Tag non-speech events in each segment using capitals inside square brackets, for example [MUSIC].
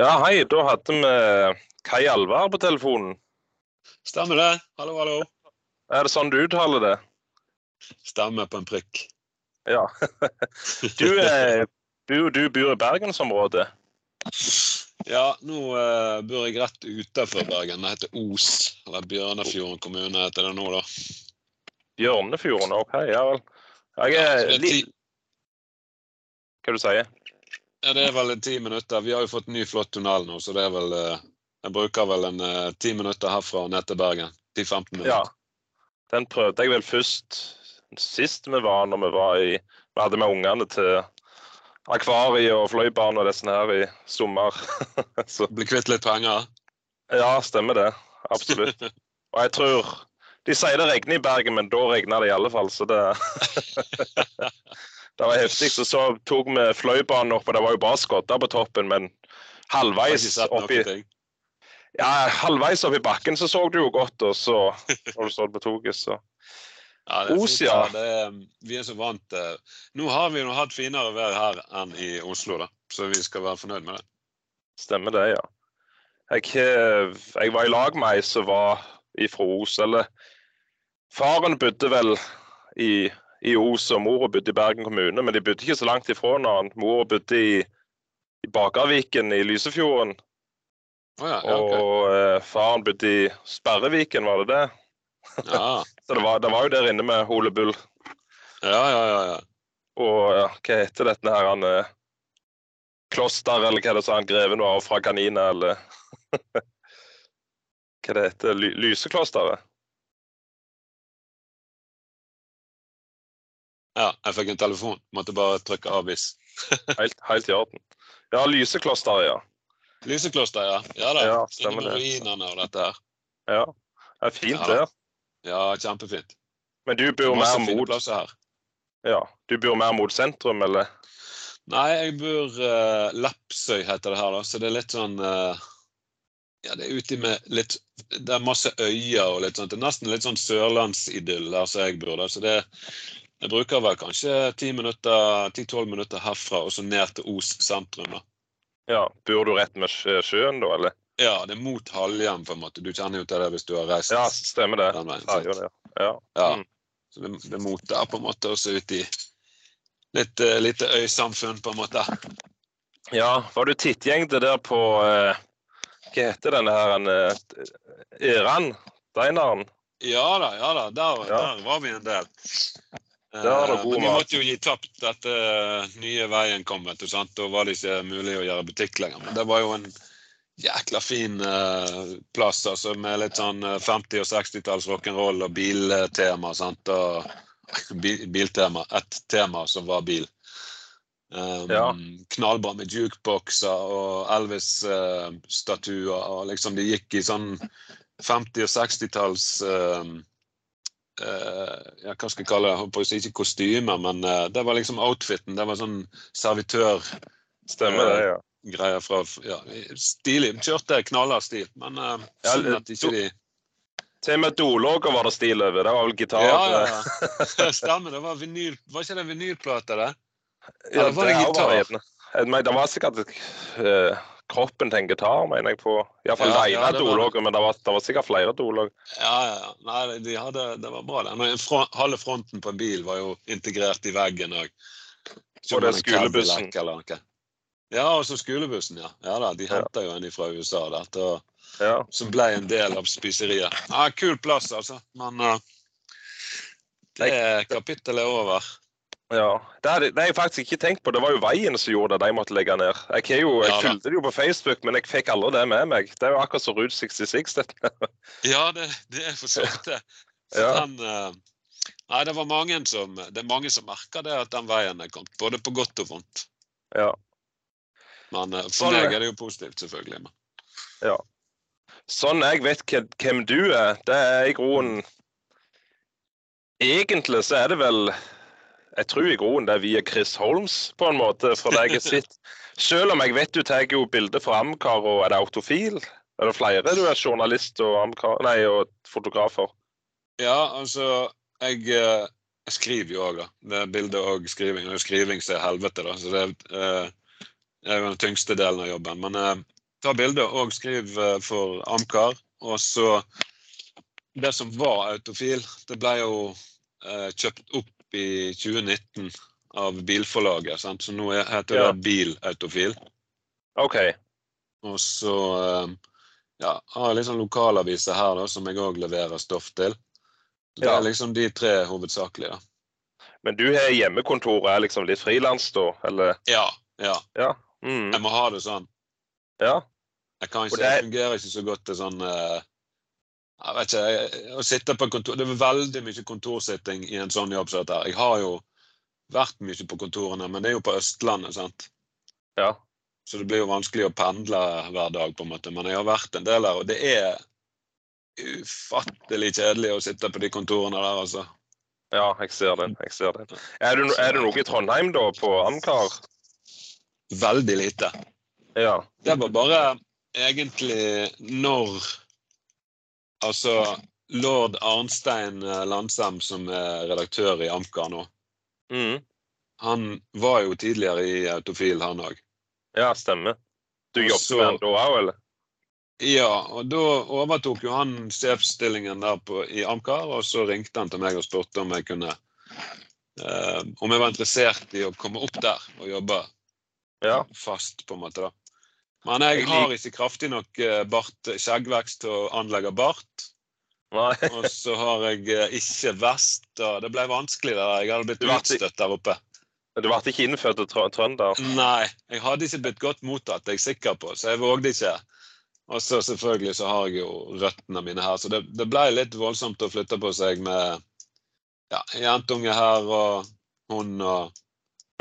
Ja, hei. Da hadde vi Kai Alvar på telefonen. Stemmer det. Hallo, hallo. Er det sånn du uttaler det? Stemmer på en prikk. Ja. [LAUGHS] Du, er, bor, du bor i bergensområdet? Ja, nå eh, bor jeg rett utenfor Bergen. Det heter Os. Eller Bjørnefjorden kommune heter det nå, da. Bjørnefjorden? OK, ja vel. Jeg er litt Hva du sier ja, det er vel ti minutter. Vi har jo fått ny flott tunnel nå, så det er vel eh, Jeg bruker vel en eh, ti minutter herfra og ned til Bergen. 10-15 minutter. Ja. Den prøvde jeg vel først sist vi var, når vi var i Vi hadde med ungene til akvariet og fløybane og disse her i sommer. [LAUGHS] Så Bli kvitt litt penger. ja, stemmer det. Absolutt. [LAUGHS] Og jeg tror De sier det regner i Bergen, men da regner det i alle fall, så det [LAUGHS] Det var heftig. Så, så tok vi fløibanen opp, og det var jo bare skodder på toppen, men halvveis oppi. Ja, halvveis oppi bakken så så du jo godt, og så når du stod på toget, så Ja, det er Os, ja. Det er, vi er så vant eh, Nå har vi jo hatt finere vær her enn i Oslo, da. Så vi skal være fornøyd med det. stemmer det, ja. Jeg, eh, jeg var i lag med ei som var ifra Os, eller Faren bodde vel i, i Os, og mora bodde i Bergen kommune, men de bodde ikke så langt ifra hverandre. Mora bodde i, i Bakerviken i Lysefjorden, Oh, ja, ja, okay. og eh, faren bodde i Sperreviken, var det det? ja. [LAUGHS] Så det var, det var jo der inne med Ole Bull. ja, ja, ja, ja. Og ja, hva heter dette her, han eh, Kloster, eller hva det sa han greven var fra kanina, eller [LAUGHS] Hva det heter? Lyseklosteret? Ja. Jeg fikk en telefon. Måtte bare trykke avvis. [LAUGHS] Helt, helt i orden. Ja, Lysekloster, ja. Lysekloster, ja. Ja da. Ja, stemmer det. ruinene og dette her. ja. Det er fint, Ja der. Ja, kjempefint. Men du bor mer mot ja, du bor mer mot sentrum, eller? Nei, jeg bor uh, Lepsøy, heter det her, da. Så det er litt sånn uh, Ja, det er uti med litt Det er masse øyer og litt sånt. Det er nesten litt sånn sørlandsidyll der som jeg bor. da. Så det Jeg bruker vel kanskje 10-12 minutter, minutter herfra og så ned til Os sentrum, da. Ja, Bor du rett med sjøen, da, eller? Ja, det er mot Halhjem, på en måte. Du kjenner jo til det hvis du har reist Ja, stemmer det. den veien. Ja, det. Ja. Ja. Mm. Så det, det er mot der, på en måte, og så ut i litt uh, lite øysamfunn, på en måte. ja, var du tittgjengte der på eh, Hva heter denne her eh, Eran? Deinaren? Ja da, ja da. Der, Ja. der var vi en del. Eh, Men vi måtte jo gi tapt etter nye veien kom. vet du, sant? Da var det ikke mulig å gjøre butikk lenger. Men det var jo en jækla fin uh, plass altså med litt sånn eh, 50- og 60-talls rock'n'roll og biltema. sant? Og [LAUGHS] bil, biltema. Ett tema som var bil. Um, Ja. Knallbra med jukeboxer og Elvis-statuer. og liksom Det gikk i sånn 50- og 60-talls um, eh, ja, hva skal jeg kalle det? Ikke kostymer, men eh, det var liksom outfiten. Det var sånn servitørgreier Stemmer det, ja. fra ja, Stilig. Kjørte knallhard stil, men uh, Ja, synd at ikke de Til og med dologger var det stil over. Det var vel gitar. Ja, ja. [LAUGHS] Stemmer. Det var vinyl Var ikke det vinylplate, det? Ja, det var det gitar? Var mener, Det var sikkert eh, kroppen til en gitar, mener jeg på. Iallfall Ja, ja, det men det var, det var sikkert flere dolog. Ja, ja. Nei, de hadde, det var bra, det. Men halve fronten på en bil var jo integrert i veggen òg. Og det er skolebussen. Ja, og så skolebussen, ja. Ja da, De Ja. jo en fra USA dette, og, Ja. som ble en del av spiseriet. Ja, Kul plass, altså. Men uh, det kapittelet er over. Ja. Det har jeg faktisk ikke tenkt på. Det var jo veien som gjorde at de måtte legge ned. Jeg, jo, jeg Ja fulgte det jo på Facebook, men jeg fikk aldri det med meg. Det er jo akkurat som Route 66. Dette. Ja, det, det er for så vidt det. [LAUGHS] Ja. uh, nei, det var mange som Det er mange som merker det at den veien er kommet. Både på godt og vondt. Ja. Men uh, for Sånn, meg er det jo positivt, selvfølgelig. Men. Sånn jeg vet hvem du er, det er i grunnen Egentlig så er det vel Jeg tror i groen det er via Chris Holmes, på en måte, for det jeg har sett. Selv om jeg vet du tar jo bilder fra Amcar, og er det autofil? Er det flere du er journalist og, Amcar, nei, og fotografer? Ja, altså Jeg, eh, jeg skriver jo òg, da. Det er bilde og skriving. Er skriving er helvete, da. Så det eh, er jo den tyngste delen av jobben. Men eh, ta bilde og skriv eh, for Amcar. Og så Det som var Autofil, det ble jo eh, kjøpt opp i 2019 av bilforlaget. Sant? Så nå heter heter Ja. det Bilautofil. OK. Og så eh, ja, har jeg liksom lokalaviser her da, som jeg òg leverer stoff til. Det Ja. er liksom de tre hovedsakelige. da. Men du har hjemmekontor og er liksom litt frilans, da? Eller? Ja. ja. Ja. Mm. Jeg må ha det sånn. ja. Jeg kan ikke, det er- jeg fungerer ikke så godt til sånn eh, Jeg vet ikke, Å sitte på kontor Det er veldig mye kontorsitting i en sånn jobb som dette. her. Jeg har jo vært mye på kontorene, men det er jo på Østlandet, sant. Ja. Så det blir jo vanskelig å pendle hver dag, på en måte. Men jeg har vært en del der, og det er ufattelig kjedelig å sitte på de kontorene der, altså. Ja, jeg ser det. jeg ser det. Er det, er det noe i Trondheim, da, på Amcar? Veldig lite. Ja. Det var bare egentlig når Altså lord Arnstein eh, Landsem, som er redaktør i Amcar nå, Mm. han var jo tidligere i Autofil, han òg. Ja, stemmer. Du jobbet så- med han da òg, eller? Ja, og da overtok jo han sjefsstillingen der på, i Amcar, og så ringte han til meg og spurte om jeg kunne eh, Om jeg var interessert i å komme opp der og jobbe Ja. fast, på en måte. da. Men jeg har ikke kraftig nok eh, bart, skjeggvekst til å anlegge bart. [LAUGHS] Og så har jeg eh, ikke vest, og det ble vanskelig der. Jeg hadde blitt utstøtt der oppe. Du ble ikke innfødt til trø- trønder? Nei, jeg hadde ikke blitt godt mottatt, det er jeg sikker på, så jeg vågde ikke. Og så selvfølgelig så har jeg jo røttene mine her, så det, det ble litt voldsomt å flytte på seg med ja, jentunge her og hund og,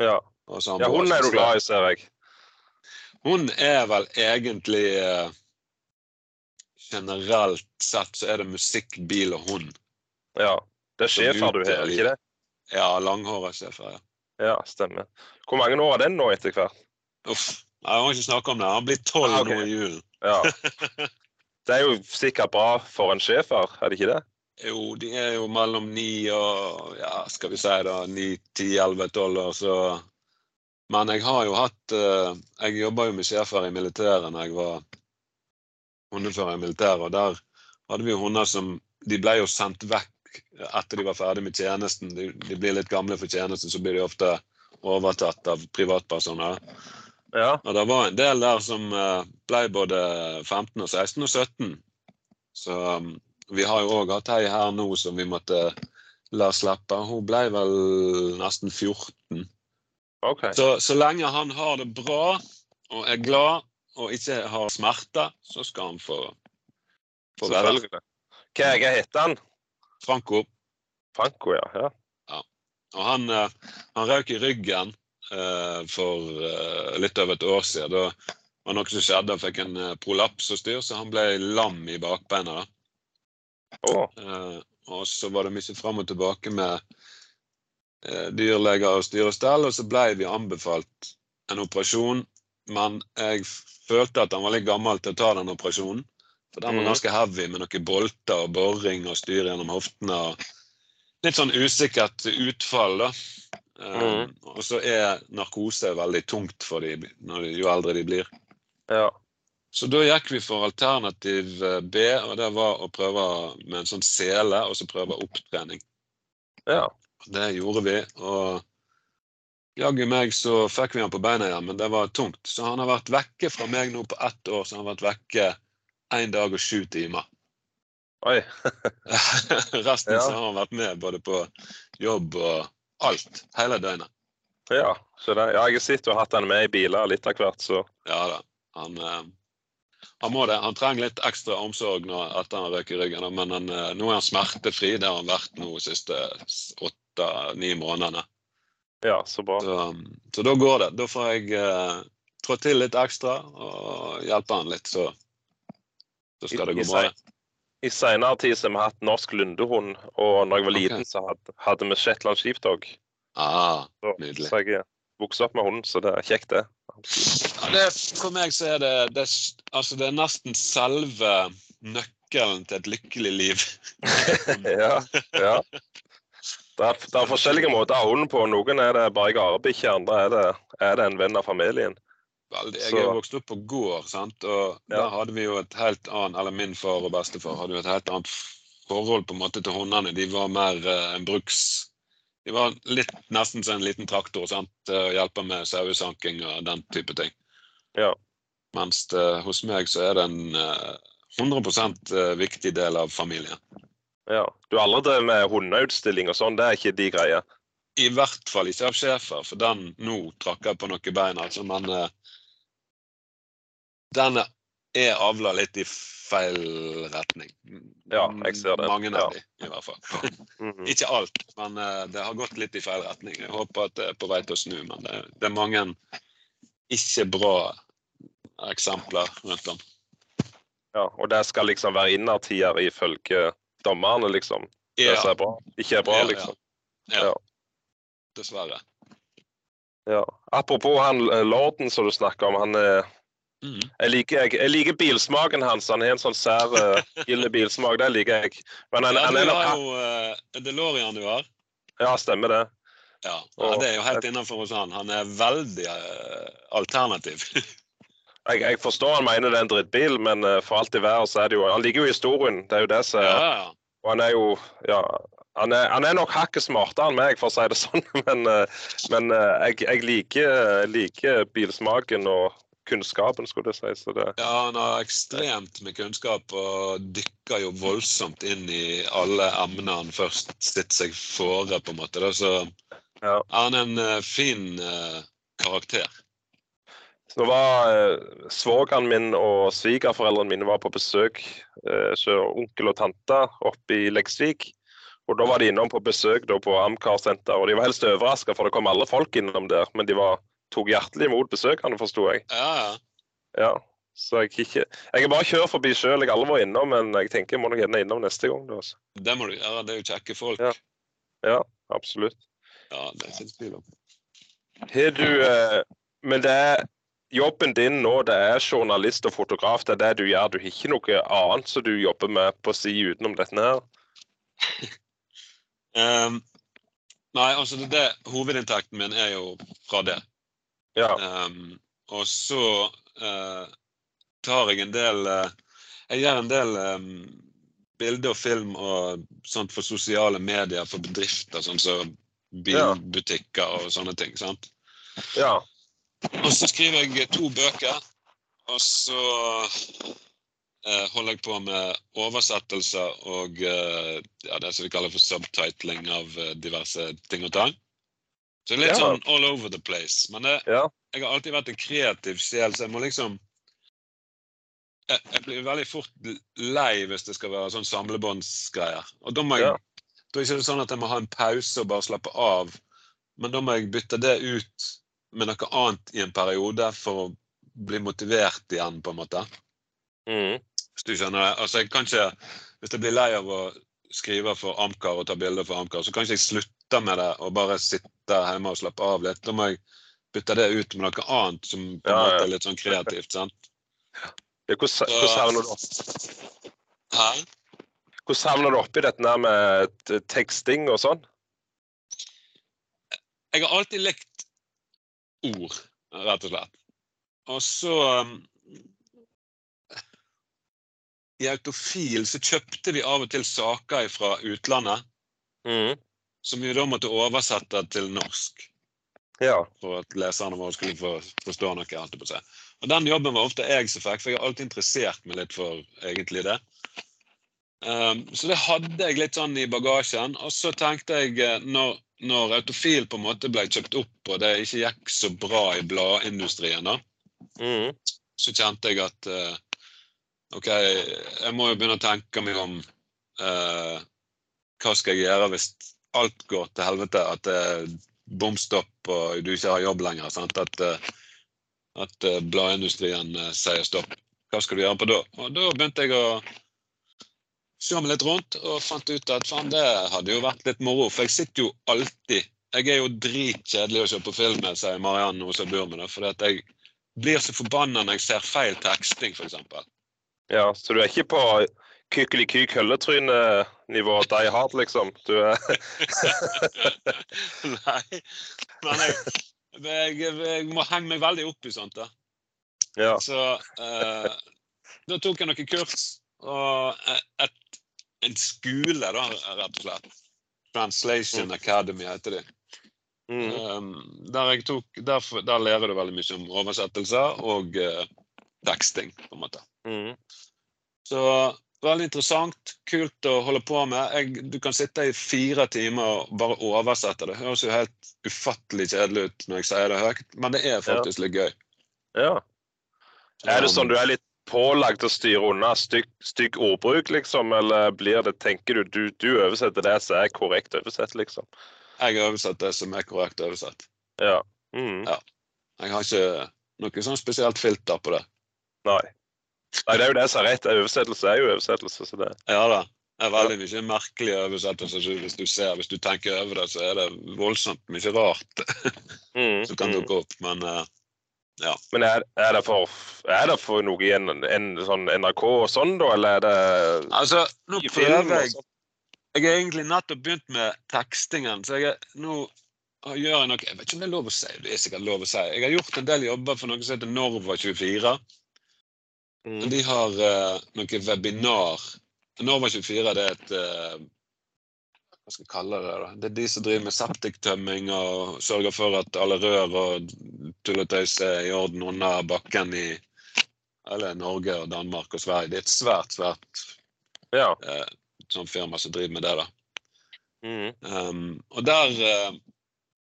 Ja. og sånn. ja, hun er du glad i, ser jeg. Hun er vel egentlig eh, Generelt sett så er det musikk, bil og hund. Ja. Det er schæfer du har, ikke det? Ja, langhåra schæfer. Ja. Ja, stemmer. Hvor mange år er den nå etter hvert? Uff. Jeg må ikke snakke om det. Han blir tolv Ah, ok. nå i julen. Ja. [LAUGHS] Det er jo sikkert bra for en schæfer, er det ikke det? Jo, de er jo mellom ni og ja, skal vi si da, ni, ti, elleve, tolv år, så Men jeg har jo hatt eh, Jeg jobba jo med sjefer i militæret når jeg var hundefører i militæret, og der hadde vi hunder som De ble jo sendt vekk etter de var ferdig med tjenesten. De, de blir litt gamle for tjenesten, så blir de ofte overtatt av privatpersoner. Ja. Og det var en del der som eh, ble både 15 og 16 og 17. Så um, vi har jo òg hatt ei her nå som vi måtte la slippe. Hun ble vel nesten 14. OK. Så, så lenge han har det bra og er glad og ikke har smerter, så skal han få, få være der. Hva, hva heter han? Franco. Franco, ja. ja. Og han, eh, han røk i ryggen eh, for eh, litt over et år siden. Da var noe som skjedde. Han fikk en eh, prolaps og styr, så han ble lam i bakbeina. Oh. Eh, og så var det mye fram og tilbake med dyrleger og styrestell, og så ble vi anbefalt en operasjon. Men jeg følte at han var litt gammel til å ta den operasjonen. For den var Mhm. ganske heavy med noen bolter og boring og styr gjennom hoftene. Litt sånn usikkert utfall, da. Mm. Uh, Og så er narkose veldig tungt for dem de- jo eldre de blir. ja. Så da gikk vi for alternativ eh, B, og det var å prøve med en sånn sele, og så prøve opptrening. ja. Det gjorde vi, og jaggu meg så fikk vi han på beina igjen, men det var tungt. Så han har vært vekke fra meg nå på ett år, så han har vært vekke én dag og sju timer. Oi. [LAUGHS] Resten Ja. så har han vært med både på jobb og alt. Hele døgnet. Ja. Så det, ja, jeg har sett du har hatt han med i biler litt av hvert, så Ja da. Han, eh, han må det. Han trenger litt ekstra omsorg nå etter han røk i ryggen, men han, eh, nå er han smertefri. Det har han vært nå de siste åtte-ni månedene. ja, så bra. Så, så da går det. Da får jeg eh, trå til litt ekstra og hjelpe han litt, så, så skal det I- det gå bra. det. I senere tid så har vi hatt norsk lundehund, og når jeg var liten, så hadde, hadde vi Shetland sheepdog. Ah, Så, Nydelig. så jeg vokste opp med hunden, så det er kjekt, det. ja, det. For meg så er det, det, altså det er nesten selve nøkkelen til et lykkelig liv. [LAUGHS] ja, ja. Det er, det er forskjellige måter å ha på. Noen er det bare garebikkje, andre er det, er det en venn av familien. Veldig. Jeg er jo vokst opp på gård, sant? og Ja. der hadde vi jo et helt annet Eller min far og bestefar hadde jo et helt annet forhold på en måte til hundene. De var mer uh, en bruks... De var litt nesten som en liten traktor sant? og hjelper med sauesanking og den type ting. Ja. Mens uh, hos meg så er det en uh, 100% viktig del av familien. Ja. Du har aldri drevet med hundeutstilling og sånn? Det er ikke de greier? I hvert fall ikke av schæfer, for den nå trakk jeg på noen bein, altså, men eh, den er avla litt i feil retning. Ja, jeg ser det. Mange Ja. av de, i hvert fall. [LAUGHS] Mhm. Ikke alt, men eh, det har gått litt i feil retning. Jeg håper at det er på vei til å snu, men det, det er mange ikke bra eksempler rundt om. Ja, og det skal liksom være innertier ifølge dommerne, liksom? Det som er bra. Ikke er bra, Ja, ja. liksom? ja. ja. Dessverre. Ja. Apropos han eh, lorden som du snakker om. han er Mm. Jeg liker, jeg, jeg liker bilsmaken hans. Han har en sånn sær uh, ille bilsmak. Det liker jeg. Men han, Ja, han er nok jo uh, DeLorean du har. Ja, stemmer det. Ja, ja, det er jo helt innenfor hos han. Han er veldig uh, alternativ. [LAUGHS] Jeg, jeg forstår han mener det er en drittbil, men eh, for alt i verden så er det jo Han ligger jo i historien. Det er jo det som ja, ja. Og han er jo Ja. Han er, han er nok hakket smartere enn meg, for å si det [LAUGHS] sånn, men, eh, men eh, jeg, jeg liker, liker bilsmaken og kunnskapen, skulle jeg si. Så det, ja, han har ekstremt med kunnskap og dykker jo voldsomt inn i alle emner han først sitter seg fore, på en måte. Så Ja. han er en fin karakter. Så nå var eh, svogeren min og svigerforeldrene mine var på besøk eh, onkel og tante oppe i Leksvik. Og da var de innom på besøk da, på Amcar senter, og de var helst overraska, for det kom alle folk innom der. Men de var, tok hjertelig imot besøkende, forsto jeg. Ja, ja. Så jeg ikke Jeg har bare kjørt forbi sjøl, jeg har aldri vært innom, men jeg tenker jeg må nok gjerne innom neste gang. Da, altså. Det må du gjøre. Det er jo kjekke folk. Ja. Ja, absolutt. Ja, det er ikke tvil om. Har du eh, Men det jobben din nå, det er journalist og fotograf. Det er det du gjør. Du har ikke noe annet som du jobber med på si utenom dette her? um, [LAUGHS] nei, altså det, det, hovedinntekten min er jo fra det. Ja. Um, og så uh, tar jeg en del uh, Jeg gjør en del um, bilde og film og sånt for sosiale medier for bedrifter, sånn som bilbutikker og sånne ting. sant? ja. Og så skriver jeg to bøker, og så eh, holder jeg på med oversettelser og eh, ja, det som vi kaller for subtitling av eh, diverse ting og tang. Så det er litt Ja. sånn all over the place. Men det, Ja. jeg har alltid vært en kreativ sjel, så jeg må liksom jeg, jeg blir veldig fort lei hvis det skal være sånn samlebåndsgreier. Og da må jeg Ja. Da er det ikke sånn at jeg må ha en pause og bare slappe av, men da må jeg bytte det ut med noe annet i en periode for å bli motivert igjen, på en måte. Mm. Hvis du skjønner det. Altså, jeg kan ikke, Hvis jeg blir lei av å skrive for Amcar og ta bilder for Amcar, så kan ikke jeg slutte med det og bare sitte hjemme og slappe av litt. Da må jeg bytte det ut med noe annet som på en Ja, måte er litt sånn kreativt. sant? Ja, Hvordan hvordan havner du opp- Hæ? hvordan havner du oppi dette med teksting og sånn? Jeg har alltid likt ord, rett og slett. Og så um, I Autofil så kjøpte vi av og til saker fra utlandet Mm. som vi da måtte oversette til norsk. Ja. For at leserne våre skulle få forstå noe. alt det på seg. Og Den jobben var ofte jeg som fikk, for jeg har alltid interessert meg litt for egentlig det. Um, så det hadde jeg litt sånn i bagasjen. Og så tenkte jeg, eh, når, når Autofil på en måte ble kjøpt opp, og det ikke gikk så bra i bladindustrien, da, Mm. så kjente jeg at uh, OK, jeg må jo begynne å tenke meg om uh, Hva skal jeg gjøre hvis alt går til helvete? At det er bom stopp og du ikke har jobb lenger? Sant? At, uh, at bladindustrien sier stopp. Hva skal du gjøre på da? Og da begynte jeg å se litt rundt og fant ut at faen, det hadde jo vært litt moro. For jeg sitter jo alltid Jeg er jo dritkjedelig å se på film med, sier Marianne hos jeg bor med. For at jeg blir så forbanna når jeg ser feil teksting, f.eks. ja. Så du er ikke på kykeli-kyk hølletryne-nivå die hard, liksom? Du er [LAUGHS] Nei. Men jeg, jeg, jeg må henge meg veldig opp i sånt. da. Ja. Så eh, da tok jeg noen kurs, og et, en skole, da, rett og slett. Translation Academy heter det. Mm. Um, der, tok, der, der lærer du veldig mye om oversettelser og uh, teksting, på en måte. Mm. Så veldig interessant, kult å holde på med. Jeg, du kan sitte i fire timer og bare oversette. Det høres jo helt ufattelig kjedelig ut når jeg sier det høyt, men det er faktisk litt gøy. Ja. Er det sånn du er litt pålagt å styre unna stygg, stygg ordbruk, liksom? Eller blir det, tenker du, du, du oversetter det som er korrekt oversett, liksom? Jeg oversatt det som er korrekt oversett. Ja. Mm. Ja. Jeg har ikke noe sånn spesielt filter på det. Nei. Nei, det er jo det som er rett. Oversettelse er jo oversettelse. så det... Ja da. Det er veldig mye merkelige oversettelser. så Hvis du ser, hvis du tenker over det, så er det voldsomt mye rart Mm. [LAUGHS] som kan mm. dukke opp. Men eh, ja. Men er, er, det for, er det for noe i en, en sånn NRK og sånn, da, eller er det Altså, nå prøver jeg sånn? Jeg har egentlig nettopp begynt med tekstingen, så jeg er, nå gjør jeg noe Jeg vet ikke om det er lov å si, det er sikkert lov å si. Jeg har gjort en del jobber for noe som heter Norva24. Mm. De har uh, noe webinar. Norva24 det er et eh, Hva skal jeg kalle det? da? Det er de som driver med septiktømming og sørger for at alle rør og tulletøys er i orden under bakken i eller Norge og Danmark og Sverige. Det er et svært, svært Ja. eh, sånn firma som driver med det. da. Mm. Um, og der eh,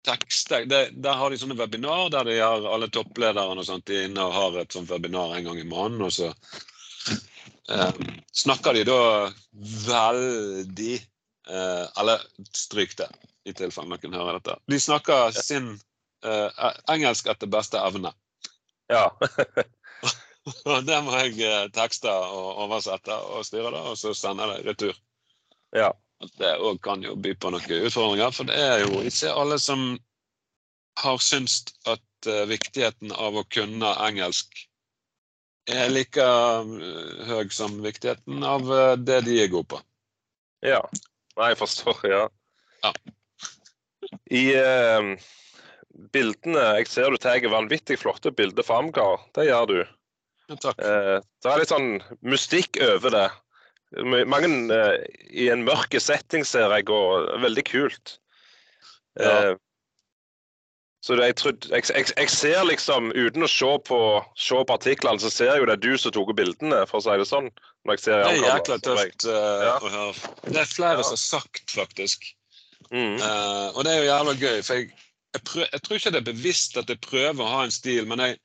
tekster det, Der har de sånne webinar der de har alle topplederne og sånt de inne og har et sånt webinar en gang i måneden. Og så eh, snakker de da veldig uh, Eller stryk det, i tilfelle noen hører dette. De snakker sin eh, engelsk etter beste evne. ja. [LAUGHS] Og det må jeg uh, tekste og oversette og styre, da, og så sende det retur. ja. Det òg kan jo by på noen utfordringer, for det er jo ikke alle som har syntes at eh, viktigheten av å kunne engelsk er like eh, høy som viktigheten av eh, det de er gode på. Ja. Nei, jeg forstår, ja. Ja. I eh, bildene Jeg ser du tar vanvittig flotte bilder fra Amgar. Det gjør du. Ja, takk. Eh, det er litt sånn mystikk over det. Mange eh, i en mørk setting, ser jeg, og veldig kult. Ja. Eh, så det, jeg, trodde, jeg, jeg, jeg ser liksom, uten å se på, se på artiklene, så ser jeg jo det er du som tok bildene, for å si det sånn. Når jeg ser Det er jækla tøft uh, Ja. å høre. Det er flere Ja. som har sagt, faktisk. Mm. Uh, og det er jo jævla gøy, for jeg, jeg, prøv, jeg tror ikke det er bevisst at jeg prøver å ha en stil, men jeg,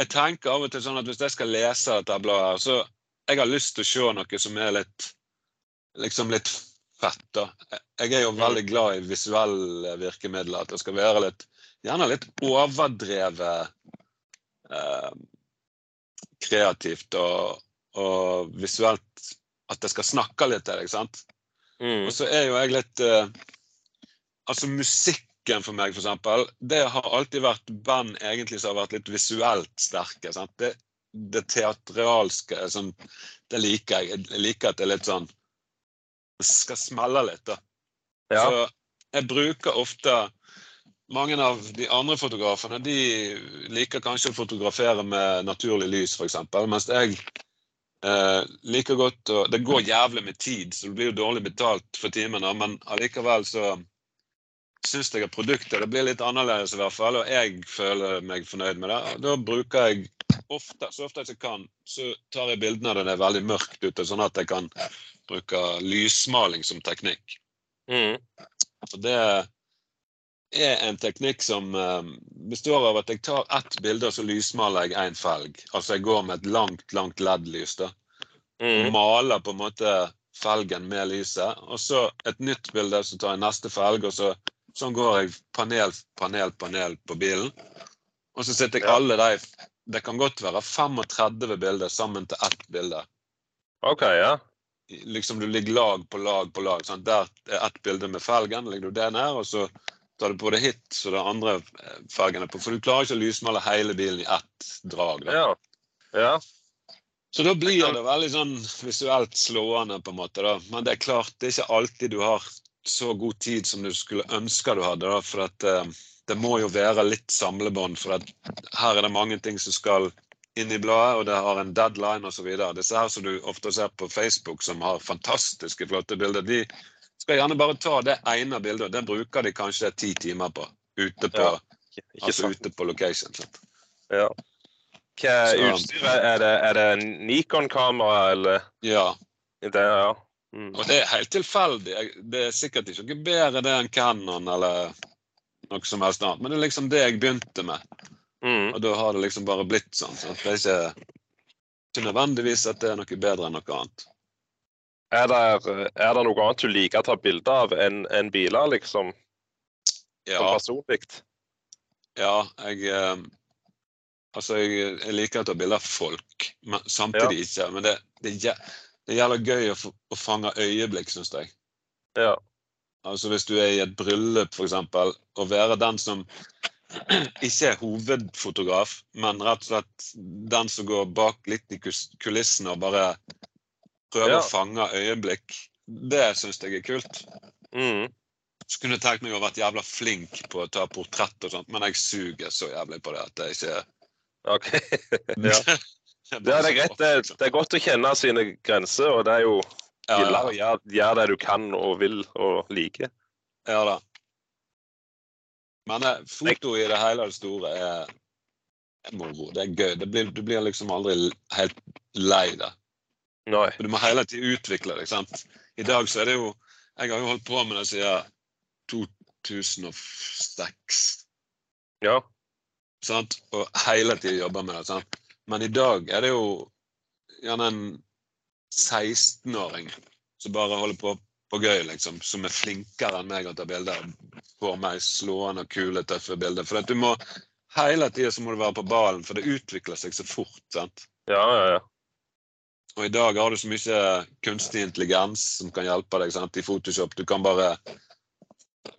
jeg tenker av og til sånn at hvis jeg skal lese dette bladet, her, så jeg har lyst til å se noe som er litt liksom litt fett. da. Jeg er jo veldig glad i visuelle virkemidler. At det skal være litt gjerne litt overdrevet eh, kreativt og, og visuelt. At jeg skal snakke litt til deg. sant? Mm. Og så er jo jeg litt uh, Altså musikken for meg, for eksempel, det har alltid vært band egentlig som har vært litt visuelt sterke. sant? Det, det teatralske sånn, Det liker jeg. Jeg liker at det er litt sånn Det skal smelle litt, da. Ja. Så jeg bruker ofte mange av de andre fotografene de liker kanskje å fotografere med naturlig lys, f.eks. Mens jeg eh, like godt å Det går jævlig med tid, så du blir jo dårlig betalt for timene, men allikevel så syns jeg at produktet det blir litt annerledes, i hvert fall, og jeg føler meg fornøyd med det. Og da bruker jeg ofte, så ofte jeg kan, så tar jeg bildene der det er veldig mørkt ute, sånn at jeg kan bruke lysmaling som teknikk. Mm. Og det er en teknikk som eh, består av at jeg tar ett bilde, og så lysmaler jeg én felg. Altså jeg går med et langt, langt LED-lys. da. Mm. maler på en måte felgen med lyset. Og så et nytt bilde, så tar jeg neste felg, og så sånn går jeg panel, panel, panel på bilen. Og så sitter jeg alle de Det kan godt være 35 bilder sammen til ett bilde. OK, ja. liksom du ligger lag på lag på lag. Sånn. Der er ett bilde med felgen, legger du det ned, og så tar du det både hit, så det andre fargene er på. For du klarer ikke å lysmale hele bilen i ett drag. Da. Ja. ja. Så da blir det veldig sånn visuelt slående, på en måte. da. Men det er klart, det er ikke alltid du har så god tid som du skulle ønske du hadde. da, For at eh, det må jo være litt samlebånd. For at her er det mange ting som skal inn i bladet, og det har en deadline osv. Disse her som du ofte ser på Facebook, som har fantastiske, flotte bilder, de skal gjerne bare ta det ene bildet. og Det bruker de kanskje ti timer på. Ute på, Ja, altså ute på location. Sant? Ja. Hva utstyret? Er det, er det Nikon-kamera, eller Ja. det? Ja. Mm. Og det er helt tilfeldig. Det er sikkert ikke noe bedre det enn Canon eller noe som helst annet, men det er liksom det jeg begynte med. Mm. Og da har det liksom bare blitt sånn. Så det er ikke, ikke nødvendigvis at det er noe bedre enn noe annet. Er, det, er det noe annet du liker å ta bilde av enn en biler, liksom? Som Ja, personlig? ja jeg eh, Altså, jeg, jeg liker å ta bilder av folk, men samtidig ikke. Men det, det, det gjelder gøy å, få- å fange øyeblikk, syns jeg. Ja. Altså Hvis du er i et bryllup, f.eks., å være den som [CLEARS THROAT] ikke er hovedfotograf, men rett og slett den som går bak litt i kulissene og bare prøver Ja. å fange øyeblikk, det syns jeg er kult. Mm. Så kunne jeg tenkt meg å vært jævla flink på å ta portrett og sånt, men jeg suger så jævlig på det at jeg ikke OK. [LAUGHS] ja. [LAUGHS] Ja, det er greit. Det, liksom. det er godt å kjenne sine grenser, og det er jo Ja, ille ja. å gjøre, gjøre det du kan og vil og liker. Ja da. Men eh, foto i det hele og det store er moro. Det er gøy. Det blir, du blir liksom aldri helt lei det. Nei. Du må hele tiden utvikle deg. sant? I dag så er det jo Jeg har jo holdt på med det siden 2006. Ja. sant? Og hele tiden jobber med det. sant? Men i dag er det jo gjerne en 16-åring som bare holder på på gøy, liksom. Som er flinkere enn meg å ta bilder. Får meg slående, kule, tøffe bilder. For at du må hele tiden må du være på ballen, for det utvikler seg så fort. sant? Ja, ja, ja. Og i dag har du så mye kunstig intelligens som kan hjelpe deg sant? i Photoshop. Du kan bare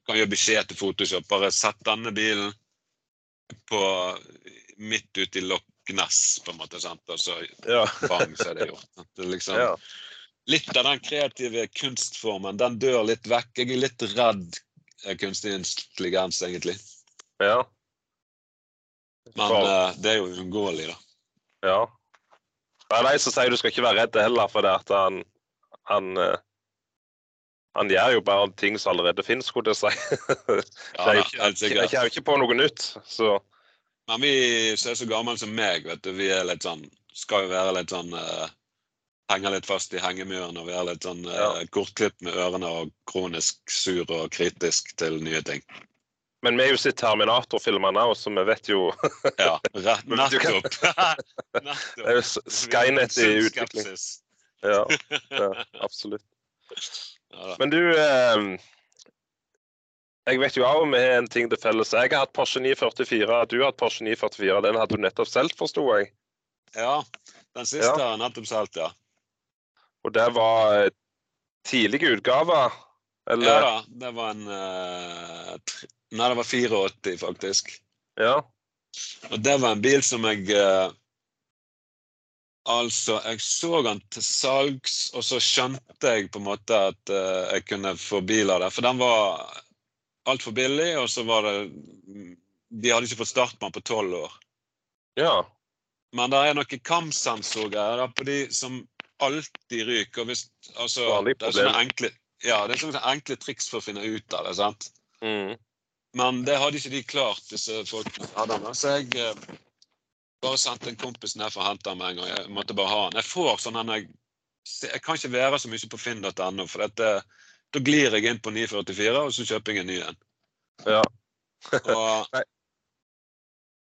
kan gjøre beskjed til Photoshop. Bare sett denne bilen på midt ute i Loch Ness, på en måte. sant? Og så Ja. [LAUGHS] bang, så er det gjort. Det liksom, ja. Litt av den kreative kunstformen, den dør litt vekk. Jeg er litt redd kunstig intelligens, egentlig. ja. Men eh, det er jo uunngåelig, da. Ja. Det er de som sier du skal ikke være redd heller, for det at han han, eh, han gjør jo bare ting som allerede finnes, skulle jeg si. [LAUGHS] Ja, jeg kommer jo ikke på noe nytt. Så Men vi som er så gamle som meg, vet du, vi er litt sånn Skal jo være litt sånn uh, Henge litt fast i hengemuren og være litt sånn uh, Ja. kortklipt med ørene og kronisk sur og kritisk til nye ting. Men vi har jo sett Terminator-filmene og så vi vet jo Ja, [LAUGHS] [LAUGHS] nettopp. Det er jo Skynet i utvikling. Ja, ja [LAUGHS] absolutt. Men du eh, Jeg vet jo òg vi har en ting til felles. Jeg har hatt Porsche 944, du har hatt Porsche 944. Den hadde du nettopp solgt, forsto jeg. ja, den siste har jeg nettopp solgt, ja. Og det var eh, tidlige utgaver? Eller? Ja da, det var en tre- Nei, det var 84, faktisk. Ja. Og det var en bil som jeg eh, Altså, jeg så den til salgs, og så skjønte jeg på en måte at eh, jeg kunne få bil av det. For den var altfor billig, og så var det De hadde ikke fått startmann på tolv år. ja. Men det er noen kamsensorer på de som alltid ryker. og Hvis, altså, det er sånne enkle, ja, det er sånne enkle triks for å finne ut av det. sant? Mm. Men det hadde ikke de klart, disse folkene. den. Så jeg eh, bare sendte en kompis ned for å hente ham en gang. Jeg måtte bare ha han. Jeg får sånn jeg, jeg kan ikke være så mye på finn.no, for dette, da glir jeg inn på 944, og så kjøper jeg en ny en. ja. Og [LAUGHS]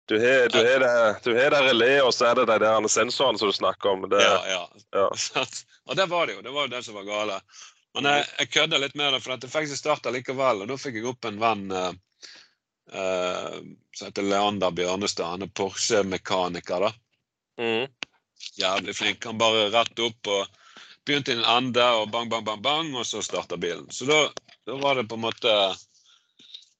Du har, du har det, du har det relé, og så er det de der sensorene som du snakker om. Det, ja, ja. ja. [LAUGHS] Og det var det jo. Det var jo det som var gale. Men jeg, jeg kødda litt med det, for at jeg fikk ikke starta likevel. Og da fikk jeg opp en venn eh, eh, som heter Leander Bjørnestad. Han er Porsche-mekaniker. da. Mm. Jævlig flink. Han bare rett opp og begynte i en ende, og bang, bang, bang, bang, og så starta bilen. Så da, da var det på en måte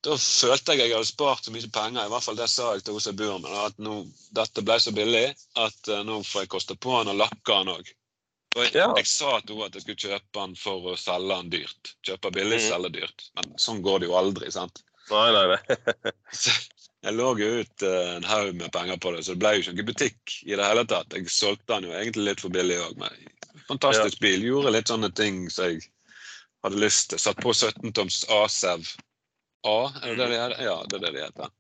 Da følte jeg jeg hadde spart så mye penger, i hvert fall det sa jeg til bor med, at nå, dette ble så billig at uh, nå får jeg koste på den og lakke den òg. Jeg, Ja. jeg sa til henne at jeg skulle kjøpe den for å selge den dyrt. Kjøpe billig, mm. selge dyrt. Men sånn går det jo aldri, sant. Nei, nei, nei. Jeg lå jo ut eh, en haug med penger på det, så det ble jo ikke noen butikk i det hele tatt. Jeg solgte den jo egentlig litt for billig òg, men fantastisk bil. Gjorde litt sånne ting som jeg hadde lyst til. Satt på 17-toms Asev A, er det det de heter? Ja, det er det de heter.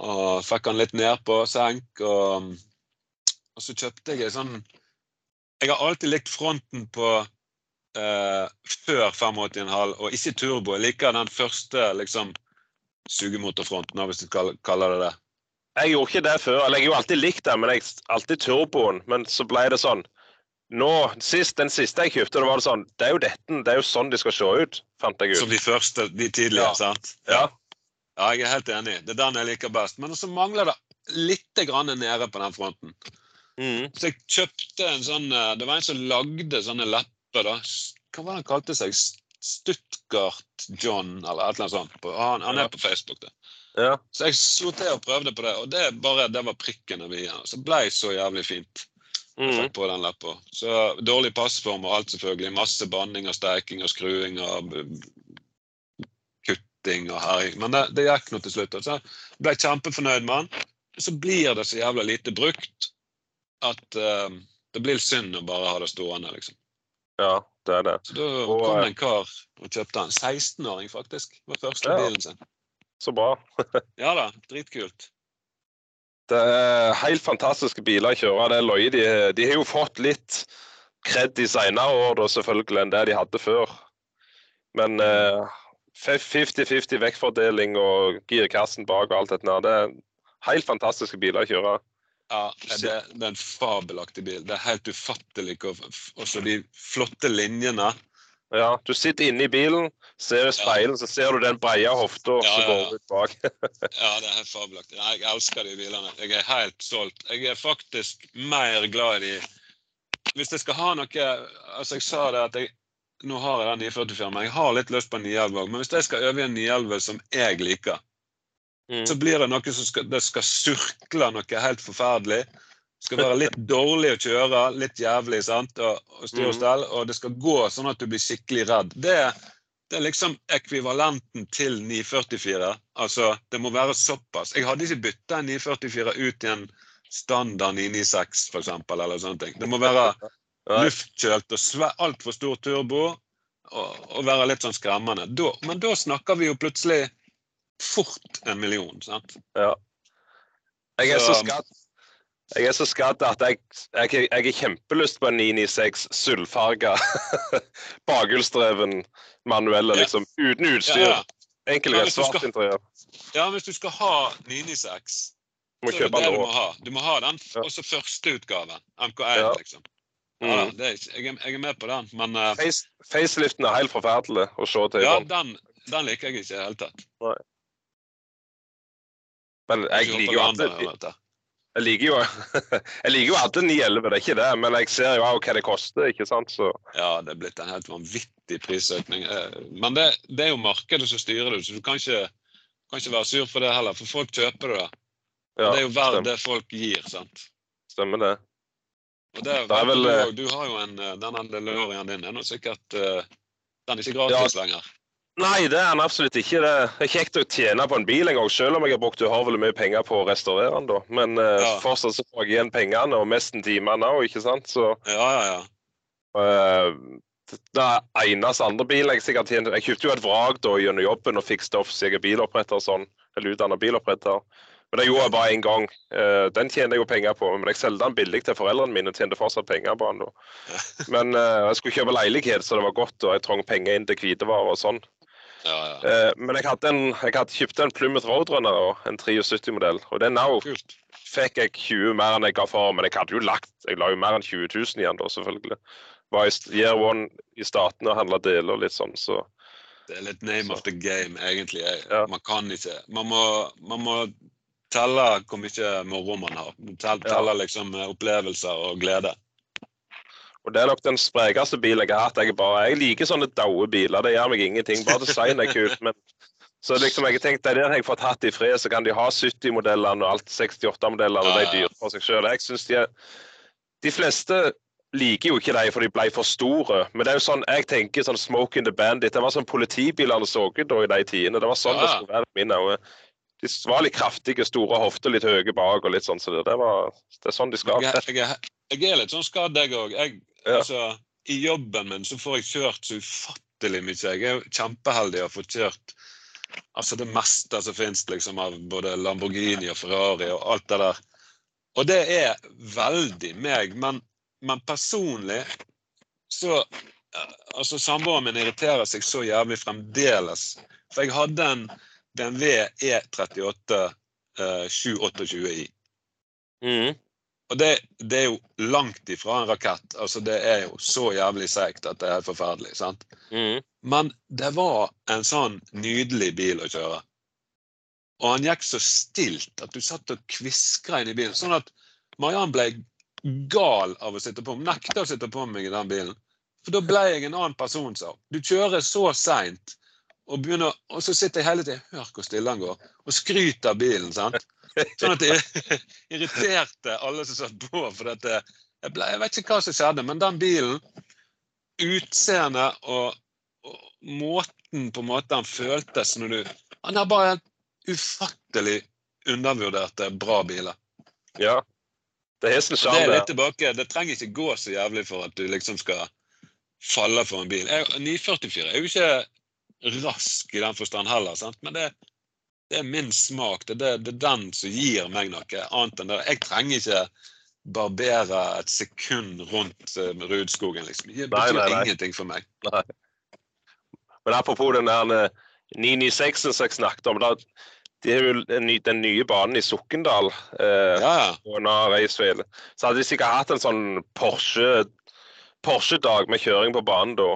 Og fikk den litt ned på senk, og, og så kjøpte jeg en sånn Jeg har alltid likt fronten på eh, før 85,5 og ikke turbo. Jeg liker den første liksom sugemotorfronten, hvis du kaller det det. Jeg gjorde ikke det før. Eller jeg har jo alltid likt det, men jeg alltid turboen. Men så ble det sånn Nå, sist, Den siste jeg kjøpte, det var det sånn Det er jo dette, det er jo sånn de skal se ut, fant jeg ut. Som de første, de tidligere, Ja. sant? Ja. Ja, jeg er helt enig. Det er den jeg liker best. Men så mangler det litt grann nede på den fronten. Mm. Så jeg kjøpte en sånn eh, Det var en som lagde sånne lepper, da. Hva var det han kalte seg? Stuttgart John, eller et eller annet sånt. Han, han Ja. er på Facebook, det. Ja. Så jeg slo til og prøvde på det, og det, bare, det var prikken over i-en. Så ble så jævlig fint. Jeg Mm. fikk på den leppa. Så dårlig passform og alt, selvfølgelig. Masse banning og steiking og skruing og kutting og herjing. Men det, det gikk nå til slutt. Så ble jeg kjempefornøyd med den. Så blir det så jævla lite brukt at uh, det blir synd å bare ha det stående, liksom. Ja, det er det. Så da Og, kom eh, det en kar og kjøpte den. 16-åring, faktisk. Var første Ja. bilen sin. Så bra. [LAUGHS] Ja da, dritkult. Det er helt fantastiske biler å kjøre. Det er løye. De, de har jo fått litt kred i senere år selvfølgelig enn det de hadde før. Men eh, 50-50 vektfordeling og girkassen bak og alt dette der, det er helt fantastiske biler å kjøre. Ja, det, det er en fabelaktig bil. Det er helt ufattelig. Også de flotte linjene. Ja, Du sitter inne i bilen, ser i speilet, så ser du den breie hofta Ja, som ja, går ut bak. Ja, det er helt fabelaktig. Nei, Jeg elsker de bilene. Jeg er helt solgt. Jeg er faktisk mer glad i de Hvis jeg skal ha noe Altså, jeg sa det at jeg Nå har jeg den 944, men jeg har litt lyst på en 911 òg. Men hvis jeg skal øve i en 911 som jeg liker, Mm. så blir det noe som skal, det skal surkle noe helt forferdelig. Det skal være litt dårlig å kjøre, litt jævlig sant, og, og styr og Mhm. stell, og det skal gå sånn at du blir skikkelig redd. Det, det er liksom ekvivalenten til 944. Altså, det må være såpass. Jeg hadde ikke bytta en 944 ut i en standard 996 for eksempel, eller sånne ting. Det må være [LAUGHS] luftkjølt og altfor stor turbo og, og være litt sånn skremmende. Da, men da snakker vi jo plutselig fort en million, sant? Jeg er så Så- skadd. Jeg er så skadd at jeg, jeg, jeg har kjempelyst på en 996 sølvfarga [LAUGHS] bakhjulsdreven manuelle, Ja. liksom. Uten utstyr. Ja, ja. Enkel Men svart interiør. ja, hvis du skal ha 996, så er det det du må ha. Du må ha den Ja. også førsteutgaven. MK1, Ja. liksom. Ja, Mm. det er, jeg, er, jeg er med på den, men uh, Face, faceliften er helt forferdelig å se til. ja, den, den liker jeg ikke i det hele tatt. Men jeg liker jo alltid. [LAUGHS] Jeg liker jo, jeg liker jo alle 911, det er ikke det. Men jeg ser jo hva det koster, ikke sant. Så Ja, det er blitt en helt vanvittig prisøkning. Eh, Men det, det er jo markedet som styrer det, så du kan ikke, kan ikke være sur for det heller. For folk kjøper det. ja, det er jo verdt det folk gir. sant? stemmer det. Og det, Det vel, du, eh, du har jo en den Denne DeLorean din er nå sikkert eh, Den er ikke gratis lenger. Nei, det er han absolutt ikke. Det er kjekt å tjene på en bil en gang, selv om jeg har brukt uhorvelig mye penger på å restaurere den. da. Men uh, Ja. fortsatt så får jeg igjen pengene, og mesten timene òg, ikke sant. Så Ja, ja, ja. Uh, det eneste andre bilen jeg sikkert tjente Jeg kjøpte jo et vrak da gjennom jobben og fikk stoff så jeg er biloppretter og sånn. Eller utdannet biloppretter. Men det gjorde jeg bare én gang. Uh, den tjener jeg jo penger på, men jeg solgte den billig til foreldrene mine og tjente fortsatt penger på den. da. [LAUGHS] Men uh, jeg skulle kjøpe leilighet, så det var godt, og jeg trang penger inn til hvitevarer og sånn. Ja, ja. Eh, men jeg hadde, en, jeg hadde kjøpt en Plymouth Roadrunner, en 73-modell. Og den Kult. fikk jeg 20 mer enn jeg ga for, men jeg hadde jo lagt jeg la jo mer enn 20 000 igjen da, selvfølgelig. Var i year one i statene og handla deler og litt sånn, så Det er litt name Så. of the game, egentlig. Ja. Man kan ikke Man må, man må telle hvor mye moro man har. Telle, telle liksom eh, opplevelser og glede. Og det er nok den sprekeste bilen jeg har hatt. Jeg, er bare, jeg liker sånne daue biler. Det gjør meg ingenting. Bare design er kult. Men så liksom jeg tenkte, det der har jeg fått hatt i fred, så kan de ha 70-modellene og alt 68-modellene, og de er dyre for seg sjøl. Jeg synes de er De fleste liker jo ikke de, for de ble for store. Men det er jo sånn, jeg tenker sånn Smoke in the Bandit. Det var sånn politibilene så ut da i de tidene. Det var sånn Ja. det skulle være mine øyne. De var litt kraftige, store hofter, litt høye bak og litt sånn. Så det, det, var, det er sånn de skal. Jeg, jeg, er- jeg er litt sånn skadd, jeg òg. Ja. Altså, I jobben min så får jeg kjørt så ufattelig mye. Jeg er kjempeheldig og få kjørt altså det meste som finnes liksom, av både Lamborghini og Ferrari og alt det der. Og det er veldig meg, men, men personlig så eh, Altså, samboeren min irriterer seg så jævlig fremdeles. For jeg hadde en BMW E38 eh, 728 i. Og det, det er jo langt ifra en rakett. Altså, det er jo så jævlig seigt at det er helt forferdelig. sant? Mm. Men det var en sånn nydelig bil å kjøre. Og han gikk så stilt at du satt og kviskra inn i bilen. Sånn at Mariann ble gal av å sitte på meg. Nekta å sitte på meg i den bilen. For da ble jeg en annen person, sa. Du kjører så seint, og, begynner- og så sitter jeg hele tiden Hør hvor stille han går. Og skryter av bilen. sant? Sånn at det [LAUGHS] irriterte alle som satt på. For dette, jeg, ble, jeg vet ikke hva som skjedde, men den bilen, utseendet og, og måten på en måte han føltes når du Han har bare helt ufattelig undervurderte bra biler. Ja. Det har sin Det er litt tilbake. Det trenger ikke gå så jævlig for at du liksom skal falle for en bil. 944 er jo ikke rask i den forstand heller, sant? men det, det er min smak. Det, det, det er den som gir meg noe annet enn det. Jeg trenger ikke barbere et sekund rundt uh, Rudskogen, liksom. Det betyr nei, nei. ingenting for meg. Men apropos den der eh, 996-en som jeg snakket om. Det er jo den nye, banen i Sokndal. Eh, Ja. Så hadde de sikkert hatt en sånn Porsche Porsche-dag med kjøring på banen da.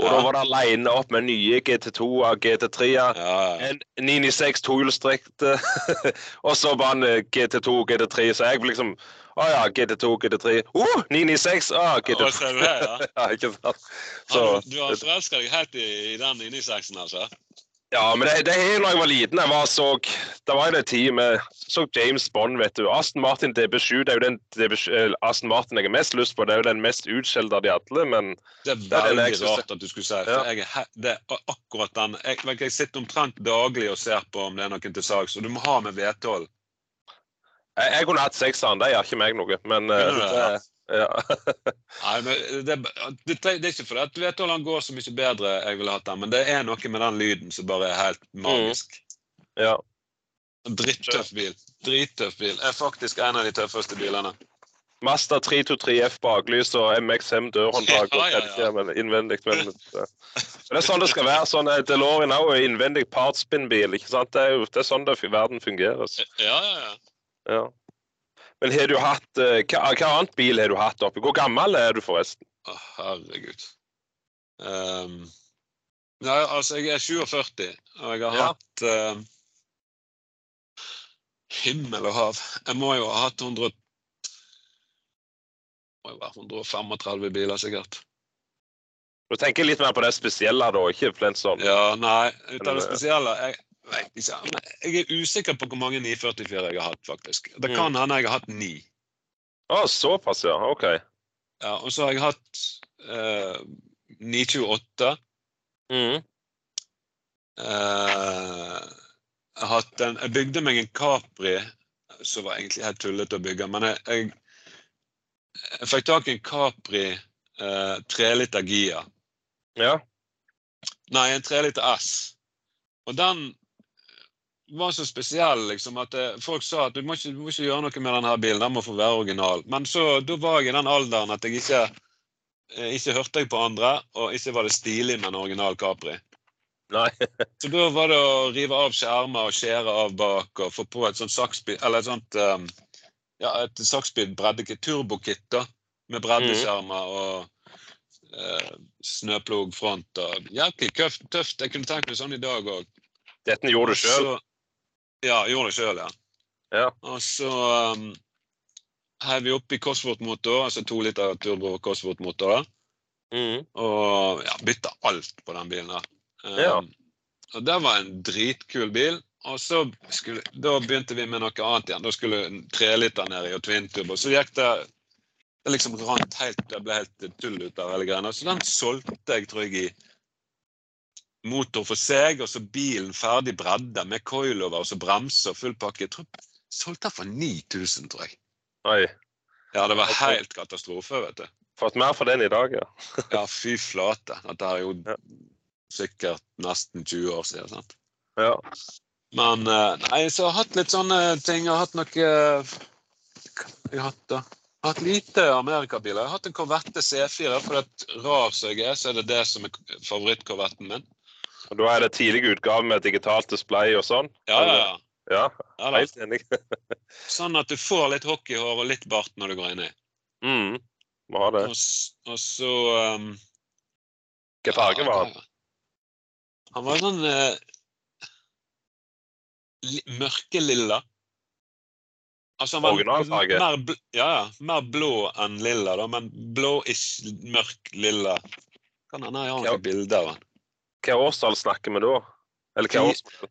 Og Ja. da var det line opp med nye GT2-er, GT3-er. ja, ja. En 996 tohjulstrekte, [LAUGHS] og så bare en eh, GT2, GT3. Så jeg liksom Å ja, GT2, GT3. Oh, 996! Ah, Og GT2. ser du det, ja? [LAUGHS] Ja, ikke sant? Så, du, har forelska deg helt i, i den inni seksen, altså? Ja, men det, det er da jeg var liten. Jeg var så Det var en tid med så James Bond, vet du. Aston Martin DB7 det er jo den DB, eh, Aston Martin jeg har mest lyst på. Det er jo den mest utskjelte av de alle, men Det er Det er veldig rart at du skulle si for Ja. jeg er, det er akkurat den. Jeg, jeg sitter omtrent daglig og ser på om det er noen til salgs, og du må ha med V12. jeg, jeg kunne hatt sekseren. Det gjør ikke meg noe. Men eh, det? Ja. [LAUGHS] Nei, men det, det, det er ikke fordi at V12 går så mye bedre, jeg ville hatt den, men det er noe med den lyden som bare er helt magisk. ja. Drittøff bil. Drittøff bil. Er faktisk en av de tøffeste bilene. Mazda 323F baklys og MX5 dørhåndtak Ja, ja, ja. tredje innvendig. Men, ja. Men det er sånn det skal være. sånn eh, DeLorean er jo en innvendig partspin-bil. ikke sant? Det er jo det er sånn det, verden fungerer. Ja, ja, ja. Men har du hatt eh, hva, hva annet bil har du hatt oppi? Hvor gammel er du forresten? Å, herregud. Um, nei, altså, jeg er 47, og jeg har Ja. hatt uh, Himmel og hav. Jeg må jo ha hatt 100 må jo være 135 biler, sikkert. Du tenker litt mer på det spesielle, da, ikke Flint sånn? Ja, nei, ut av det eh, spesielle Jeg vet ikke. Jeg er usikker på hvor mange 944 jeg har hatt, faktisk. Det Mm. kan hende jeg har hatt ni. Å, såpass, ja. OK. Ja, og så har jeg hatt eh, 928. Mm. Eh, jeg, hatt en, jeg bygde meg en Capri som var egentlig helt tullete å bygge. Men jeg, jeg, jeg fikk tak i en Capri eh, 3 liter Gia. Ja. Nei, en 3 liter S. Og den var så spesiell liksom, at eh, folk sa at du må, ikke, du må ikke gjøre noe med denne bilen, den må få være original. Men så, da var jeg i den alderen at jeg ikke, eh, ikke hørte jeg på andre, og ikke var det stilig med en original Capri. Nei. Så da var det å rive av skjermer og skjære av bak og få på et sånt saksbil, eller et sånt um, ja, et saksbil breddekit, turbokit da, med breddeskjermer og eh, snøplog front og jævlig tøft. Jeg kunne tenkt meg sånn i dag òg. Dette gjorde du sjøl? Ja, gjorde det sjøl, ja. Ja. Og så um, heiv vi oppi Cosworth-motor, altså to liter turbo Cosworth-motor. Mhm. Og ja, bytta alt på den bilen der. Um, Ja. Og det var en dritkul bil. Og så skulle, da begynte vi med noe annet igjen. Da skulle en treliter ned i og twin-turbo. Så gikk det Det liksom rant helt Det ble helt tull ut av hele greiene. Så den solgte jeg, tror jeg, i motor for seg, og så bilen ferdig bredde med coilover og så bremser og full pakke. Jeg tror solgte den for 9000, tror jeg. Oi. Ja, det var helt katastrofe, vet du. Fått mer for den i dag, ja. [LAUGHS] Ja, fy flate. Dette er jo [LAUGHS] Ja. sikkert nesten 20 år siden. sant? ja. Men eh, nei, så jeg har hatt litt sånne ting. Jeg har hatt noe jeg har hatt, da? Jeg har hatt lite amerikabiler. Jeg har hatt en Corvette C4. For det rar som jeg er, så er det det som er favorittkorvetten min. Og Da er det tidlig utgave med digitalt display og sånn. Ja, ja, ja. Ja, ja helt enig. [LAUGHS] Sånn at du får litt hockeyhår og litt bart når du går inn i. Mm. Må ha det. Og, og så um, Hvilken farge var han? Han var sånn uh, li- mørkelilla. Altså han var Originalfarge? Mer, bl ja, ja, mer blå enn lilla, da, men blå-ish mørk lilla. Kan hende jeg har noen bilder av han. Hva årstall snakker vi da? Eller hva årstall?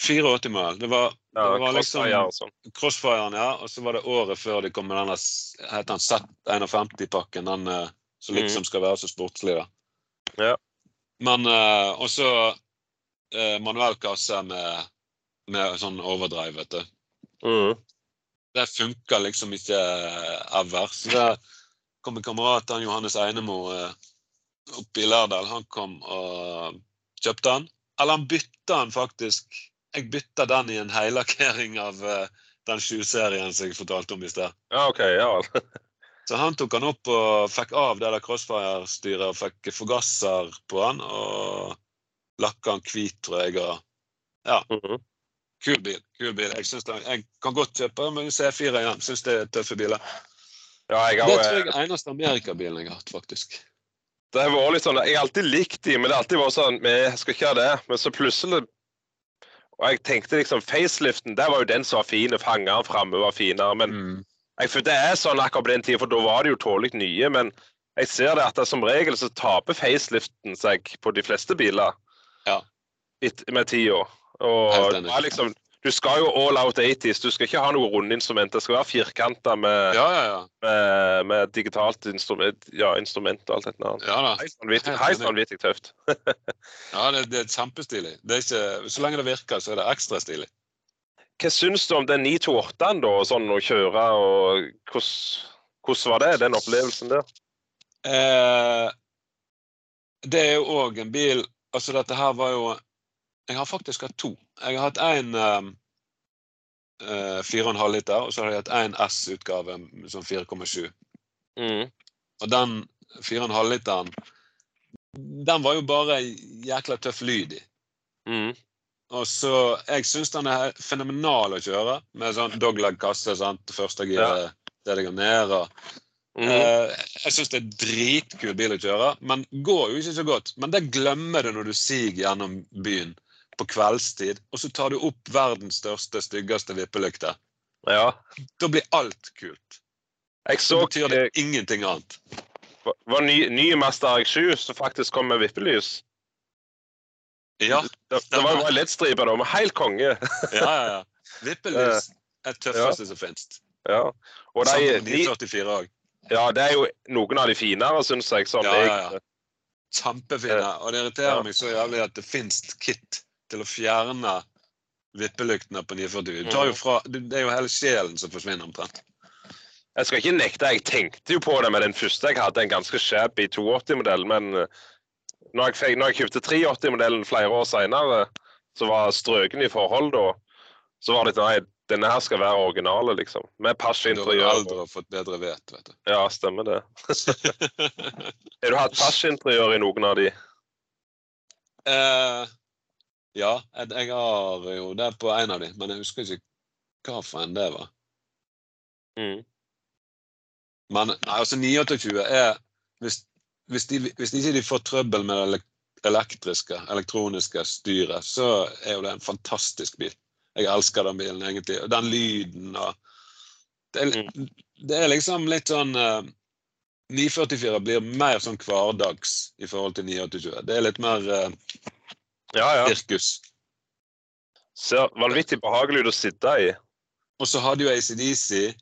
84-mål. Det var, Ja, det var liksom crossfire og sånn. Crossfiren, ja. Og så var det året før de kom med denne heter den Z51-pakken. Den eh, som Mhm. liksom skal være så sportslig, da. Ja. Men uh, også uh, manuell kasse med, med sånn overdrive, vet du. Mm. Det funker liksom ikke eh, ever. Så det kom en kamerat, han Johannes Einemo, eh, oppe i Lærdal. Han kom og kjøpte den. Eller han bytta den faktisk. Jeg bytta den i en heilakkering av eh, den sju-serien som jeg fortalte om i sted. Ja, OK. Ja. [LAUGHS] Så han tok han opp og fikk av det der crossfire-styret og fikk forgasser på han. Og lakka han hvit, tror jeg. Og Mhm. kul bil. kul bil. Jeg, det, jeg kan godt kjøpe men C4 igjen. Syns det er tøffe biler. ja jeg Det tror eh, jeg er eneste amerikabilen jeg har hatt, faktisk. Det var litt sånn, Jeg har alltid likt de, men det har alltid vært sånn Vi skal ikke ha det. Men så plutselig Og jeg tenkte liksom Faceliften, der var jo den som var fin. Fangeren framme var finere. Men Mm. jeg, for det er sånn akkurat på den tida, for da var det jo tålelig nye. Men jeg ser det at det, som regel så taper faceliften seg på de fleste biler Ja. et, med tida. Og det var liksom, du skal jo all out 80s. Du skal ikke ha noe rundinstrument. Det skal være firkanta med, Ja, ja, ja. med, med digitalt instrument, ja, instrument og alt dette. annet. ja da. Helt vanvittig tøft. [LAUGHS] Ja, det, det er kjempestilig. Det er ikke, så lenge det virker, så er det ekstra stilig. Hva syns du om den 928-en, da? Sånn å kjøre og hvordan, hvordan var det, den opplevelsen der? Eh, det er jo òg en bil Altså, dette her var jo Jeg har faktisk hatt to. Jeg har hatt én um, uh, 4,5 liter, og så har jeg hatt én S-utgave som 4,7. Mm. Og den 4,5 literen Den var jo bare jækla tøff lyd i. Mm. Og så, Jeg syns den er fenomenal å kjøre, med sånn dogleg-kasse. sant? Første giret det går ned. og Mm. Uh, jeg syns det er dritkul bil å kjøre, men går jo ikke så godt. Men det glemmer du når du siger gjennom byen på kveldstid, og så tar du opp verdens største, styggeste vippelykte. Ja. Da blir alt kult. Jeg Så så betyr det ingenting annet. var ny, ny Mazda RX7 som faktisk kom med vippelys. Ja, Det, det var en LED-striper, da, med helt konge. ja, ja. ja. Vippelys [LAUGHS] er det tøffeste som finnes. Ja. Og de, Samme med de, 944 òg. ja, det er jo noen av de finere, syns jeg. Sånn, Ja, ja, ja. Kjempefine. Og det irriterer Ja. meg så jævlig at det fins kit til å fjerne vippelyktene på 49. Du tar jo Mhm. fra, det er jo hele sjelen som forsvinner omtrent. Jeg skal ikke nekte, jeg tenkte jo på det med den første jeg hadde, en ganske shabby 280-modell, men eh, når jeg, når jeg kjøpte 380-modellen flere år seinere, så var strøken i forhold da, så var det nei, denne her skal være originale, liksom. Med Du har aldri fått bedre vet, vet du. Ja, stemmer det. [LAUGHS] Har du hatt Pasch-interiør i noen av de? eh, ja, jeg, har jo det på en av de, men jeg husker ikke hva for en det var. Mm. Men nei, altså 29 er Hvis, hvis, de, hvis ikke de får trøbbel med det elektriske, elektroniske styret, så er jo det en fantastisk bil. Jeg elsker den bilen, egentlig. Og den lyden og Det er, det er liksom litt sånn eh, 944 blir mer sånn hverdags i forhold til 928. Det er litt mer eh, Ja, ja. sirkus. Ser vanvittig behagelig ut å sitte i. Og så hadde jo ACDC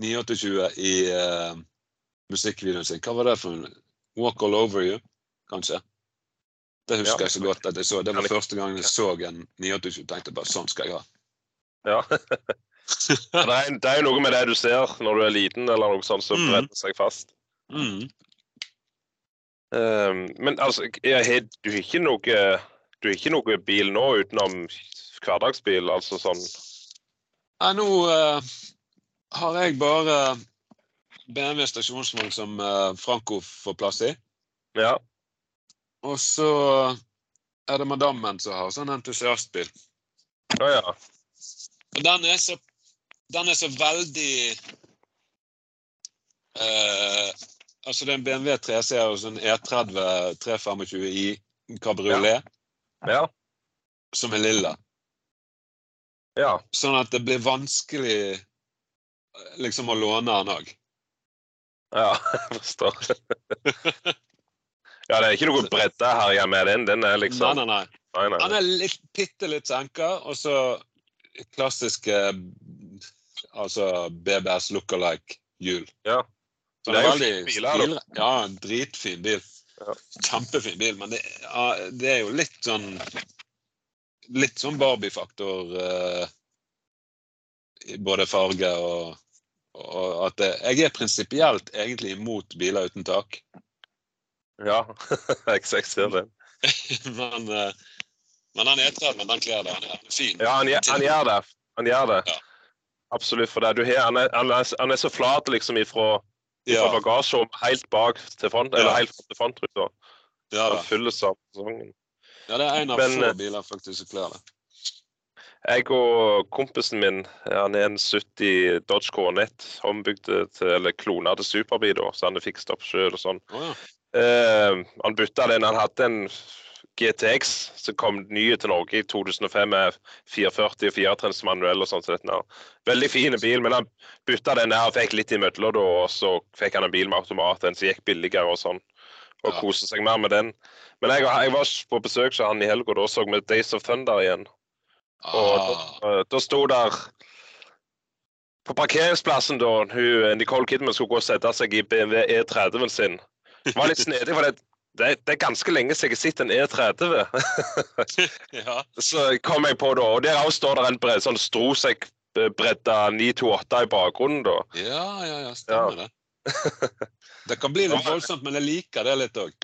928 i uh, musikkvideoen sin. Hva var det for en? Walk All Over You, kanskje? Det husker Ja. jeg så godt at jeg så. Det var første gangen jeg så en 927 tenkte jeg bare sånn skal jeg ha. Ja. [LAUGHS] Det, er, det er noe med det du ser når du er liten, eller noe sånt, som Mm. brenner seg fast. Mm. Um, men altså, jeg, har- du ikke noe Du er ikke noe bil nå utenom hverdagsbil, altså sånn Nei, nå uh, har jeg bare BMW stasjonsvogn som uh, Franco får plass i. Ja. Og så er det madammen som har sånn entusiastbil. Å ja. Og den er så, den er så veldig uh, Altså det er en BMW 3-serie og sånn E30 325i kabriolet Ja. Som er lilla. Ja. Sånn at det blir vanskelig liksom å låne den òg. ja. [LAUGHS] Jeg forstår. Ja, det er ikke noe bredde her hjemme med den. Den er liksom nei, nei. Nei, nei. nei. Den er litt, bitte litt senka, og så klassiske altså BBS look-alike-hjul. Ja. Så Det det er er jo veldig fin bil, da. Ja, en dritfin bil. Ja. Kjempefin bil, men det, ja, det er jo litt sånn Litt sånn Barbie-faktor eh, både farge og, og at det, Jeg er prinsipielt egentlig imot biler uten tak, Ja, jeg [LAUGHS] jeg ser det. [LAUGHS] men, eh, men den E30 den kler det. Han er, er fin. Ja, han, han gjør det. Han gjør det. Ja. Absolutt. For det. Du han, er, han, er, han er så flat liksom ifra, ifra Fra bagasjerom helt bak til front, Ja. eller helt til frontruta. ja, da. Fylles av sesongen. ja, det er en av Men, få eh, biler faktisk som kler det. Jeg og kompisen min, han er en 70 Dodge Coronet, ombygd til, eller klona til Superbi, da, så han er fikset opp sjøl og sånn. Oh, ja. Eh, han bytta den. Han hadde en GTX som kom nye til Norge i 2005 med 440 og firetrenns manuell og sånt. Så. Veldig fin bil, men han bytta den der og fikk litt imellom, og så fikk han en bil med automat, en som gikk billigere og sånn. Og Ja. koste seg mer med den. Men jeg, jeg var på besøk hos han i helga, da så vi Days of Thunder igjen. Og Ah, da, da sto der På parkeringsplassen da hun, Nicole Kidman skulle gå og sette seg i BMW E30-en sin. Det var litt snedig, for det, det, det er ganske lenge siden jeg har sett en E30. [LAUGHS] ja. Så kom jeg på da, og der òg står det en bred, sånn strosekkbredda 928 i bakgrunnen. da. ja, ja, ja, stemmer det. Det kan bli litt voldsomt, men jeg liker det litt òg.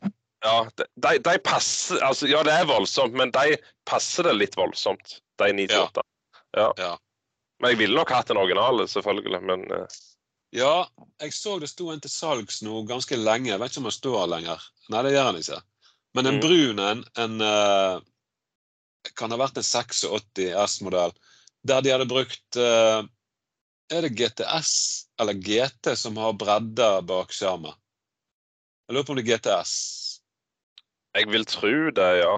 Ja, de, de, passer altså, Ja, det er voldsomt, men de passer det litt voldsomt, de 928. Ja. Ja. Men jeg ville nok hatt en originale, selvfølgelig. Men eh, Ja, jeg så det sto en til salgs nå ganske lenge. Jeg vet ikke om den står lenger. Nei, det gjør den ikke. Men en Mm. brun en, en uh, kan ha vært en 86 S-modell, der de hadde brukt uh, Er det GTS eller GT som har bredder bak skjermen? Jeg lurer på om det er GTS. jeg vil tro det, ja.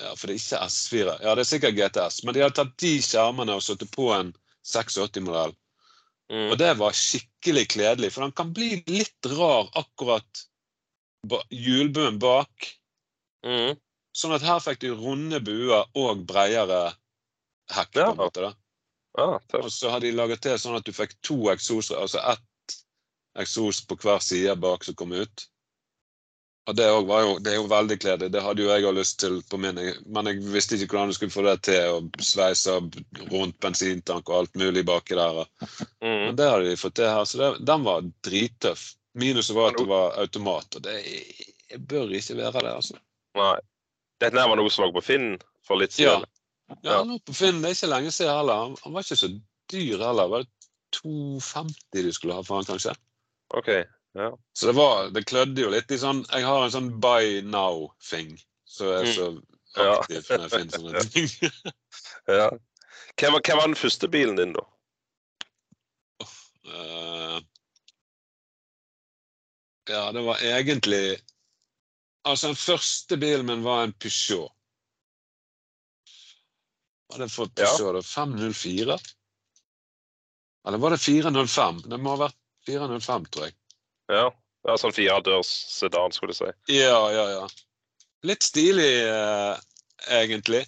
Ja, for det er ikke S4. Ja, det er sikkert GTS. Men de har tatt de skjermene og satt på en 86-modell. Mm. Og det var skikkelig kledelig, for den kan bli litt rar akkurat ba- hjulbuen bak. Mm. Sånn at her fikk du runde buer og bredere hekk. på en måte da. Ah. Og så har de laget til sånn at du fikk to eksoser, altså ett eksos på hver side bak som kom ut. Og det, var jo, det er jo veldig kledelig. Det hadde jo jeg òg lyst til på min, men jeg visste ikke hvordan du skulle få det til. å sveise rundt bensintank og alt mulig baki der. Mm. Men det hadde de fått til her, så det, den var drittøff. Minuset var at det var automat, og det jeg bør ikke være det, altså. Nei. Dette var noe som lå på Finn for litt siden. Ja, Ja. nå på Finn, det er ikke lenge siden heller. Han, han var ikke så dyr heller. Var det 250 du skulle ha for han, kanskje? OK. Ja. Så det var, det klødde jo litt i sånn Jeg har en sånn buy now-thing. Så jeg er så aktiv når jeg finner sånne [LAUGHS] ting. ja. Hva hva var den første bilen din, da? Uh, ja, det var egentlig Altså, den første bilen min var en Peugeot. Var hadde jeg fått Ja. Peugeot? da? 504? Eller var det 405? Det må ha vært 405, tror jeg. Ja. Det var sånn firedørs sedan, skulle jeg si. Ja, ja, ja. Litt stilig, eh, egentlig.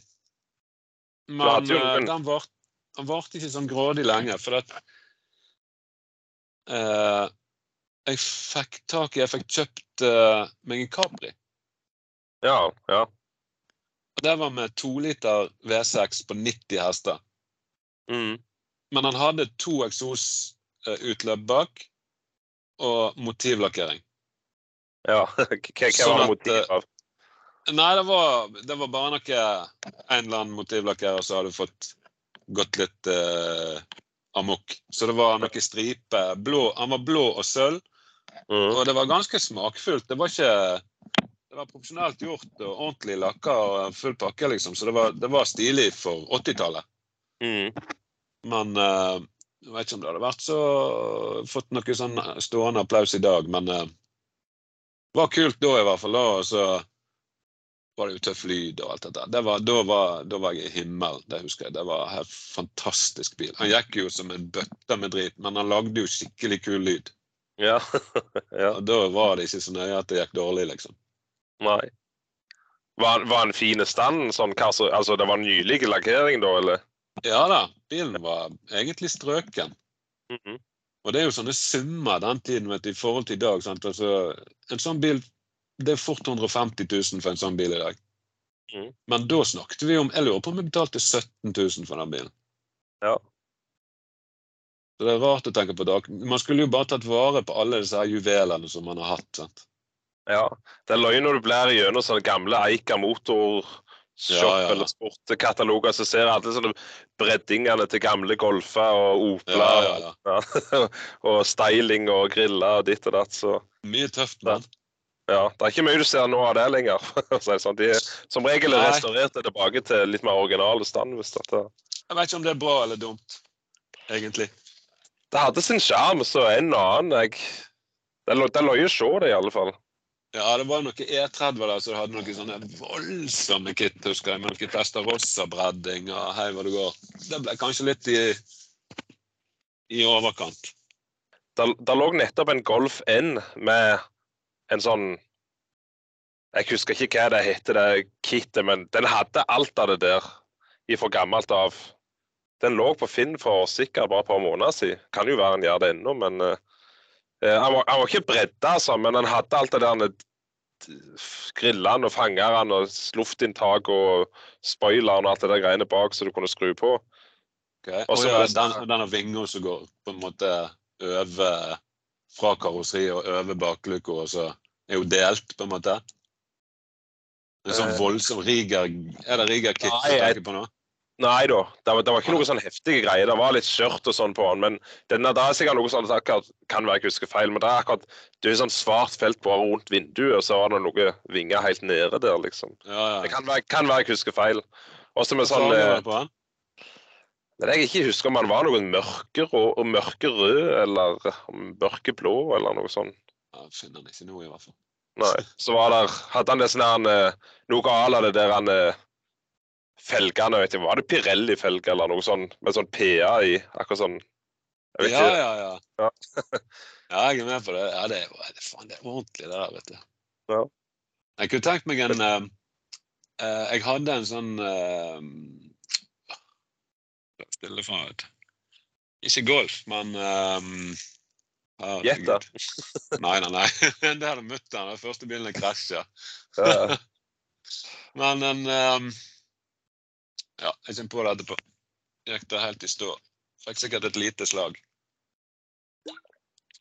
Men jo eh, den varte den ikke sånn grådig lenge, for at eh, Jeg fikk tak i Jeg fikk kjøpt eh, meg en Capri. Ja. ja. Og Det var med to liter V6 på 90 hester. Mm. Men han hadde to eksosutløp bak og motivlakkering. Ja. [LAUGHS] Hva Sånn var motivet av? Nei, det var, det var bare noe En eller annen motivlakkerer som hadde fått gått litt eh, amok. Så det var noe stripe. Blå, han var blå og sølv, Mm. og det var ganske smakfullt. Det var ikke Det var profesjonelt gjort og ordentlig lakka og full pakke, liksom. Så det var, det var stilig for 80-tallet. Mm. Men eh, jeg vet ikke om det hadde vært så fått noe sånn stående applaus i dag, men eh, det var kult da i hvert fall. da, og så var det jo tøff lyd og alt dette. Det var, da, var, da var jeg i himmelen, det husker jeg. Det var en fantastisk bil. Han gikk jo som en bøtte med drit, men han lagde jo skikkelig kul lyd. Ja. [LAUGHS] ja. Og da var det ikke så nøye at det gikk dårlig, liksom. Nei. Var, var han fin i stand? Sånn, hva så- altså, det var nylig lakkering da, eller? Ja da, bilen var egentlig strøken. Mhm. Og det er jo sånne summer den tiden vet du, i forhold til i dag. Altså, en sånn bil Det er fort 150 000 for en sånn bil i dag. Mm. Men da snakket vi om Jeg lurer på om vi betalte 17 000 for den bilen. Ja. Så det er rart å tenke på dag. Man skulle jo bare tatt vare på alle disse her juvelene som man har hatt. sant? Ja. Det er løgn når du blir gjennom sånne gamle Eika motorshop Ja, ja. eller sportkataloger, så ser alle sånne breddingene til gamle Golfer og Opler. Ja. Ja. [LAUGHS] og styling og griller og ditt og datt. Så Mye tøft, mann. ja, det er ikke mye du ser nå av det lenger. [LAUGHS] sånn. De er som regel er restaurert tilbake til litt mer originale stand. Jeg vet ikke om det er bra eller dumt, egentlig. Det hadde sin sjarm, så en og annen jeg... Det er løye å se det, i alle fall. Ja, det var noe E30 der, så du hadde noen sånne voldsomme kit, husker jeg, med noe Testarossa-bredding og hei hva det går. Det ble kanskje litt i, i overkant. Der lå nettopp en Golf N med en sånn Jeg husker ikke hva det heter, det kittet, men den hadde alt av det der ifra gammelt av. Den lå på Finn for sikkert bare et par måneder siden. Kan jo være en gjør det ennå, men eh, han, var, han var ikke bredda, altså, men han hadde alt det der eh, grillene og fangerne og luftinntak og spoileren og alt det der greiene bak så du kunne skru på. Okay. Og ja, den, denne vinga som går på en måte over fra karosseriet og over bakluka, og så er jo delt, på en måte. En sånn Eh. voldsom riger... Er det riger kit du tenker på nå? Nei da, det var, det var ikke noe sånn heftige greier. Det var litt skjørt og sånn på den. Men denne, det er sikkert noe at akkurat, kan være jeg husker feil, men det er akkurat det er sånn svart felt bare rundt vinduet, og så var det noe vinger helt nede der, liksom. Ja, ja. Det kan være, kan være jeg husker feil. Også med sånn eh, på? Men jeg ikke husker om han var noen mørkerød, mørkerød eller mørkeblå eller noe sånt. Jeg finner han ikke nå, i hvert fall. Nei. Så var der, hadde han det sånn eh, noe à la det der han eh, felgene, vet jeg, var det Pirelli-felger eller noe sånn, med sånn PA i, akkurat sånn. Ja, ja, ja. Ja. [LAUGHS] ja, jeg er med på det. Ja, det er, det, faen, det er ordentlig, det der, vet du. Ja. Jeg kunne tenkt meg en uh, uh, Jeg hadde en sånn uh, Stille vet du. Ikke golf, men um, Gjett. [LAUGHS] Nei, nei, nei. [LAUGHS] Det hadde mutter'n. Den første bilen krasja. Ja. Men en um, Ja, jeg kjenner på det etterpå. Gikk det helt i stå. Fikk sikkert et lite slag.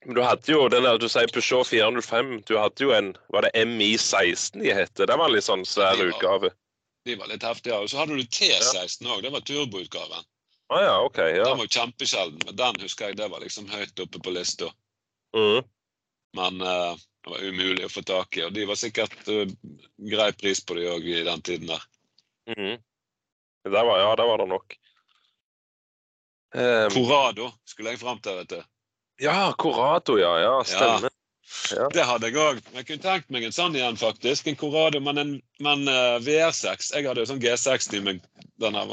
Men du hadde jo den der, du sier Peugeot 405, du hadde jo en, var det MI16 de hette? Det var en litt sånn svær var, utgave. De var litt heftige. Og så hadde du T16 òg. Det var turboutgaven. Ah, ja, OK. Ja. Den var kjempesjelden, men den husker jeg det var liksom høyt oppe på lista. Mhm. Men uh, det var umulig å få tak i, og de var sikkert uh, grei pris på de òg i den tiden der. Mhm. Det var, ja, det var det nok. Um, Corrado skulle jeg fram til, vet du. ja, Corrado, ja. Ja, stemmer. Ja. Det hadde jeg òg. Jeg kunne tenkt meg en sånn igjen, faktisk. En Corrado, men en men, uh, VR6. Jeg hadde jo sånn G60 med denne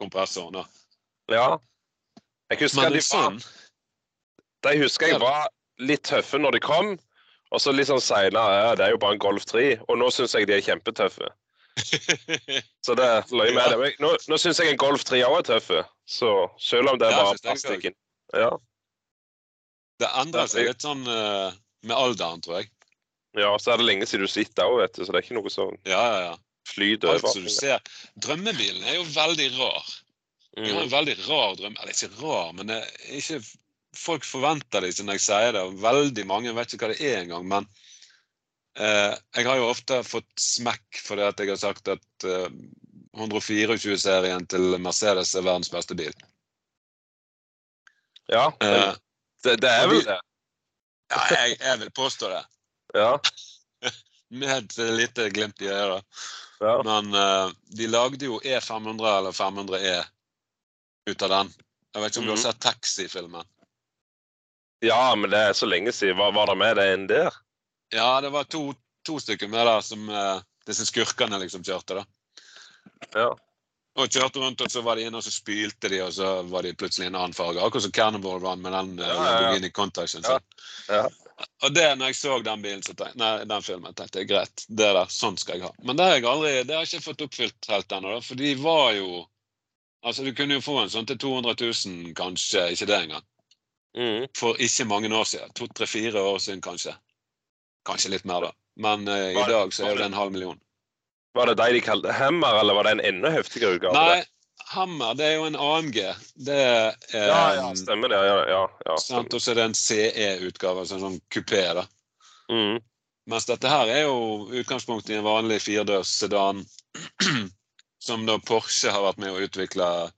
kompressoren. da. ja. Jeg husker Men de var sånn De husker jeg var litt tøffe når de kom, og så litt sånn seinere ja, det er jo bare en Golf 3. Og nå syns jeg de er kjempetøffe. Så det løy med det. Nå, nå syns jeg en Golf 3 òg er tøffe. Så selv om det er jeg plastikken. Ja, Det endrer seg litt sånn uh, med alderen, tror jeg. ja, så er det lenge siden du sitter òg, vet du. Så det er ikke noe sånn Ja, ja, ja. flyt alt over. som du ser. Drømmebilen er jo veldig rar. Vi har Mm. en veldig rar drøm. Eller ikke rar, men det ikke Folk forventer det ikke når jeg sier det. og Veldig mange vet ikke hva det er engang. Men jeg har jo ofte fått smekk fordi at jeg har sagt at eh, 124-serien til Mercedes er verdens beste bil. Ja, Eh, det, det er vel det. ja, jeg, jeg vil påstå det. [LAUGHS] Ja. [LAUGHS] Med et lite glimt i øret. ja. Men uh, de lagde jo E500 eller 500E ut av den. Jeg vet ikke om du har Mhm. sett Taxi-filmen? ja, men det er så lenge siden. Var, var det med det enn der? Ja, det var to, to stykker med der som eh, disse skurkene liksom kjørte. da. Ja. Og kjørte rundt, og så var de inne og så spylte de, og så var de plutselig en annen farge. Akkurat som Cannibal Run med den eh, Ja, ja, ja. Lamborghini Contacten. Ja, ja. Og det, når jeg så den bilen, så tenkte, nei, den filmen, tenkte jeg greit, det der, sånn skal jeg ha. Men det har jeg aldri, det har jeg ikke fått oppfylt helt ennå, da, for de var jo Altså, du kunne jo få en sånn til 200 000, kanskje, ikke det engang. Mm. For ikke mange år siden. To, tre, fire år siden, kanskje. Kanskje litt mer, da. Men uh, i Var- dag så er det- det en halv million. Var det de de kalte Hammer, eller var det en enda heftigere utgave? Nei, Hammer, det er jo en AMG. Det er Ja, ja, eh, stemmer det. Ja, ja, ja. Og så er det en CE-utgave, altså en sånn kupé. da. Mm. Mens dette her er jo utgangspunktet i en vanlig firedørs sedan. [CLEARS THROAT] som da Porsche har vært med å utvikle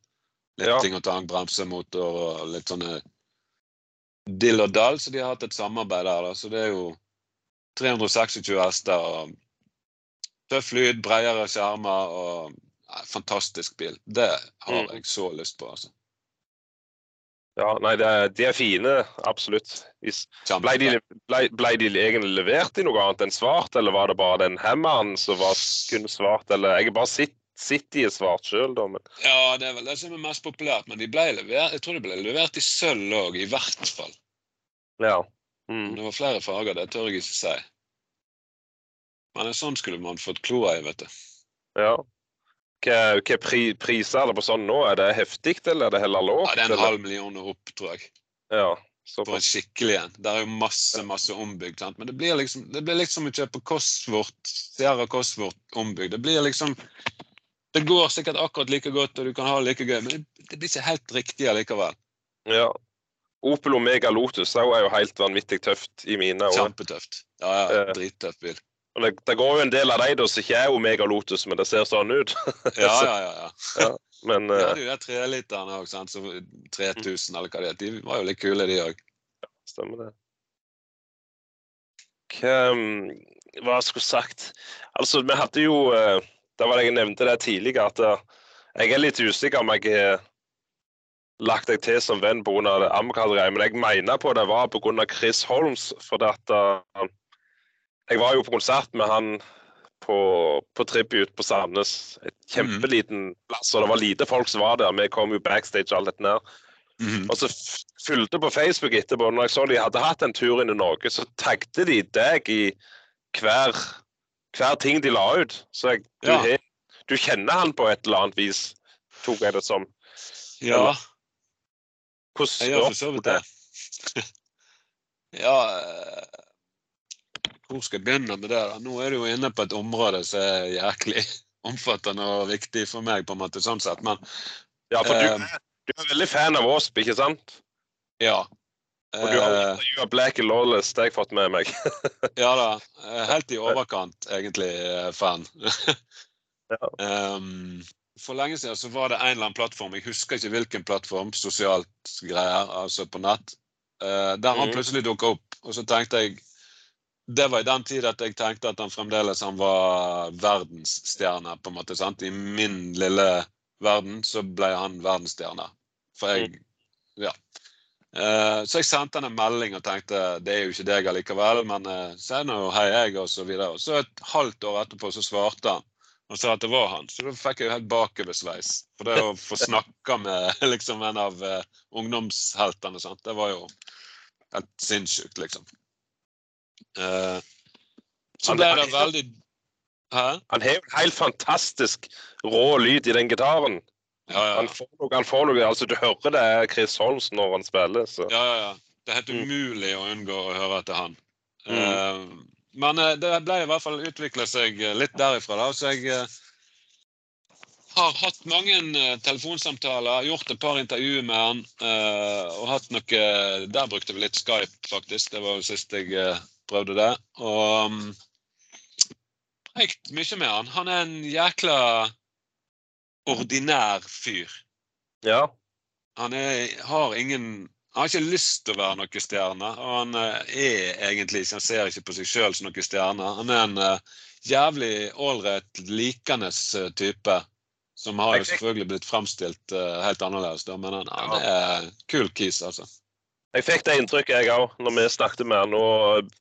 litt Ja. ting og tang, bremsemotor og litt sånne dill og dall. Så de har hatt et samarbeid der. da. Så det er jo 326 hester og tøff lyd, bredere skjermer og ja, Fantastisk bil. Det har Mm. jeg så lyst på, altså. ja nei, det, er- de er fine. Absolutt. Ble de, ble, ble de egentlig levert i noe annet enn svart, eller var det bare den hammeren som var kun svart? Eller jeg har bare sett, de i svart sjøl, da. Men Ja, det er vel det som er mest populært, men de ble levert, jeg tror de ble levert i sølv òg, i hvert fall. ja. Mm. det var flere farger, det tør jeg ikke si. Men en sånn skulle man fått kloa i, vet du. ja. Hva pri, priser er det på sånn nå? Er det heftig, eller er det heller lågt? Ja, det er en halv million og opp, tror jeg. Ja, For en skikkelig en. Det er jo masse, masse ombygd. Sant? Men det blir liksom det blir liksom å kjøpe Cosworth, Sierra Cosworth ombygd. Det blir liksom Det går sikkert akkurat like godt, og du kan ha det like gøy, men det, det blir ikke helt riktig allikevel. Ja. Opel Omega Lotus er jo helt vanvittig tøft i mine øyne. Kjempetøft. Ja, ja, Eh. Drittøff bil. Det, det går jo en del av de da som ikke er Omega Lotus, men det ser sånn ut. [LAUGHS] Ja, ja, ja. ja. Men De eh, de treliterne òg, så 3000 eller hva det er. De var jo litt kule, de òg. stemmer det. Hva, mm, skulle sagt? Altså, vi hadde jo Da Det var det jeg nevnte det tidligere, at eh, jeg er litt usikker om jeg lagt deg til som venn pga. det Amcar-greiet, men jeg mener på det var pga. Chris Holmes. For at, uh, jeg var jo på konsert med han på, på Tribute på Sandnes. Et kjempeliten plass, og det var lite folk som var der. Vi kom jo backstage og alt dette der. Mhm. Og så fulgte på Facebook etterpå, når jeg så de hadde hatt en tur inn i Norge, så tagte de deg i hver, hver ting de la ut. Så jeg, du, Ja. du kjenner han på et eller annet vis, tok jeg det som. Ja, Hvordan jeg gjør for så vidt det. [LAUGHS] Ja eh, Hvor skal jeg begynne med det? da? Nå er du jo inne på et område som er jæklig [LAUGHS] omfattende og viktig for meg, på en måte, sånn sett. Men Ja, for du, eh, du er veldig fan av Wasp, ikke sant? ja. Og du har Eh, intervjua Black and Lawless, det har jeg fått med meg. [LAUGHS] Ja da. eh, Helt i overkant, egentlig, eh, fan. Ja. um, for lenge siden så var det en eller annen plattform, jeg husker ikke hvilken plattform, sosialt greier, altså på nett, uh, der han Mhm. plutselig dukka opp. Og så tenkte jeg Det var i den tid at jeg tenkte at han fremdeles han var verdensstjerne, på en måte. sant? I min lille verden så ble han verdensstjerne. For jeg Ja. Uh, så jeg sendte han en melding og tenkte det er jo ikke deg allikevel, men uh, si nå hei, jeg, og så videre. Og så et halvt år etterpå så svarte han og sa at det var han. Så da fikk jeg jo helt bakoversveis. For det å få snakke med [LAUGHS] liksom en av uh, ungdomsheltene, sant? det var jo helt sinnssykt, liksom. Uh, så ble det veldig Hæ? Han har jo en helt fantastisk rå lyd i den gitaren. Ja, ja. Han får noe, han får noe, altså Du hører det er Chris Holmes når han spiller. så... Ja, ja, ja. Det er helt Mm. umulig å unngå å høre etter han. Mm. Eh, men eh, det ble i hvert fall utvikla seg eh, litt derifra. da, Så jeg, eh, har hatt mange telefonsamtaler, gjort et par intervjuer med han. Og hatt noe Der brukte vi litt Skype, faktisk. Det var jo sist jeg prøvde det. Og um, preikt mye med han. Han er en jækla ordinær fyr. Ja. Han er, har ingen han har ikke lyst til å være noen stjerne. Og han er egentlig ikke, han ser ikke på seg sjøl som noen stjerne. Han er en uh, jævlig ålreit, likende type. Som har jo selvfølgelig blitt framstilt uh, helt annerledes, da, men han, han er kul kis, altså. Jeg fikk det inntrykket, jeg òg, når vi snakket med han. Og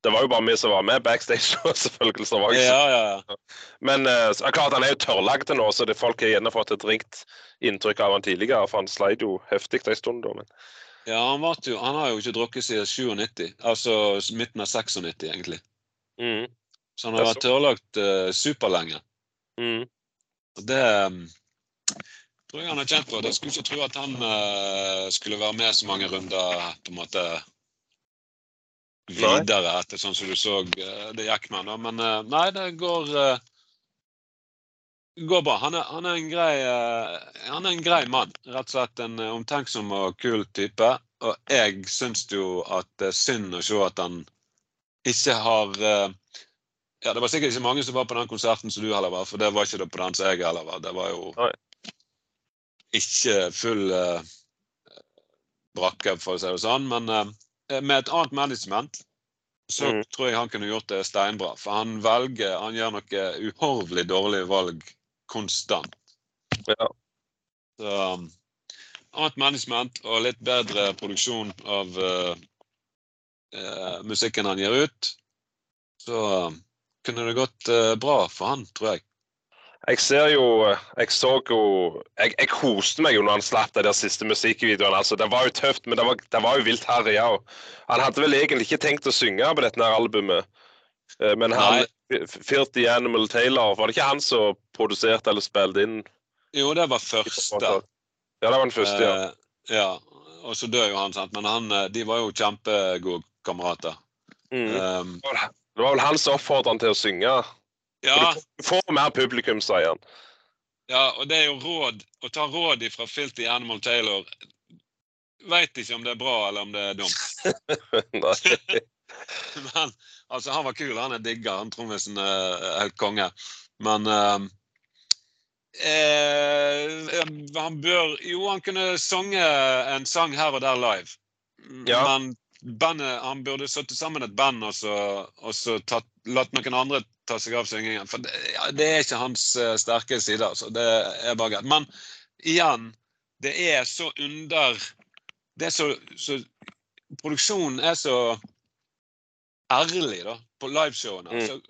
det var jo bare vi som var med backstage. [LAUGHS] selvfølgelig. Så var ja, ja, ja. Men uh, klart han er jo tørrlagd nå, så det folk har gjerne fått et ringt inntrykk av han tidligere. For han sleit jo heftig en stund da. Men... Ja, han, jo, han, har jo ikke drukket siden 97. Altså midten av 96, egentlig. Mm. Så han har vært tørrlagt uh, superlenge. Mm. Og det um, tror jeg han har kjent på. Jeg skulle ikke tro at han uh, skulle være med så mange runder på en måte videre etter sånn som du så det gikk med. Men uh, nei, det går går bra. Han er, han er, en, grei, han er en grei mann. Rett og slett en omtenksom og kul type. Og jeg syns jo at det er synd å se at han ikke har ja, Det var sikkert ikke mange som var på den konserten som du heller var, for det var ikke det på den som jeg heller var. Det var jo ikke full brakke, for å si det sånn. Men med et annet management så mm. tror jeg han kunne gjort det steinbra. For han velger Han gjør noe uhorvelig dårlige valg konstant. Ja. Så um, annet management og litt bedre produksjon av uh, musikken han gir ut, så um, kunne det gått uh, bra for han, tror jeg. Jeg ser jo Jeg så jo Jeg, jeg koste meg jo når han slapp de der siste musikkvideoene. altså Det var jo tøft, men det var, det var jo vilt harry òg. Han hadde vel egentlig ikke tenkt å synge på dette her albumet, uh, men han Filthy Animal Taylor, var det ikke han som produserte eller spilte inn? Jo, det var første. Ja, det var den første, ja. Uh, ja. Og så dør jo han, sant. Men han, de var jo kjempegode kamerater. Mm. Um, det var vel han som oppfordret han til å synge. Ja. Du får mer publikum, sier han. Ja, og det er jo råd å ta råd fra Filthy Animal Taylor. Veit ikke om det er bra eller om det er dumt. [LAUGHS] [LAUGHS] Men altså, han var kul. Han er digga. Han trommisen er helt konge. Men uh, eh, han bør Jo, han kunne sunge en sang her og der live. Ja. Men bandet, han burde satt sammen et band og så, og så tatt, latt noen andre ta seg av syngingen. For det, ja, det er ikke hans uh, sterke side. Altså. Det er bare greit. Men igjen, det er så under Det er så, så Produksjonen er så ærlig da, på liveshowene. Mm.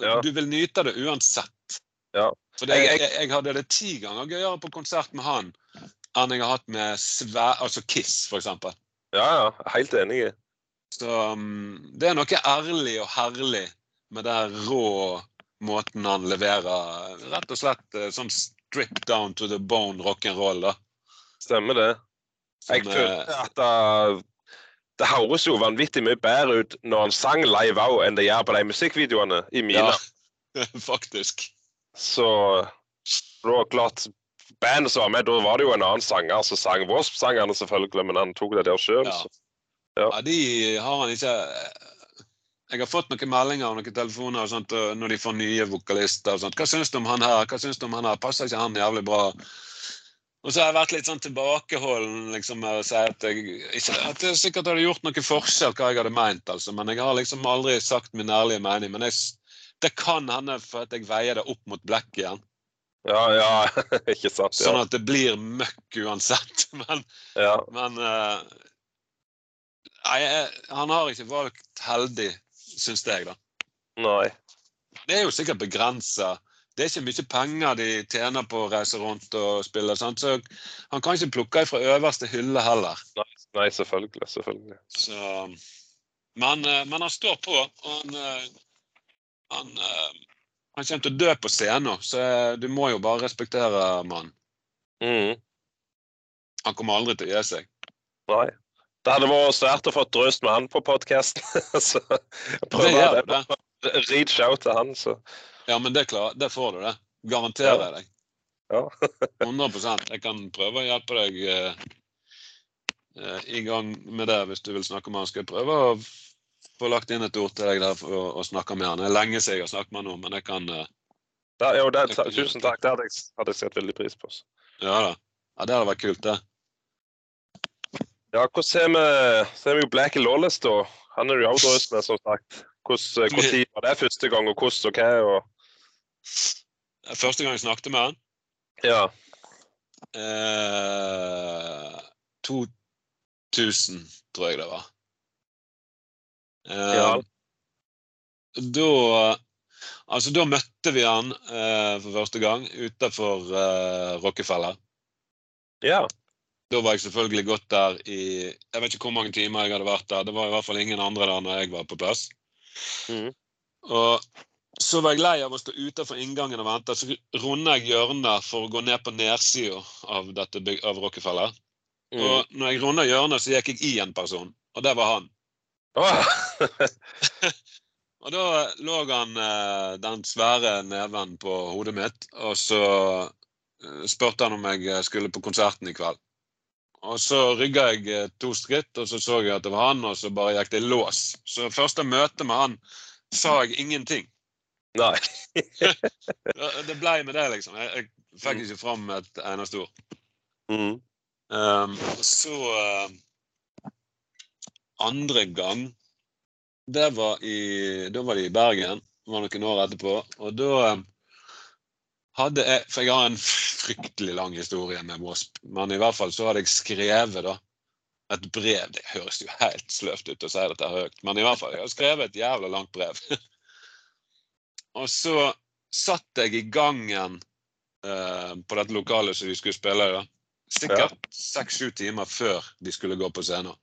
Ja. Du vil nyte det uansett. Ja. For det, jeg, jeg- jeg, hadde det ti ganger gøyere på konsert med han enn jeg har hatt med svær, altså Kiss, for eksempel. Ja, ja. Helt enig. Så um, det er noe ærlig og herlig med den rå måten han leverer. Rett og slett eh, sånn strip down to the bone rock'n'roll, da. Stemmer det. Som, Jeg følte eh, at uh, det høres jo vanvittig mye bedre ut når han sang live òg, enn det gjør på de musikkvideoene i mine. Ja, [LAUGHS] faktisk. Så det var klart Bandet som var med, da var det jo en annen sanger som sang Wasp-sangene, selvfølgelig, men han tok det der sjøl. Ja. Ja. Ja, de har han ikke Jeg har fått noen meldinger og noen telefoner og sånt, når de får nye vokalister. og sånt. 'Hva syns du om han her? Hva syns du om han her? Passer ikke han jævlig bra?' Og så har jeg vært litt sånn tilbakeholden liksom, med å si at jeg ikke, at jeg sikkert hadde gjort noe forskjell hva jeg hadde meint, altså. Men jeg har liksom aldri sagt min ærlige mening. Men jeg, det kan hende for at jeg veier det opp mot Black igjen. Ja, ja, [LAUGHS] ikke sant. Ja. Sånn at det blir møkk uansett. [LAUGHS] Men, ja. men uh, nei, han har ikke valgt heldig, syns jeg, da. Nei. Det er jo sikkert begrensa. Det er ikke mye penger de tjener på å reise rundt og spille. Sant? Så han kan ikke plukke fra øverste hylle heller. Nei, selvfølgelig. Selvfølgelig. Så, men, eh, men han står på. Han, eh, han, eh, han kommer til å dø på scenen, så eh, du må jo bare respektere mannen. Mm. Han kommer aldri til å gi seg. Nei. Det hadde vært svært å få drøst med han på podkasten. [LAUGHS] så prøv det. det. Reach out til han, så Ja, men det, klar, det får du, det. Garanterer jeg deg. Ja. [LAUGHS] 100% Jeg kan prøve å hjelpe deg uh, uh, i gang med det hvis du vil snakke med han. Skal jeg prøve å få lagt inn et ord til deg der for å, å snakke med han. Det er lenge siden jeg har snakket med han nå, men jeg kan eh, Ja, jo, det, tusen takk. Det hadde jeg, hadde jeg sett veldig pris på. Ja da. Ja, det hadde vært kult, det. Ja, hvordan ser vi, ser vi jo Black Lawless, da? Han er jo drøs med, som sagt. Eh, [LAUGHS] hvor tid var det første gang, og hvordan og hva? og... Første gang jeg snakket med han Ja. eh, 2000, tror jeg det var. Eh, Ja. Da Altså, da møtte vi han eh, for første gang utenfor eh, Rockefeller. ja. Da var jeg selvfølgelig gått der i Jeg vet ikke hvor mange timer jeg hadde vært der. Det var i hvert fall ingen andre der når jeg var på plass. Mm. Og så var jeg lei av å stå utenfor inngangen og vente. Så runder jeg hjørnet for å gå ned på nedsida av, av Rockefeller. Mm. Og når jeg runder hjørnet, så gikk jeg i en person, og det var han. [LAUGHS] Og da lå han eh, den svære neven på hodet mitt, og så eh, spurte han om jeg skulle på konserten i kveld. Og så rygga jeg eh, to skritt, og så så jeg at det var han, og så bare gikk det i lås. Så første møte med han sa jeg ingenting. Nei. [LAUGHS] Det blei med det, liksom. Jeg, jeg fikk ikke fram et eneste ord. Mm. Um, så eh, Andre gang det var i, Da var det i Bergen. Det var noen år etterpå. Og da eh, hadde jeg For jeg har en fryktelig lang historie med Wasp. Men i hvert fall så hadde jeg skrevet da et brev. Det høres jo helt sløvt ut å si dette høyt, men i hvert fall, jeg har skrevet et jævla langt brev. [LAUGHS] og så satt jeg i gangen eh, på dette lokalet som vi skulle spille i. Sikkert seks-sju timer før de skulle gå på scenen.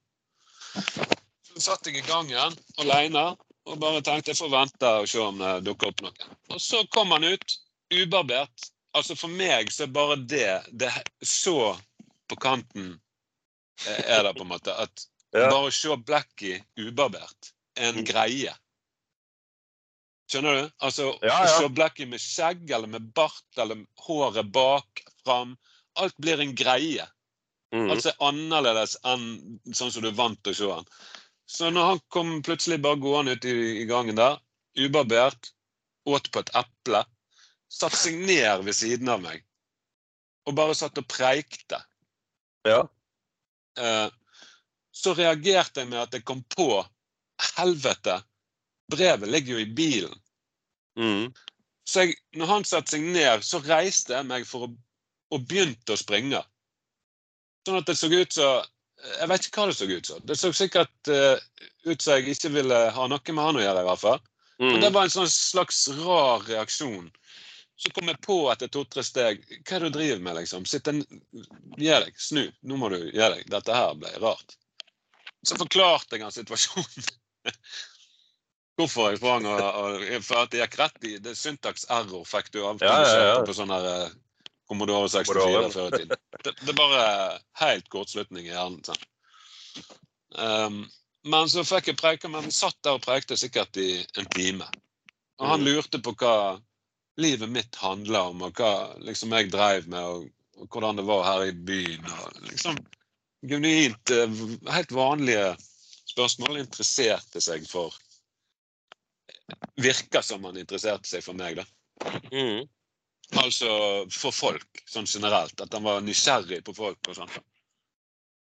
Så satt jeg i gangen alene og bare tenkte jeg får vente og se om det dukker opp noe. Og så kom han ut, ubarbert. Altså For meg så er bare det, det så på kanten eh, er det på en måte at Ja. bare å se Blackie ubarbert er en greie. Skjønner du? Altså Ja, ja. se Blackie med skjegg eller med bart eller håret bak, fram Alt blir en greie. Mm. Altså annerledes enn sånn som du er vant til å se han. Så når han kom plutselig bare gående ut i, i gangen der, ubarbert, åt på et eple, satte seg ned ved siden av meg og bare satt og preikte, Ja. eh, så reagerte jeg med at jeg kom på Helvete! Brevet ligger jo i bilen. Mm. Så jeg, når han satte seg ned, så reiste jeg meg for å, og begynte å springe. Sånn at det så ut som Jeg vet ikke hva det så ut som. Det så sikkert uh, ut som jeg ikke ville ha noe med han å gjøre, i hvert fall. Men det Mm. var en sånn slags rar reaksjon. Så kom jeg på etter to-tre steg Hva er det du driver med, liksom? Sitt en Gi deg. Snu. Nå må du gi deg. Dette her ble rart. Så forklarte jeg han situasjonen. [LAUGHS] Hvorfor jeg sprang og, og For at det gikk rett i Det syntax error fikk du av Ja, ja, ja. på sånn her eh, Commodore 64 Commodore. før i tiden. [LAUGHS] Det, det er bare helt kortslutning i hjernen. Sånn. Um, men så fikk jeg preike, men satt der og preikte sikkert i en time. Og han Mm. lurte på hva livet mitt handla om, og hva liksom jeg dreiv med, og, og hvordan det var her i byen. og liksom Genuint eh, helt vanlige spørsmål. Interesserte seg for Virka som han interesserte seg for meg, da. Mm. Altså for folk, sånn generelt. At han var nysgjerrig på folk og sånt.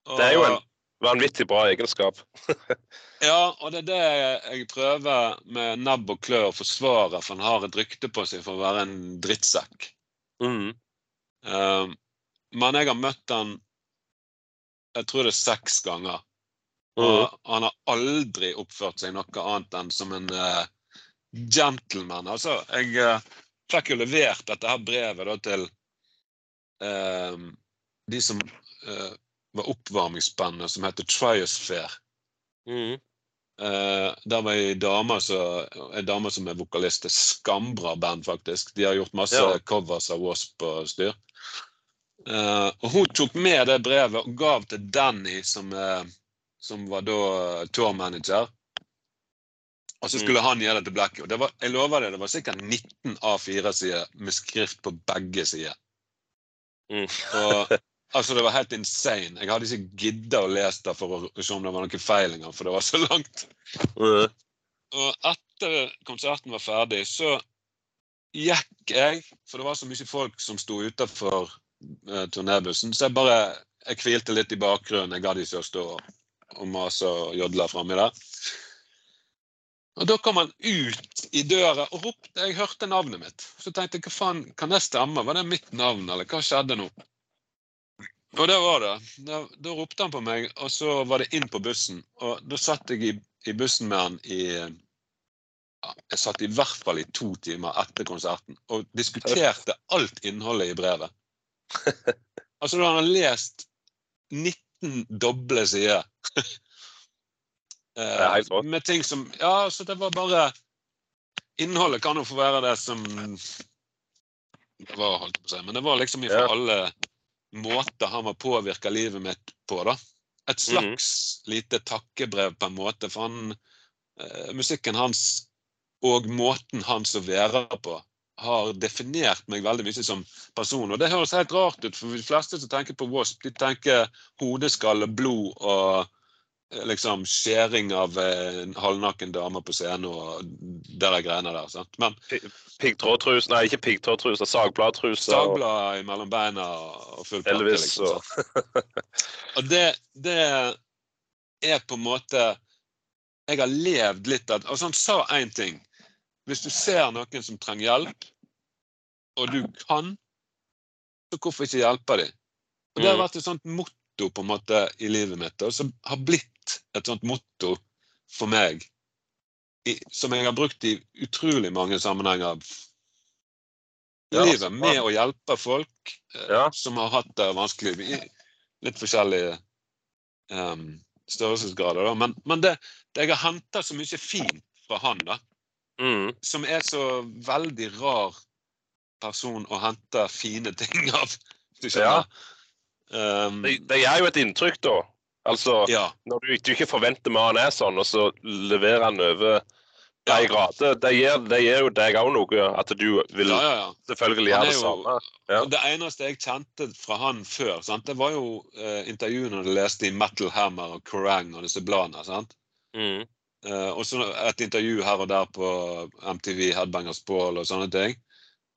Og- Det er jo en vanvittig bra egenskap. [LAUGHS] Ja, og det er det jeg prøver med nebb og klør å forsvare, for han har et rykte på seg for å være en drittsekk. Mm. Um, men jeg har møtt han jeg tror det er seks ganger. Og Mm. han har aldri oppført seg noe annet enn som en uh, gentleman. Altså, jeg eh, fikk jo levert dette her brevet da til eh, de som eh, var oppvarmingsbandet som heter Triosphere. Mm. Eh, der var ei dame, dame som er vokalist. Skambra band, faktisk. De har gjort masse Ja. covers av Wasp og styr. Eh, og hun tok med det brevet og gav til Danny, som, eh, som var da tourmanager. Og så skulle han gjøre det til Blackie. Og det var, jeg lover det, det var sikkert 19 A4-sider med skrift på begge sider. Mm. Og [LAUGHS] altså, det var helt insane. Jeg hadde ikke gidda å lese det for å se om det var noen feil engang, for det var så langt. Mm. Og etter konserten var ferdig, så gikk jeg, for det var så mye folk som sto utafor uh, turnébussen, så jeg bare jeg hvilte litt i bakgrunnen. Jeg gadd ikke å stå og mase og jodle framme der. Og Da kom han ut i døra og ropte. Jeg hørte navnet mitt. Så tenkte jeg hva faen, kan det stemme? Var det mitt navn, eller hva skjedde nå? Og det var det. Da, da ropte han på meg, og så var det inn på bussen. Og da satt jeg i, i bussen med han i ja, Jeg satt i hvert fall i to timer etter konserten og diskuterte alt innholdet i brevet. [LAUGHS] Altså, da hadde han lest 19 doble sider. [LAUGHS] Eh, med ting som Ja, så det var bare Innholdet kan jo få være det som det var, holdt på å si. Men det var liksom ifra Ja. alle måter han var påvirka livet mitt på, da. Et Mhm. slags lite takkebrev på en måte. For han eh, Musikken hans og måten hans å være på har definert meg veldig mye som person. Og det høres helt rart ut, for de fleste som tenker på Wasp, de tenker hodeskalle, blod og liksom skjæring av eh, en halvnaken dame på scenen og der der greiene der. sant? Men Piggtrådtruse Nei, ikke piggtrådtruse. Sagbladtruse. og sagblad mellom beina og full pakke, liksom. og? [LAUGHS] Og det, det er på en måte Jeg har levd litt av Altså, han sa én ting. Hvis du ser noen som trenger hjelp, og du kan, så hvorfor ikke hjelpe dem? Og Det har Mm. vært et sånt motto på en måte i livet mitt, og som har blitt et sånt motto for meg. Som jeg har brukt i utrolig mange sammenhenger i Ja, livet. Med å hjelpe folk eh, Ja. som har hatt det vanskelig. I litt forskjellige um, størrelsesgrader. Da. Men, men det, det jeg har henta så mye fint fra han, da, mm. som er så veldig rar person å hente fine ting av. hvis Du skjønner? Um, det, det gjør jo et inntrykk, da. Altså, ja. når du, du ikke forventer med han er sånn, og så leverer han over Ja. de grader, det gir, det gir jo deg òg noe. At du vil ja, ja, ja. selvfølgelig gjøre det samme. Ja. Det eneste jeg kjente fra han før, sant? det var jo eh, intervjuene du leste i Metal Hammer og Kerrang og disse bladene. sant? Mm. Eh, og så et intervju her og der på MTV, Headbangers Ball og sånne ting.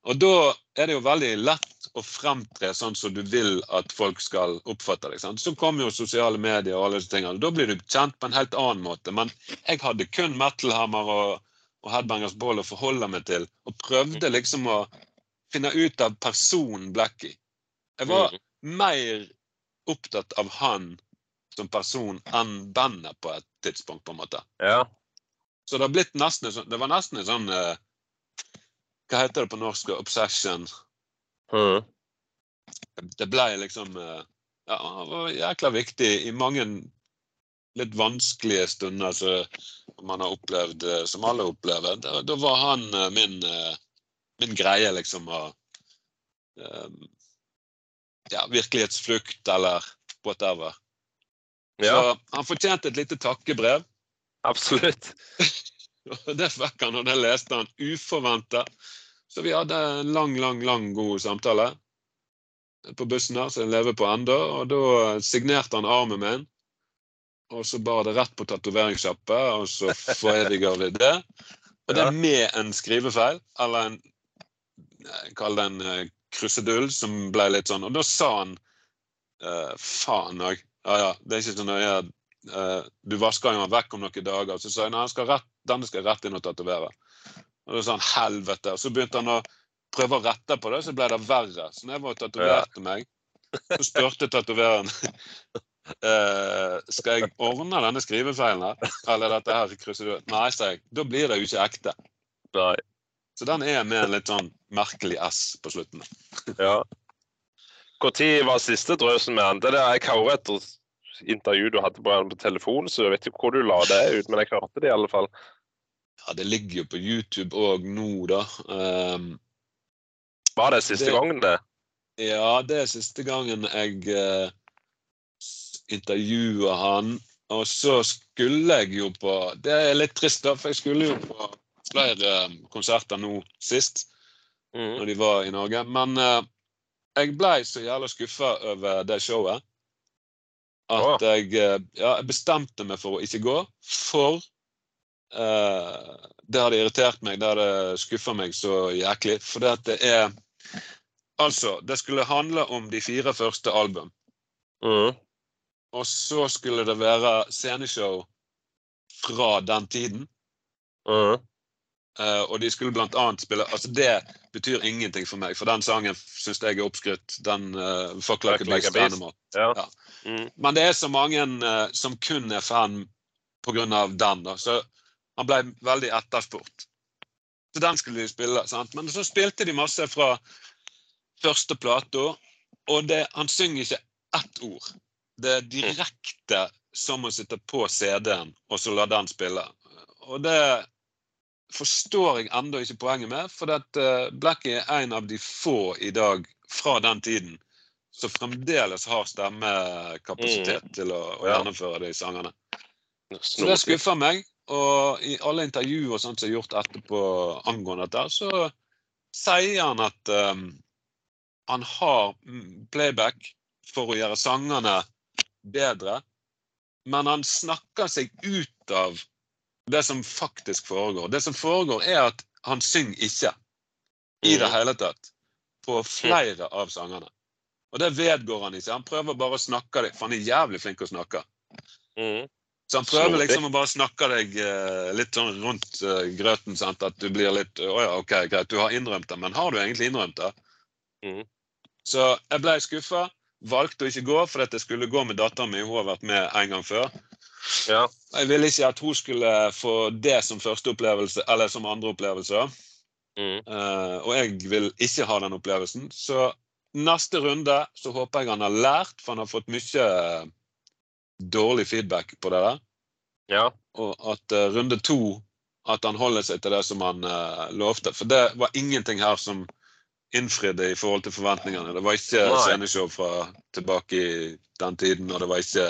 Og da er det jo veldig lett å fremtre sånn som du vil at folk skal oppfatte deg. sant? Så kommer jo sosiale medier og alle disse tingene. Da blir du kjent på en helt annen måte. Men jeg hadde kun metalhammer og, og Headbangers Ball å forholde meg til, og prøvde liksom å finne ut av personen Blackie. Jeg var Mm. mer opptatt av han som person enn bandet på et tidspunkt, på en måte. Ja. Så det nesten sånn Det var nesten en sånn eh, Hva heter det på norsk? Obsession. Mm. Det ble liksom eh, Ja, han var jækla viktig i mange litt vanskelige stunder som man har opplevd, eh, som alle opplever. Da, da var han eh, min, min greie, liksom, å Ja, virkelighetsflukt eller whatever. ja, Så han fortjente et lite takkebrev. absolutt. [LAUGHS] [LAUGHS] Det fikk han, og det leste han uforventa. Så vi hadde en lang, lang, lang god samtale på bussen her, som jeg lever på enda, Og da signerte han armen min, og så bar det rett på tatoveringssjappe, og så foreviger vi det. Og det er med en skrivefeil, eller en Kall det en eh, krusedull, som ble litt sånn. Og da sa han eh, faen òg. Ja ja, det er ikke så nøye. Eh, du vasker jo den vekk om noen dager. Så sa jeg nei, han skal rett, denne skal rett inn og tatovere. Og da sa han helvete. Og så begynte han å prøve å rette på det, så ble det verre. Så når jeg var og tatoverte meg, så spurte tatovereren Uh, [LAUGHS] skal jeg ordne denne skrivefeilen her, eller dette her krysser Nei, sa jeg. Da blir det jo ikke ekte. Nei. Så den er med en litt sånn merkelig S på slutten. Ja. Når var siste drøsen med han? Det der jeg hører etter intervju du hadde på han på telefon, så jeg vet ikke hvor du la det ut, men jeg klarte det i alle fall. Ja, det ligger jo på YouTube òg nå, da. Um, Var det siste Det- gangen, det? Ja, det er siste gangen jeg uh, intervjua han. Og så skulle jeg jo på Det er litt trist, da, for jeg skulle jo på flere eh, konserter nå sist, Mm. når de var i Norge. Men uh, jeg blei så jævla skuffa over det showet at jeg, eh, ja, jeg bestemte meg for å ikke gå. For uh, det hadde irritert meg, det hadde skuffa meg så jæklig. For det at det er Altså, det skulle handle om de fire første album. Mm. Og så skulle det være sceneshow fra den tiden. Mm. Eh, og de skulle blant annet spille Altså, det betyr ingenting for meg, for den sangen syns jeg er oppskrytt. Den uh, Fuck Like a Beast. Animal. Ja. Ja. Mm. Men det er så mange uh, som kun er fan pga. den, da. Så han ble veldig etterspurt. Så den skulle de spille. sant? Men så spilte de masse fra første plata, og det, han synger ikke ett ord. Det er direkte som å sitte på CD-en og så la den spille. Og det forstår jeg ennå ikke poenget med, for at eh, Blackie er en av de få i dag fra den tiden som fremdeles har stemmekapasitet til å, å gjennomføre de sangene. Så det skuffer meg. Og i alle intervjuer og sånt som er gjort etterpå angående dette, så sier han at um, han har mm, playback for å gjøre sangene bedre, men han snakker seg ut av det som faktisk foregår. Det som foregår, er at han synger ikke i det Mm. hele tatt på flere av sangene. Og det vedgår han ikke. Han prøver bare å snakke deg for han er jævlig flink å snakke. Mm. Så han prøver liksom å bare snakke deg eh, litt sånn rundt eh, grøten. Sant? At du blir litt Å ja, OK, greit, du har innrømt det, men har du egentlig innrømt det? Mhm. Så jeg ble skuffa. Valgte å ikke gå fordi jeg skulle gå med datteren min. Hun har vært med en gang før. Ja. Jeg ville ikke at hun skulle få det som første opplevelse, eller som andre opplevelse. Mm. Uh, og jeg vil ikke ha den opplevelsen. Så neste runde så håper jeg han har lært, for han har fått mye eh, dårlig feedback på det der. ja. Og at uh, runde to at han holder seg til det som han uh, lovte. For det var ingenting her som innfridde i forhold til forventningene. Det var ikke sceneshow fra tilbake i den tiden, og det var ikke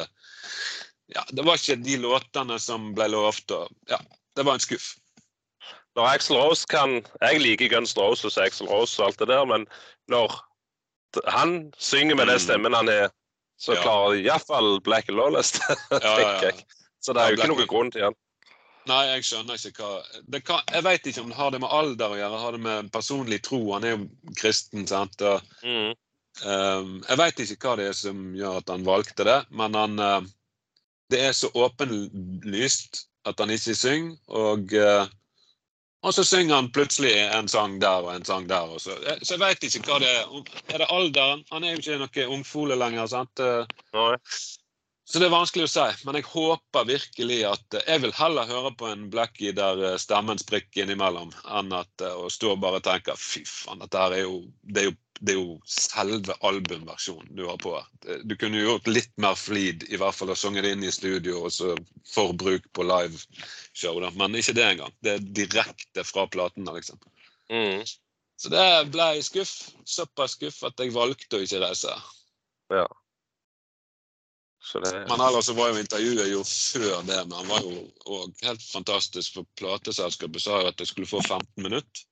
ja, det var ikke de låtene som ble lovt. Og, ja, det var en skuff. Når Axel Rose kan Jeg liker Guns Roses og Axel Rose og alt det der, men når han synger med den Mm. stemmen han er, så Ja. klarer iallfall Black Lawless det, [LAUGHS] Ja, ja. Så det er Ja, jo ikke noen grunn til han. Nei, jeg skjønner ikke hva det kan, Jeg vet ikke om det har det med alder å gjøre, har det med personlig tro. Han er jo kristen, sant. Og, Mm. um, jeg vet ikke hva det er som gjør at han valgte det, men han eh, Det er så åpenlyst at han ikke synger, og eh, og så synger han plutselig en sang der og en sang der. Så, eh, så jeg vet ikke hva det er. Er det alderen? Han er jo ikke noe ungfole lenger. sant? Eh, Nei. Så det er vanskelig å si, men jeg håper virkelig at Jeg vil heller høre på en Blackie der stemmen sprikker innimellom, enn at å stå og bare tenke fy faen, dette er jo det, er jo det er jo selve albumversjonen du har på. her. Du kunne jo gjort litt mer flid, i hvert fall, og sunget det inn i studio og så for bruk på liveshow. da. Men ikke det engang. Det er direkte fra platene, liksom. Mm. Så det ble jeg skuff. Såpass skuff at jeg valgte å ikke reise. Så det Men ellers så var jo intervjuet jo før det, men han var jo helt fantastisk. For plateselskapet sa jo at jeg skulle få 15 minutter.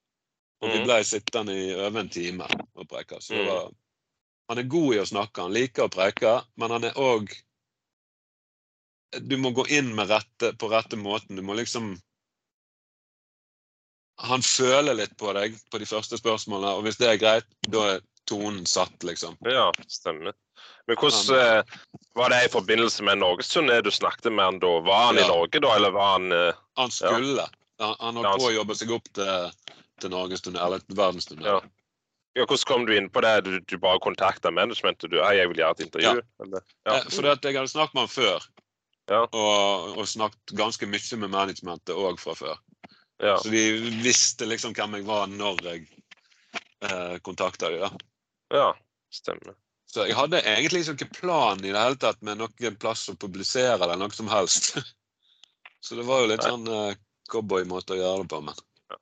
Og vi Mhm. ble sittende i over en time og preke. Så Mhm. var, han er god i å snakke, han liker å preke, men han er òg Du må gå inn med rette, på rette måten. Du må liksom Han føler litt på deg på de første spørsmålene, og hvis det er greit, da er tonen satt, liksom. Ja, stemmer. Men hvordan eh, Var det i forbindelse med norgesturné du snakket med han da? Var han i Norge da, eller var han eh, Han skulle. Han, han Ja, holdt på å jobbe seg opp til, til Norgestunnel, eller verdenstunnel. Ja. ja, Hvordan kom du inn på det? Du, du bare kontakta managementet? Du, «Hei, jeg vil gjøre et intervju? Ja. Ja. Eh, Fordi at jeg hadde snakket med han før. Ja. Og, og snakket ganske mye med managementet òg fra før. ja. Så de visste liksom hvem jeg var når jeg eh, kontakta dem. ja, stemmer. Så jeg hadde egentlig ikke plan i det hele tatt med noen plass å publisere eller noe som helst. [LAUGHS] Så det var jo litt Nei. sånn eh, cowboymåte å gjøre det på, men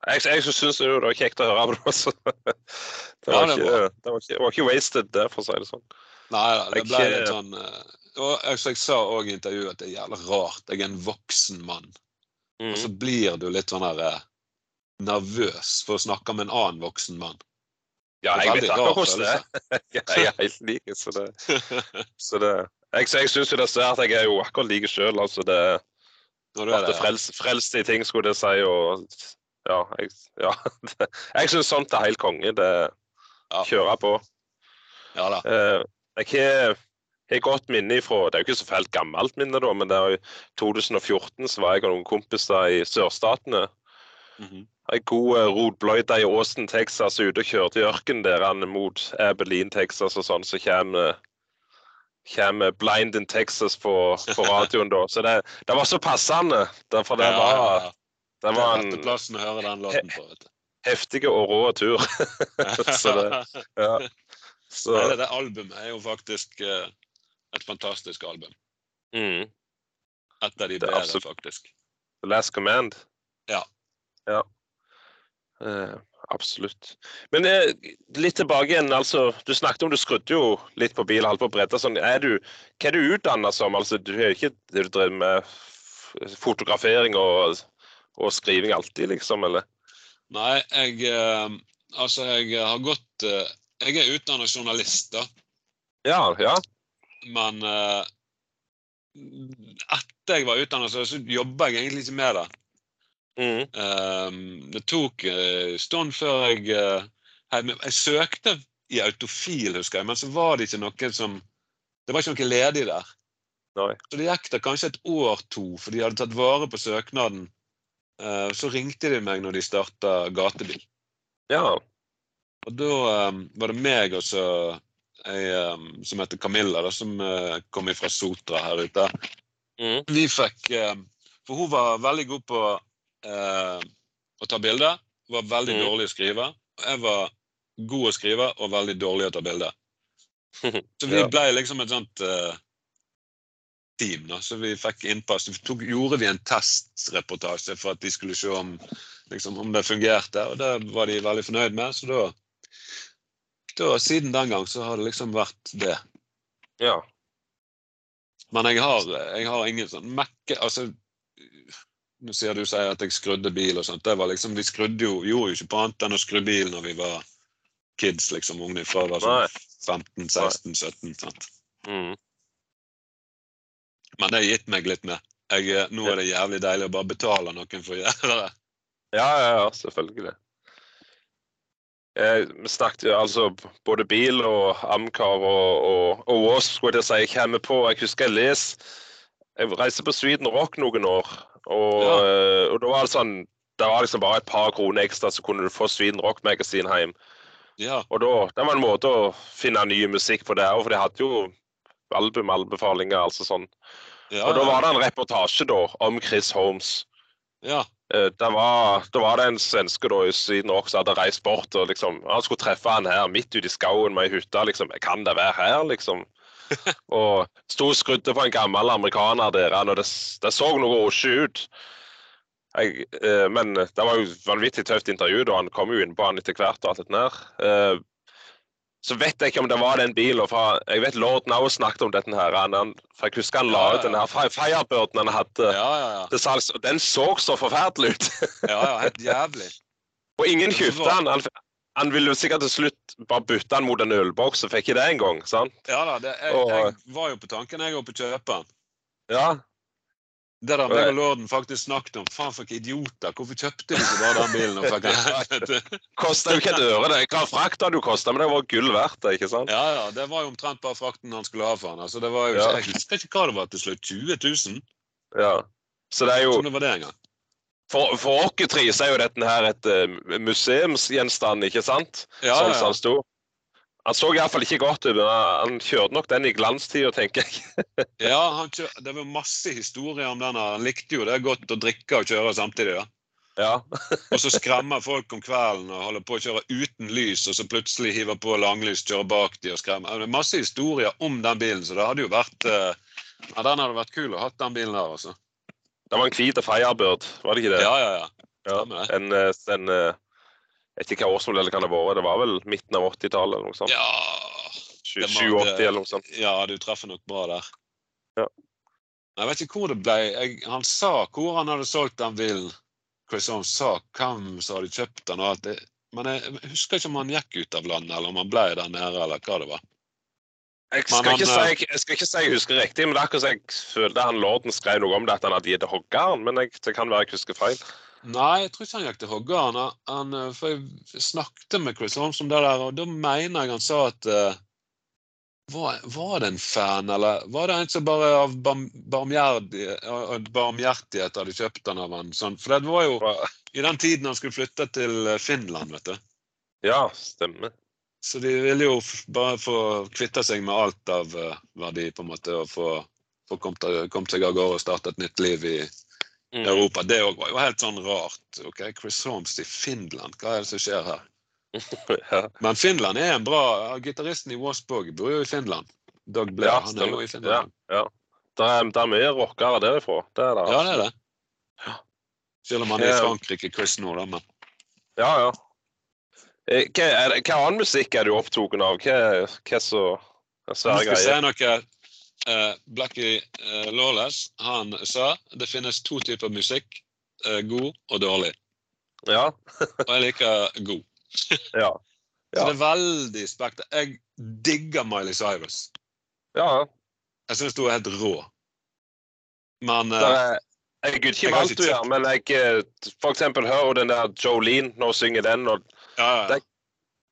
Jeg, jeg syns det var kjekt å høre på. [LAUGHS] Så. Det, Ja, var det er ikke, det, var ikke, var ikke wasted, det, for å si det sånn. Nei da, det Jeg- ble litt sånn eh, Og altså, jeg sa òg i intervjuet at det er jævlig rart. Jeg er en voksen mann. Og så Mm. blir du litt sånn her eh, nervøs for å snakke med en annen voksen mann. Ja, jeg vet akkurat hvordan det er. Jeg [LAUGHS] er helt lik, så det, så det Jeg, jeg syns jo det ser at jeg er jo akkurat like sjøl. Altså det Når du er det, det ja. frels, frelst i ting, skulle jeg si. Og ja, jeg, ja, [LAUGHS] jeg syns sånt er helt konge. Det Ja. kjører på. ja da. Eh, jeg har har godt minne ifra Det er jo ikke så fælt gammelt minne, da, men det jo 2014 så var jeg og noen kompiser i sørstatene. Mhm. Ei god uh, rotbløyte i Åsen, Texas, ute og kjørte i ørkenen der han mot Abilene, Texas og sånn, så kommer kommer Blind in Texas på, på radioen da. Så det, det var så passende. Derfor det Ja, var. Det var en rette plassen å høre den låten på. vet du. heftig og rå tur. [LAUGHS] Så det- Ja. Så, Hele det albumet er jo faktisk eh, et fantastisk album. mm. Et av de bedre, absolutt- faktisk. The Last Command. Ja. Ja. Eh, absolutt. Men eh, litt tilbake igjen. altså, Du snakket om du skrudde jo litt på bil, holdt på å brette sånn. Er du, hva er du utdanna som? Altså, Du har ikke du driver med fotografering og, og skriving alltid, liksom? Eller? Nei, jeg eh, Altså, jeg har gått eh, Jeg er utdannet journalist, da. Ja, ja. Men eh, etter jeg var utdannet, så, så jobba jeg egentlig ikke med det. Mm. Det tok en stund før jeg jeg, jeg søkte i autofil, husker jeg, men så var det ikke noe som Det var ikke noe ledig der. Nei. Så det gikk da kanskje et år to, for de hadde tatt vare på søknaden. Eh, så ringte de meg når de starta gatebil. Ja. Og da um, var det meg og så ei um, som heter Camilla, da, som uh, kom fra Sotra her ute. Mm. Vi fikk eh, For hun var veldig god på å ta bilder. Var veldig Mm. dårlig å skrive. Og jeg var god å skrive og veldig dårlig å ta bilder. [LAUGHS] Så vi Ja. ble liksom et sånt eh, team. da, Så vi fikk innpass. Så tok, gjorde vi en testreportasje for at de skulle se om, liksom, om det fungerte. Og det var de veldig fornøyd med. Så da, da Siden den gang så har det liksom vært det. ja. Men jeg har, jeg har ingen sånn mekke Altså Nå sier du sier at jeg skrudde bil og sånt. Det var liksom, Vi skrudde jo, gjorde jo ikke på annet enn å skru bil når vi var kids, liksom. Unge fra var sånn 15, 16, 17. sant? Mm. Men det har gitt meg litt med. Jeg, eh, nå er det jævlig deilig å bare betale noen for å gjøre det. Ja, ja, ja, selvfølgelig. Eh, vi snakket jo altså både bil og Amcar og, og, og Wasp, skulle jeg si, jeg kommer på. Jeg husker jeg leser Jeg reiste på Sweden Rock noen år, og, Ja. eh, og da var det sånn Det var liksom bare et par kroner ekstra, så kunne du få Sweden Rock-magasin hjem. Ja. Og da, det var en måte å finne ny musikk på der, for de hadde jo albumanbefalinger, altså sånn. ja Og da var det en reportasje da om Chris Holmes. ja. Eh, Da var, da var det en svenske da i Syden også som hadde reist bort og liksom Han skulle treffe han her midt ute i skauen med ei hytte. liksom, Kan det være her, liksom? [LAUGHS] og sto og skrudde på en gammel amerikaner der, og det, det så noe osje ut. Jeg, eh, men det var jo vanvittig tøft intervju, da han kom jo inn på han etter hvert. og alt det der. Eh, så vet jeg ikke om det var den bilen. For jeg vet Lord Now snakket om dette her. Han, for jeg husker han la Ja, ja, ut den her Firebirden han hadde Ja, ja, ja. til salgs. og Den så så forferdelig ut. [LAUGHS] ja, ja helt jævlig. [LAUGHS] og ingen kjøpte den. han. han. Ville jo sikkert til slutt bare bytte den mot en ølboks, og fikk ikke det engang. sant? Ja da, det, jeg, Og- jeg var jo på tanken jeg å kjøpe den. Ja, Det der meg og lorden faktisk snakket om. Faen, for idioter. Hvorfor kjøpte de ikke bare den bilen? og fikk? [LAUGHS] [LAUGHS] Kosta jo ikke et øre. det. Hva hadde jo kosta, men det var gull verdt det, ikke sant? Ja, ja, det var jo omtrent bare frakten han skulle ha for han. Altså, det var jo Ja. [LAUGHS] Jeg husker ikke hva det var til slutt. 20 000? Ja. Så det er jo Som det var det en gang. For, for oss tre så er jo dette her et uh, museumsgjenstand, ikke sant? Ja, sånn ja, som sto. Han så iallfall ikke godt ut, men han kjørte nok den i glanstida, tenker jeg. [LAUGHS] ja han kjør, det var masse historier om den. Han likte jo det godt å drikke og kjøre samtidig. da. Ja. [LAUGHS] Og så skremmer folk om kvelden og holder på å kjøre uten lys, og så plutselig hiver på langlys, kjører bak de og skremmer. Det er masse historier om den bilen, så det hadde jo vært eh, ja, Den hadde vært kul å ha den bilen der, altså. Det var en hvit Firebird, var det ikke det? Ja, ja, ja. Ja, en, en, eh, en eh, Jeg vet ikke hva årsmodell det kan ha vært. Det var vel midten av 80-tallet eller noe sånt. Ja, det må- 780 eller noe sånt. ja du treffer nok bra der. Ja. Jeg vet ikke hvor det ble. Jeg, han sa hvor han hadde solgt den bilen. Chris Holmes sa hvem som hadde kjøpt den. og alt det, Men jeg husker ikke om han gikk ut av landet, eller om han ble der nede, eller hva det var. Jeg skal, han, ikke eh, si, jeg skal ikke si jeg husker riktig, men det er akkurat jeg følte han lorden skrev noe om det, at han hadde gitt hoggeren. Men jeg, det kan være jeg husker feil. Nei, jeg tror ikke han gikk til hogga. Han, han, eh, for jeg snakket med Chris Holmes om det der, og da mener jeg han sa at uh, var, var det en fan, eller var det en som bare av barm, barmhjertighet hadde kjøpt han av han? Sånn, for det var jo i den tiden han skulle flytte til eh, Finland, vet du. Ja, stemmer. Så de ville jo bare få kvitte seg med alt av verdi, på en måte, og få, få kommet, kom seg av gårde og starte et nytt liv i Mm. Europa. Det òg var jo helt sånn rart. ok, Chris Holmes i Finland, hva er det som skjer her? [LAUGHS] Ja, Men Finland er en bra ja, Gitaristen i Wasbog bor jo i Finland. Doug Blair, Ja, han er jo i Finland. ja. Det er, det er mye rockere derifra. Det er det. Ja, det er det. Selv om han er i Frankrike, Chris nå, da. Men Ja, ja. Eh, Hva, er hva annen musikk er du opptatt av? Hva, hva så svære skal jeg si noe. Uh, Blackie uh, Lawless han sa det finnes to typer musikk. Uh, god og dårlig. Ja. Og jeg liker god. [LAUGHS] Ja. Så det er veldig spekter. Jeg digger Miley Cyrus. ja. Jeg syns hun er helt rå. Men er, jeg gidder ikke alt du gjør, men jeg for eksempel hører den der Jolene når hun synger den. og ja, ja, det-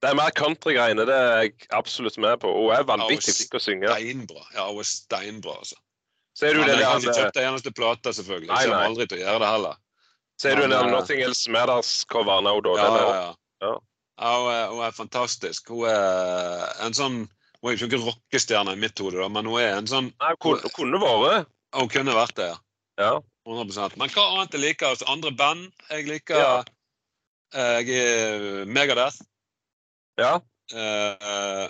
Det er mer countrygreiene. Det er jeg absolutt med på. Hun er vanvittig flink til å synge. steinbra. Ja, hun er steinbra, altså. Ser du det, jeg har ikke kjøpt det eneste plate, selvfølgelig. Nei, Jeg kommer aldri til å gjøre det heller. ser du den eh, Nothing Else Matters-coveren òg, da? Ja, ja, ja. Ja. hun, er, hun er fantastisk. Hun er en sånn Hun er jo ikke rockestjerne i mitt hode, men hun er en sånn Nei, kunne, kunne vært. Hun kunne vært det, ja. Ja. 100 Men hva annet jeg liker? Altså, andre band? Jeg liker Ja. eh, Jeg er Megadeth. Ja. Uh,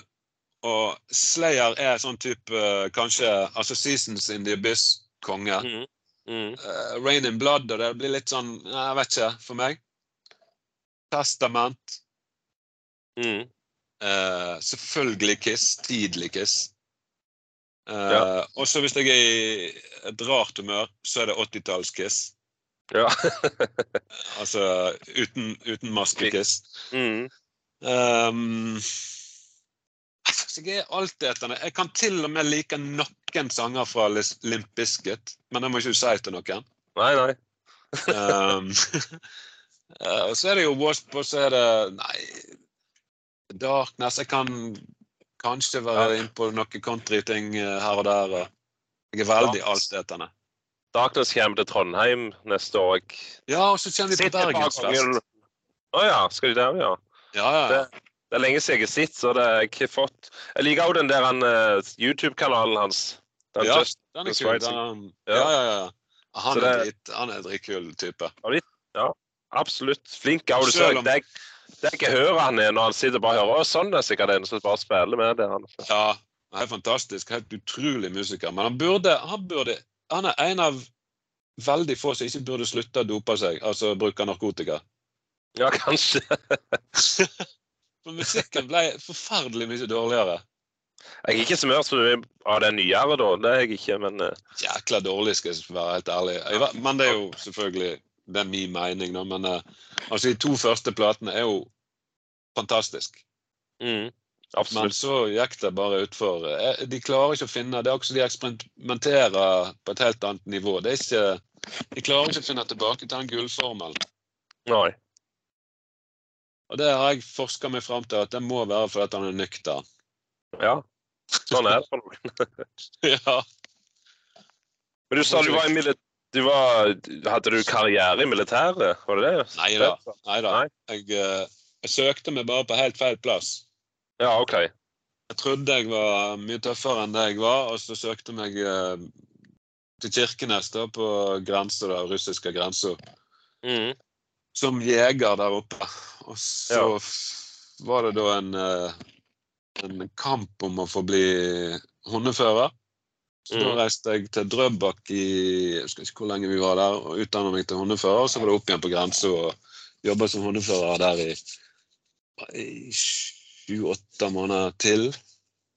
og Slayer er sånn type uh, kanskje altså Seasons in the Abyss, konge. Mm. Mm. Uh, Rain in Blood, og det blir litt sånn Jeg vet ikke, for meg. Testament. Mm. Eh, selvfølgelig Kiss. Tidlig Kiss. Eh, Ja. Og så hvis jeg er i et rart humør, så er det 80-talls-Kiss. Ja. [LAUGHS] Altså uten, uten maske-Kiss. Mm. Um, jeg. Jeg kan til og med like noen sanger fra Limp Bizkit, men det må ikke du si til noen. Nei, nei. Um, [LAUGHS] og så er det jo Wasp, og så er det Nei, Darkness Jeg kan kanskje være inne på noen countryting eh, her og der. Jeg er veldig altetende. Darkness kommer til Trondheim neste år. Ja, og så kommer vi på Bergensfest. Å oh, ja, skal de der, ja. Ja, ja, ja. Det, det er lenge siden jeg har sett, så det har jeg ikke fått Jeg liker også den der han, eh, YouTube-kanalen hans. Den Ja, Just, Den er kul. Den, Ja. ja, ja, ja. Han Så er, det- drit, han er en dritkul type. absolutt flink. òg. du ser, det, det jeg hører han er når han sitter og bare hører sånn er sikkert en som bare spiller med det. Han. Ja, han er fantastisk. Helt utrolig musiker. Men han burde, han burde Han er en av veldig få som ikke burde slutte å dope seg, altså bruke narkotika. Ja, kanskje. [LAUGHS] For musikken ble forferdelig mye dårligere. Jeg er ikke som av det nyere, da. Det er jeg ikke, men eh, Jækla dårlig, skal jeg være helt ærlig. Jeg, men det er jo selvfølgelig det er min mening, da. Men eh, altså, de to første platene er jo fantastisk. mm, absolutt. Men så gikk det bare utfor. Eh, De klarer ikke å finne Det er også de eksperimenterer på et helt annet nivå. Det er ikke De klarer ikke å finne tilbake til den gullformelen. Nei. Og det har jeg forska meg fram til at det må være fordi han er nøktern. Ja. Sånn er det for [LAUGHS] noen. ja. Men du sa du var i militæret. Du var, hadde du karriere i militæret? Var det det? Nei da. Nei da. Jeg, eh, jeg søkte meg bare på helt feil plass. Ja, OK. Jeg trodde jeg var mye tøffere enn det jeg var, og så søkte jeg meg eh, til Kirkenes, da, på grensa, den russiske grensa, Mm. Som jeger der oppe. Og så Ja. var det da en, eh, en kamp om å få bli hundefører. Så da Mm. reiste jeg til Drøbak i jeg husker ikke hvor lenge vi var der, og utdanna meg til hundefører. Så var det opp igjen på grensa og jobba som hundefører der i, i sju-åtte måneder til.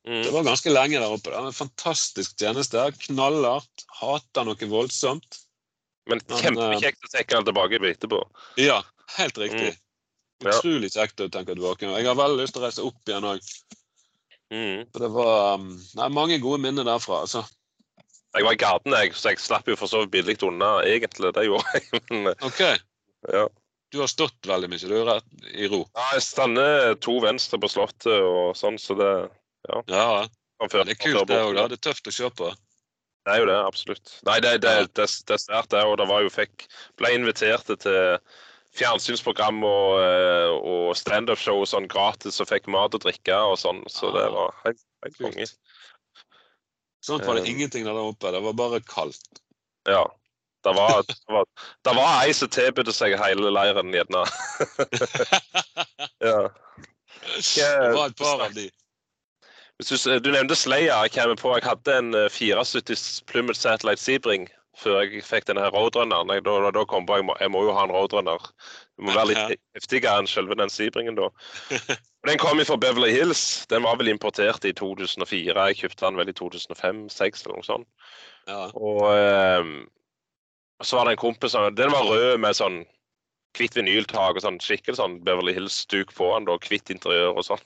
Det Mm. var ganske lenge der oppe. Det var en fantastisk tjeneste. Knallhardt. Hata noe voldsomt. Men kjempekjekt å trekke den tilbake etterpå. Ja, helt riktig. Mm. Utrolig kjekt å tenke tilbake. Jeg har veldig lyst til å reise opp igjen òg. Mm. For det var um, nei, mange gode minner derfra. altså. Jeg var i gaten, jeg, så jeg slapp jo for så vidt billig unna, egentlig. Det gjorde jeg. [LAUGHS] Men okay. OK. ja. Du har stått veldig mye, du rett i ro. Ja, jeg stander to venstre på Slottet og sånn, så det Ja, ja. Det er kult, det òg. Det er tøft å se på. Det er jo det, absolutt. Nei, det, det, det, det er sterkt, det. Og det var jo fikk Ble invitert til fjernsynsprogram og, eh, og standup-show sånn gratis, og fikk mat og drikke og sånn. Så det Ah, var helt, helt konge. Kult. Sånt var det Eh. ingenting der oppe. Det var bare kaldt. Ja. Det var, det var, det var ei som tilbød seg hele leiren, gjerne. [LAUGHS] ja. Det var et par av de. Du, du nevnte Slayer. Jeg kommer på, jeg hadde en eh, 74 Plymouth Satellite Sebring før jeg fikk denne her Roadrunneren. Jeg, da, da kom på jeg må, jeg må jo ha en Roadrunner. Det må være litt heftigere enn selve den Sebringen, da. [LAUGHS] Den kom fra Beverly Hills. Den var vel importert i 2004. Jeg kjøpte den vel i 2005-2006 eller noe sånt. Ja. Og ehm, så var det en kompis som Den var rød med sånn hvitt vinyltak og sånn skikkelig sånn Beverly Hills-duk på den, da, hvitt interiør og sånn.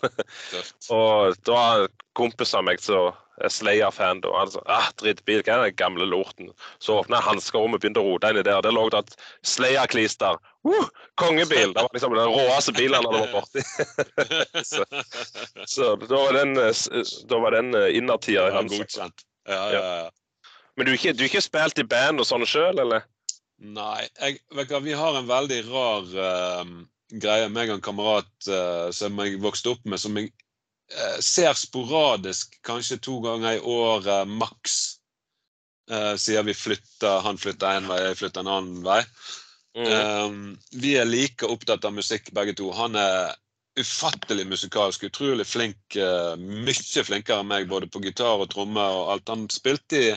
[LAUGHS] Og da var en kompis av meg som er Slayer-fan, da. Han sa ah, drittbil, hva er den gamle lorten? Så åpna jeg hanskerommet og begynte å rote inni der. Der lå det et Slayer-klister. Uh, kongebil! Det var liksom den råeste bilen han hadde vært borti. [LAUGHS] så, så da var den, eh, da var den innertier i hans. Ja, ja, ja. Men du har ikke, ikke spilt i band og sånn sjøl, eller? Nei, jeg, vet du, vi har en veldig rar uh, greie, meg og en kamerat uh, som jeg vokste opp med, som jeg uh, ser sporadisk kanskje to ganger i året maks. Uh, siden vi flytter, han flytter en vei, jeg flytter en annen vei. Mm. Um, vi er like opptatt av musikk begge to. Han er ufattelig musikalsk, utrolig flink. eh, mye flinkere enn meg, både på gitar og trommer og alt. Han spilte i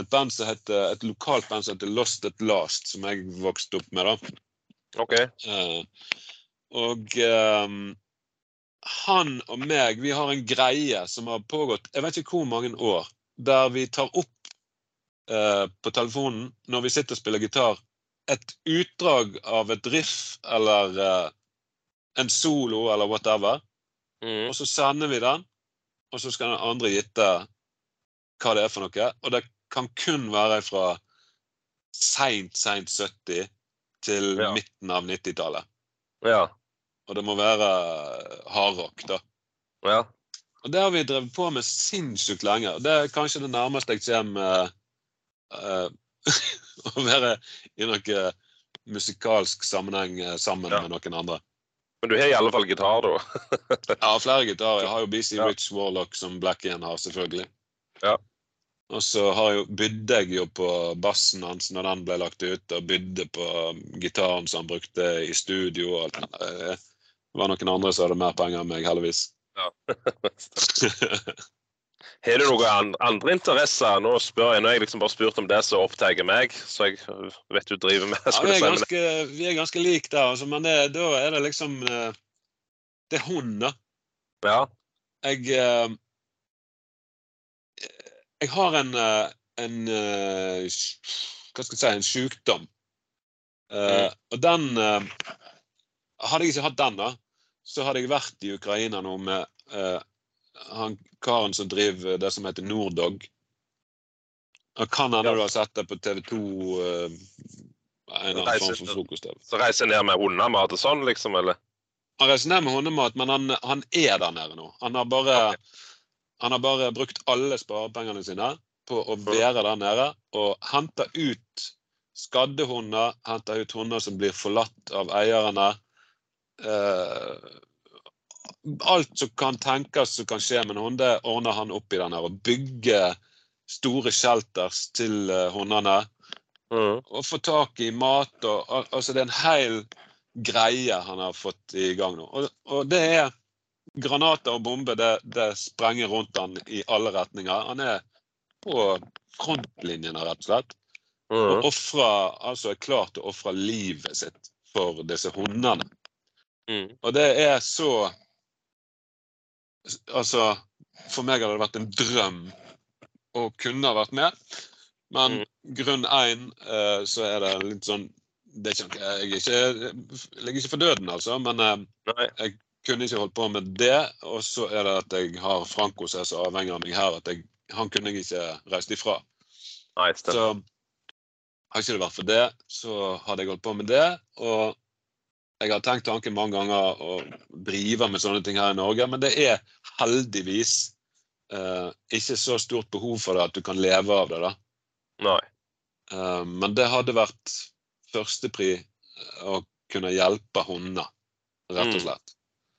et band som heter, et lokalt band som heter Lost at Last, som jeg vokste opp med. da. OK. Uh, og um, han og meg, vi har en greie som har pågått jeg vet ikke hvor mange år, der vi tar opp uh, på telefonen når vi sitter og spiller gitar, et utdrag av et riff eller uh, en solo eller whatever, Mm. og så sender vi den, og så skal den andre gitte hva det er for noe. Og det kan kun være fra seint, seint 70 til Ja. midten av 90-tallet. Ja. Og det må være hardrock, da. Ja. Og det har vi drevet på med sinnssykt lenge. og Det er kanskje det nærmeste jeg kommer eh, [LAUGHS] å være i noe musikalsk sammenheng eh, sammen Ja. med noen andre. Men du har i alle fall gitar, da. ja, flere gitarer. Jeg har jo BC Ja. Rich Warlock, som Black igjen har, selvfølgelig. Ja. Og så har jo, bydde jeg jo på bassen hans når den ble lagt ut, og bydde på gitaren som han brukte i studio. og alt. Det var noen andre som hadde mer penger enn meg, heldigvis. Ja. [LAUGHS] Har du noen andre interesser? Nå spør jeg, nå har jeg liksom bare spurt om det som opptar meg, så jeg vet du driver med [LAUGHS] Ja, vi, er ganske, vi er ganske like der, altså, men det, da er det liksom eh, Det er hund, da. Ja. Jeg eh, Jeg har en, eh, en eh, Hva skal jeg si En sykdom. Uh, Og den Hadde jeg ikke hatt den, da, så hadde jeg vært i Ukraina nå med uh, han karen som driver det som heter Norddog. Han kan hende Ja. du har sett det på TV 2. Uh, en eller annen form for frokost-TV. Så reiser ned med hundemat og sånn, liksom, eller? Han reiser ned med hundemat, men han, han er der nede nå. Han har bare, Ok. Han har bare brukt alle sparepengene sine på å være der nede og hente ut skadde hunder, hente ut hunder som blir forlatt av eierne. Eh, alt som kan tenkes som kan skje med en hund, det ordner han opp i den her. Og bygger store shelters til eh, hundene Mm. og få tak i mat og al- Altså, det er en hel greie han har fått i gang nå. Og, og det er granater og bomber, det, det sprenger rundt han i alle retninger. Han er på frontlinjene, rett og slett. Mm. Og offrer, altså er klar til å ofre livet sitt for disse hundene. Mm. Og det er så Altså, for meg hadde det vært en drøm å kunne ha vært med. Men grunn én, eh, så er det litt sånn det er ikke, jeg, er ikke, jeg ligger ikke for døden, altså. Men eh, jeg kunne ikke holdt på med det. Og så er det at jeg har Franco som er så avhengig av meg her at jeg, han kunne jeg ikke reist ifra. Nei. Så har ikke det vært for det, så hadde jeg holdt på med det. Og jeg har tenkt tanken mange ganger å drive med sånne ting her i Norge, men det er heldigvis eh, ikke så stort behov for det at du kan leve av det. da. Nei. Eh, men det hadde vært førstepri å kunne hjelpe hunder, rett og Mm. slett.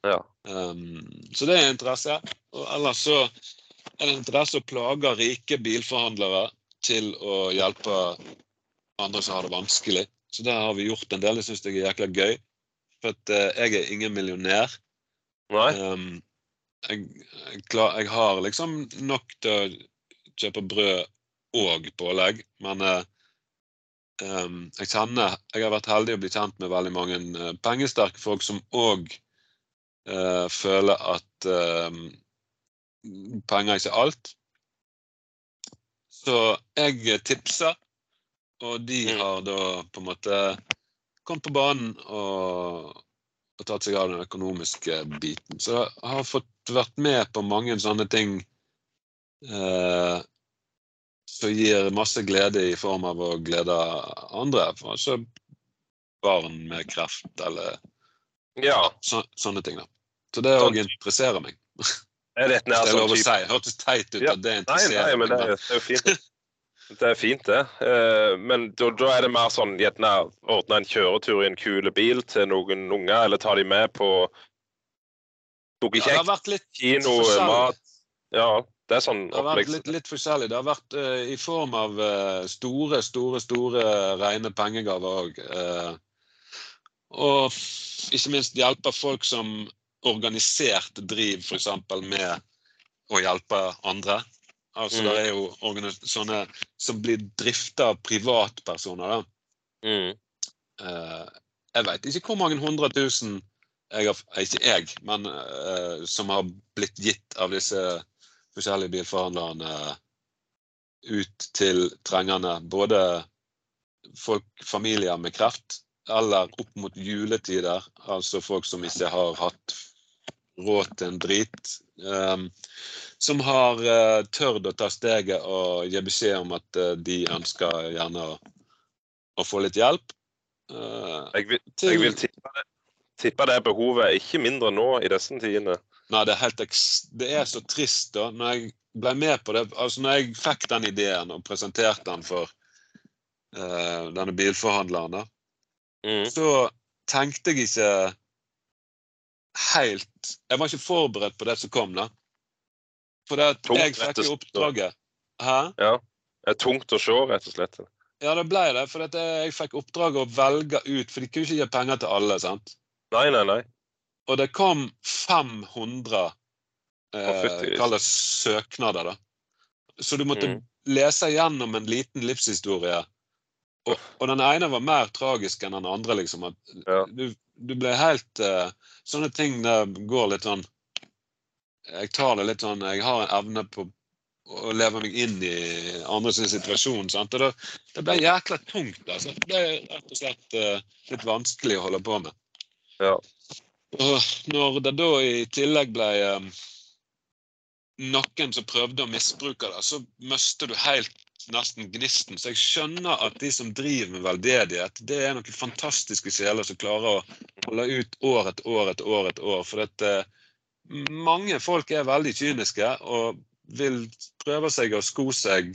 Ja. Um, så det er interesse. Og ellers så er det interesse å plage rike bilforhandlere til å hjelpe andre som har det vanskelig. Så der har vi gjort en del. Det syns jeg er jækla gøy. For at uh, jeg er ingen millionær. Nei. Um, jeg, jeg, klar, jeg har liksom nok til å kjøpe brød og pålegg, men uh, um, jeg kjenner Jeg har vært heldig å bli kjent med veldig mange uh, pengesterke folk som òg føler at uh, penger ikke er alt. Så jeg tipser, og de Mm. har da på en måte kommet på banen og, og tatt seg av den økonomiske biten. Så jeg har fått vært med på mange sånne ting eh, som gir masse glede i form av å glede andre. Altså barn med kreft eller Ja. så, sånne ting. da. Så det òg interesserer meg. Er dette nær [LAUGHS] det er sånn lov å si. Hørtes teit ut Ja. at det interesserer nei, nei, men det, meg. er- det er jo fint. [LAUGHS] Det er fint, det. Eh, Men da, da er det mer sånn gjerne ordne en kjøretur i en kul bil til noen unger, eller ta de med på noe Ja, det har vært litt kino, forskjellig. mat Ja, det er sånn Det har vært litt, litt forskjellig. Det har vært uh, i form av uh, store, store, store rene pengegaver òg. Og ikke minst hjelpe folk som organisert driver f.eks. med å hjelpe andre. Altså Mm. Det er jo sånne som blir drifta av privatpersoner. da. Mm. Uh, jeg veit ikke hvor mange hundre tusen jeg har, eh, ikke jeg, men uh, som har blitt gitt av disse forskjellige bilforhandlerne ut til trengende. Både folk, familier med kreft, eller opp mot juletider. Altså folk som ikke har hatt råd til en drit. um, som har uh, tørt å ta steget og gi beskjed om at uh, de ønsker gjerne å, å få litt hjelp. Uh, Jeg vil, jeg vil tippe, det, tippe det behovet ikke mindre nå i disse tidene. Nei, det er helt Det er så trist, da. Når jeg ble med på det Altså, når jeg fikk den ideen og presenterte den for denne bilforhandleren, da, Mm. så tenkte jeg ikke helt Jeg var ikke forberedt på det som kom, da. For det at jeg fikk jo oppdraget Hæ? Det er tungt å se, rett og slett. Ja, det ble det. For jeg fikk oppdraget å velge ut For de kunne ikke gi penger til alle, sant? Nei, nei, nei. Og det kom 500 Å, eh, søknader, da. Så du måtte Mm. lese gjennom en liten livshistorie. Og, og den ene var mer tragisk enn den andre, liksom. Ja. du, du ble helt uh, Sånne ting der går litt sånn Jeg tar det litt sånn Jeg har en evne på å leve meg inn i andres situasjon. Sant? Og det, det ble jækla tungt. Altså. Det ble rett og slett uh, litt vanskelig å holde på med. Ja. Og når det da i tillegg ble um, noen som prøvde å misbruke det, så mister du helt nesten gnisten. Så jeg skjønner at de som driver med veldedighet, det er noen fantastiske sjeler som klarer å holde ut år etter år etter år. etter år. For at, eh, mange folk er veldig kyniske og vil prøve seg å sko seg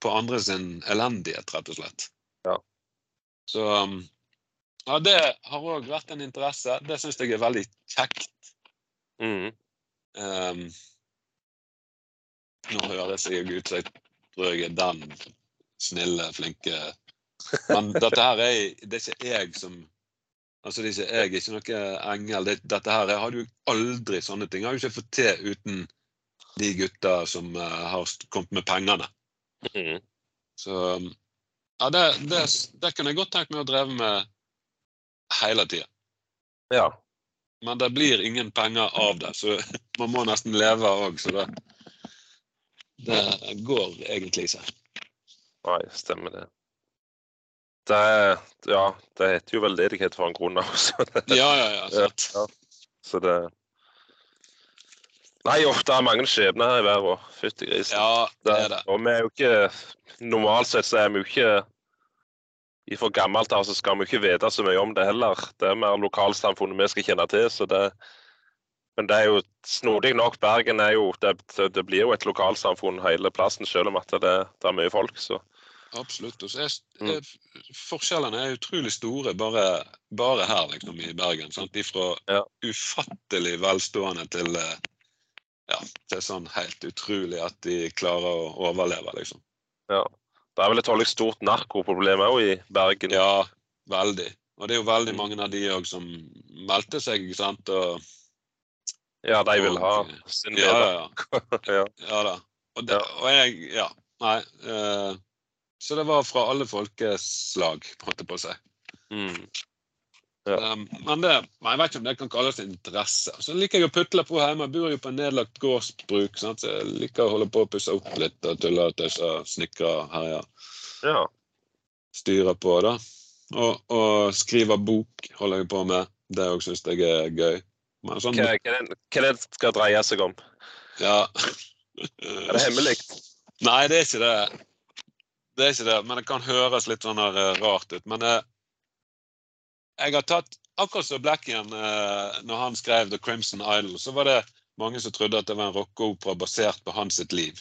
på andre sin elendighet, rett og slett. Ja. Så um, ja, det har òg vært en interesse. Det syns jeg er veldig kjekt. Mm. Um, nå høres jeg ut som jeg tror jeg er den snille, flinke Men dette her er det er ikke jeg som Altså, det ikke, jeg er ikke noe engel. Det, dette her jeg hadde jo aldri sånne ting. Jeg har jo ikke fått til uten de gutta som uh, har kommet med pengene. Mm. Så ja, det, det, det kunne jeg godt tenkt meg å dreve med hele tida. Ja. Men det blir ingen penger av det, så man må nesten leve òg. Så det, det går egentlig ikke. Nei, stemmer det. Det, ja, det heter jo veldedighet for en grunn også. [LAUGHS] Ja, ja, ja. Sant. Ja. Så det Nei, uff, det er mange skjebner her i verden. Fytti grisen. Ja, det er det. Og vi er jo ikke Normalt sett så er vi jo ikke Fra gammelt av så skal vi ikke vite så mye om det heller. Det er mer lokalsamfunnet vi skal kjenne til. så det men det er jo snodig nok. Bergen er jo Det, det blir jo et lokalsamfunn hele plassen, selv om at det, det er mye folk. så Absolutt. Og så er, Mm. er forskjellene er utrolig store bare, bare her liksom, i Bergen. Sant? Fra Ja. ufattelig velstående til, eh, ja, til sånn helt utrolig at de klarer å overleve, liksom. ja. Det er vel et veldig stort narkoproblem òg i Bergen. Ja, veldig. Og det er jo veldig mange av de òg som meldte seg, sant. Og, Ja, de vil ha sin ja, del. ja, ja. [LAUGHS] ja. Ja da. Og, det, og jeg Ja. Nei. Uh, så det var fra alle folkeslag, holdt jeg på å si. Mm. Ja. Um, men det, jeg vet ikke om det kan kalles interesse. Så liker jeg å putle på hjemme. Jeg bor jo på en nedlagt gårdsbruk. Sant? Så jeg liker å holde på å pusse opp litt og tulle og tøyse, snekre, herje, ja. styre på. da. Og, og skrive bok holder jeg på med. Det òg syns jeg er gøy. Men sånn, Hva, hva, det, hva det skal dreie seg om? ja. Er det hemmelig? Nei, det er ikke det. Det er ikke det, men det kan høres litt sånn eh, rart ut. Men eh, jeg har tatt Akkurat som Blackian, eh, når han skrev 'The Crimson Idol', så var det mange som trodde at det var en rockeopera basert på hans sitt liv.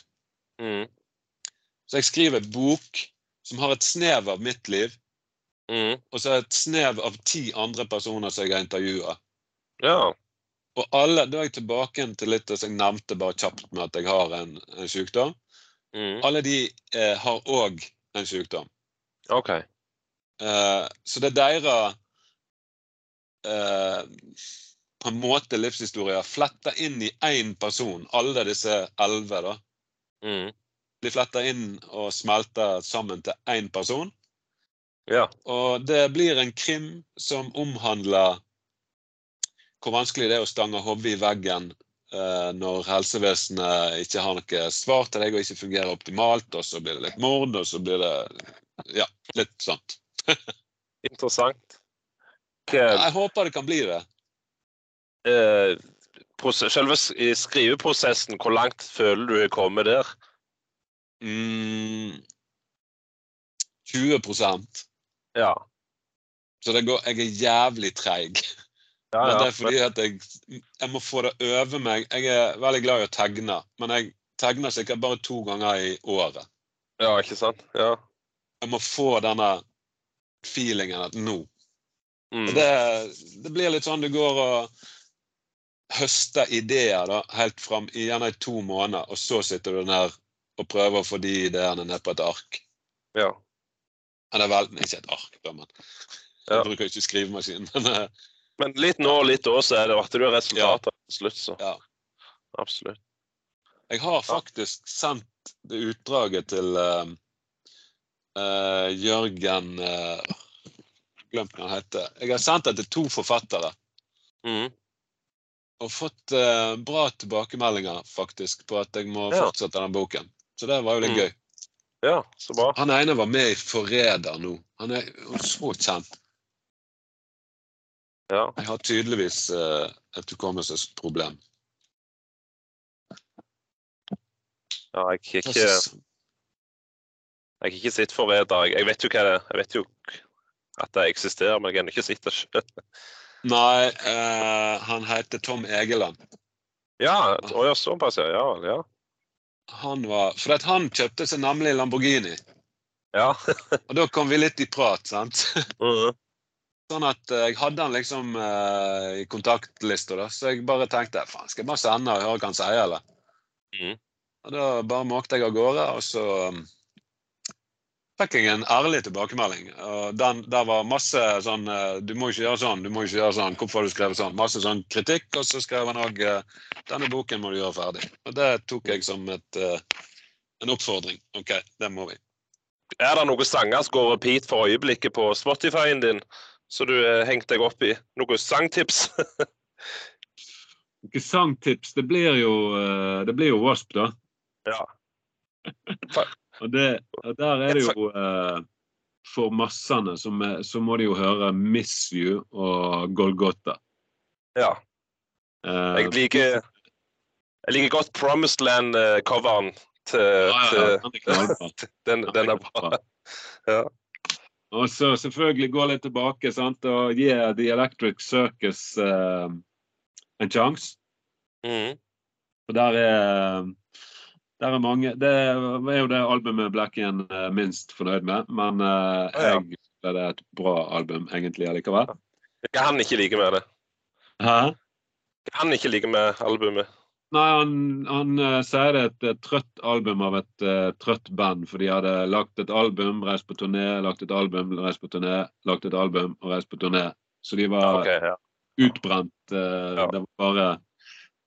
Mm. Så jeg skriver et bok som har et snev av mitt liv, Mm. og så et snev av ti andre personer som jeg har intervjua. Ja. Og alle, Da er jeg tilbake til litt som jeg nevnte bare kjapt med at jeg har en, en sykdom. Mm. Alle de eh, har òg en sykdom. OK. Eh, så det er deres eh, på en måte livshistorier fletta inn i én person, alle disse elleve. da. Mm. De fletter inn og smelter sammen til én person. Ja. Og det blir en krim som omhandler hvor vanskelig det er å stange hodet i veggen eh, når helsevesenet ikke har noe svar til deg og ikke fungerer optimalt, og så blir det litt mord, og så blir det ja, litt sånt. [LAUGHS] Interessant. Hva, Jeg håper det kan bli det. eh, selve skriveprosessen, hvor langt føler du er kommet der? Mm, 20% Ja. Så det går, jeg er jævlig treig. Ja, Men det er fordi at jeg, jeg må få det øve meg. Jeg er veldig glad i å tegne, men jeg tegner sikkert bare to ganger i året. ja, ikke sant? Ja. Jeg må få denne feelingen at nå Mm. Det, det blir litt sånn du går og høster ideer da, helt fram i gjerne i to måneder, og så sitter du der og prøver å få de ideene ned på et ark. ja. Eller vel, ikke et ark, da, men Ja. jeg bruker ikke skrivemaskin. [LAUGHS] Men eh, Men litt nå og litt da, så er det at du har resultater til slutt, så. Ja. Absolutt. jeg har faktisk sendt det utdraget til uh, uh, Jørgen uh, Glemt hva han heter. Jeg har sendt det til to forfattere. Mm. og fått uh, bra tilbakemeldinger faktisk på at jeg må Ja. fortsette den boken. Så det var jo litt Mm. gøy. Ja, så bra. Han ene var med i 'Forræder' nå. Han er så kjent. Ja. Jeg har tydeligvis eh, et hukommelsesproblem. ja jeg har ikke, jeg har ikke sett Forræder. Jeg, vet jo hva det. Jeg vet jo at det eksisterer, men jeg har ennå ikke sett det sjøl. Nei, eh, han heter Tom Egeland. Ja, å ja, såpass, ja. Ja. ja. Han var, For at han kjøpte seg nemlig Lamborghini. ja. Og da kom vi litt i prat, sant? [LAUGHS] Sånn at eh, jeg hadde han liksom eh, i kontaktlista, da. Så jeg bare tenkte faen, skal jeg bare sende og høre hva han sier, eller? Mm. Og da bare måkte jeg av gårde, og så um, fikk jeg en ærlig tilbakemelding. Og den, der var masse sånn eh, Du må ikke gjøre sånn, du må ikke gjøre sånn. Hvorfor har du skrevet sånn? Masse sånn kritikk. Og så skrev han òg Denne boken må du gjøre ferdig. Og det tok jeg som et, en oppfordring. OK, det må vi. Er det noen sanger som går repeat for øyeblikket på Spotify-en din, så du har hengt deg opp i? Noen sangtips? [LAUGHS] Noen sangtips. Det blir jo, det blir jo Wasp, da. Ja. [LAUGHS] Og, det, og der er det jo eh, for massene, så, så må de jo høre 'Miss You' og 'Golgotha'. Ja. Eh, Jeg liker, jeg liker godt Promised Land-coveren til, ja, ja, til den [LAUGHS] den, den er bra. Ja. Og så selvfølgelig gå litt tilbake sant, og gi The Electric Circus uh, en sjanse. Mm. For der er der er mange Det er jo det albumet Blacken er minst fornøyd med, men eh, ja. jeg føler det er et bra album egentlig allikevel. Hva han ikke liker med det? Hæ? Hva han ikke liker med albumet? Nei, han, han uh, sier det er et, eh, trøtt album av et uh, trøtt band, for de hadde lagt et album, reist på turné, lagt et album, reist på turné, lagt et album og reist på turné. Så de var okay, ja. utbrent. Uh, Ja. Det var bare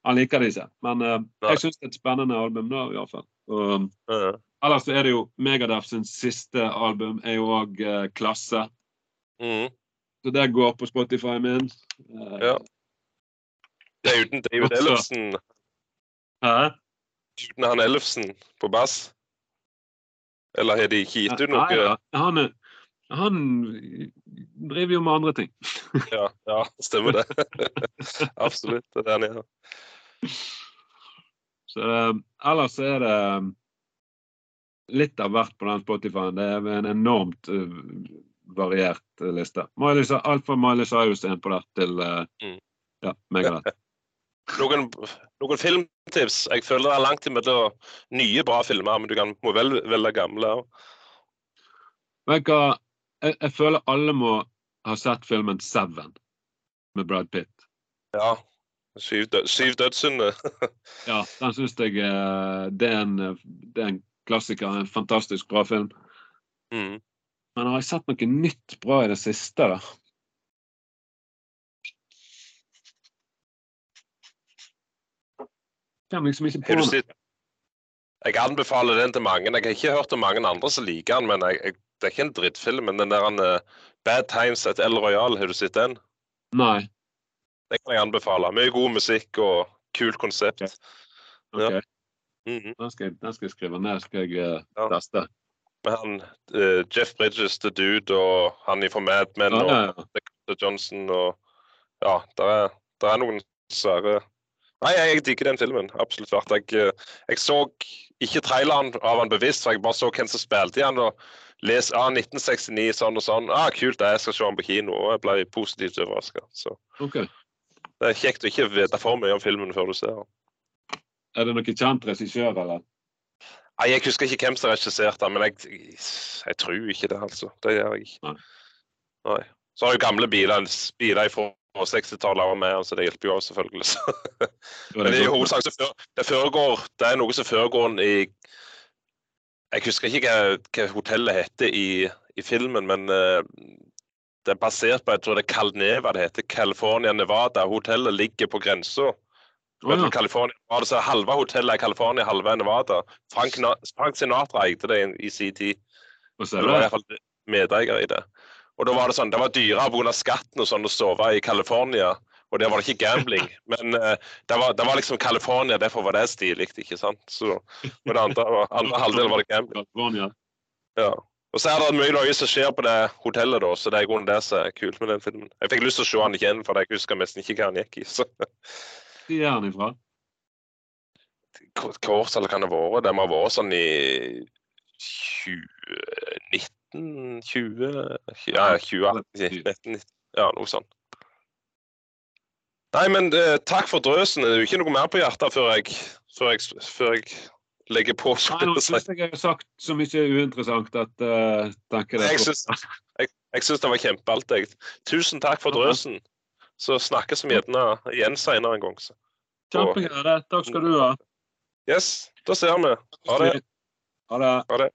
Han liker det ikke. Men jeg syns det er et spennende album nå, i hvert fall. Og Ja. ellers så er det jo Megadeth sin siste album er jo òg klasse. Mm. Så det går på Spotify min. Ja. Det er uten Også- Ellefsen, Hæ? uten han Ellefsen på bass? Eller har de ikke gitt ut noe? Nei, ja. Han, han driver jo med andre ting. Ja, ja stemmer det. [LAUGHS] Absolutt. Det er det han gjør. Så eh, ellers er det eh, litt av hvert på den Spotify-en. Det er en enormt uh, variert liste. Miley, alt fra Miley Cyrus er en på der til uh, Mm. ja, Megadeth. [LAUGHS] Noen, noen filmtips? Jeg føler det er langt imellom nye, bra filmer, men du kan, må vel velge gamle hva? Jeg, jeg føler alle må ha sett filmen Seven med Brad Pitt. Ja. Syv, død, syv dødssynder. [LAUGHS] Ja, den syns jeg eh, det er, en, det er en klassiker. En fantastisk bra film. Mm. Men har jeg sett noe nytt bra i det siste, da? Kommer liksom ikke på noe. Jeg anbefaler den til mange. Jeg har ikke hørt om mange andre som liker den, men jeg, jeg, det er ikke en drittfilm. Men den der uh, Bad Times at El Royal, har du sett den? Nei. Det kan jeg anbefale. Mye god musikk og kult konsept. ok. Ja. Mhm. Den, skal den skal jeg skrive ned. Skal jeg uh, Ja. teste. Med han uh, Jeff Bridges, The Dude, og han fra Mad Men Ja, og ja, ja. Dakota Johnson og Ja, det er, der er noen svære Nei, jeg, digger den filmen. Absolutt verdt. Jeg, eh, jeg så ikke traileren av han bevisst, for jeg bare så hvem som spilte i han og les ah, 1969 sånn og sånn. Ah, kult, jeg skal se han på kino. Og jeg ble positivt overraska. Okay. Det er kjekt å ikke vite for mye om filmen før du ser den. Er det noen kjent regissør, eller? Nei, Jeg husker ikke hvem som regisserte den, men jeg, jeg tror ikke det, altså. Det gjør jeg ikke. Nei. Nei. Så har jo gamle biler, biler fra 60-tallet var med, så det hjelper jo også selvfølgelig. Så. [LAUGHS] Men det er jo hovedsak det foregår Det er noe som foregår i Jeg husker ikke hva, hva hotellet heter i, i filmen, men uh, det er basert på jeg tror det er Calneva det heter. California Nevada. Hotellet ligger på grensa. Oh, ja. California, så Halve hotellet er California, halve er Nevada. Frank, Frank Sinatra eide det i, i sin tid. Og så er det medeier i det. Og da var det sånn, det var dyrere pga. skatten og sånn å sove i California. Og der var det ikke gambling. [LAUGHS] Men uh, det, var, det var liksom California, derfor var det stilig, ikke sant. Så, men det andre, var- andre halvdel var det gambling. Ja. Og så er det mye løye som skjer på det hotellet, da, så det er i grunnen det som er kult med den filmen. Jeg fikk lyst til å se han igjen, for jeg husker nesten ikke hva han gikk i. så [LAUGHS] Hvor er han ifra? Hva årstall kan det ha vært? Det må ha vært sånn i 2019 20 Ja, 20, 19, Ja, noe sånt. Nei, men eh, takk for drøsen. Det er jo ikke noe mer på hjertet før jeg, før jeg, før jeg legger på. Nei, nå syns jeg jeg har sagt så mye uinteressant at uh, tenker det Jeg syns, jeg, jeg syns det var kjempealltid. Tusen takk for drøsen. Så snakkes vi gjerne igjen senere en gang. Så. Takk skal du ha. Yes, da ser vi. Ha det. Ha det. Ha det.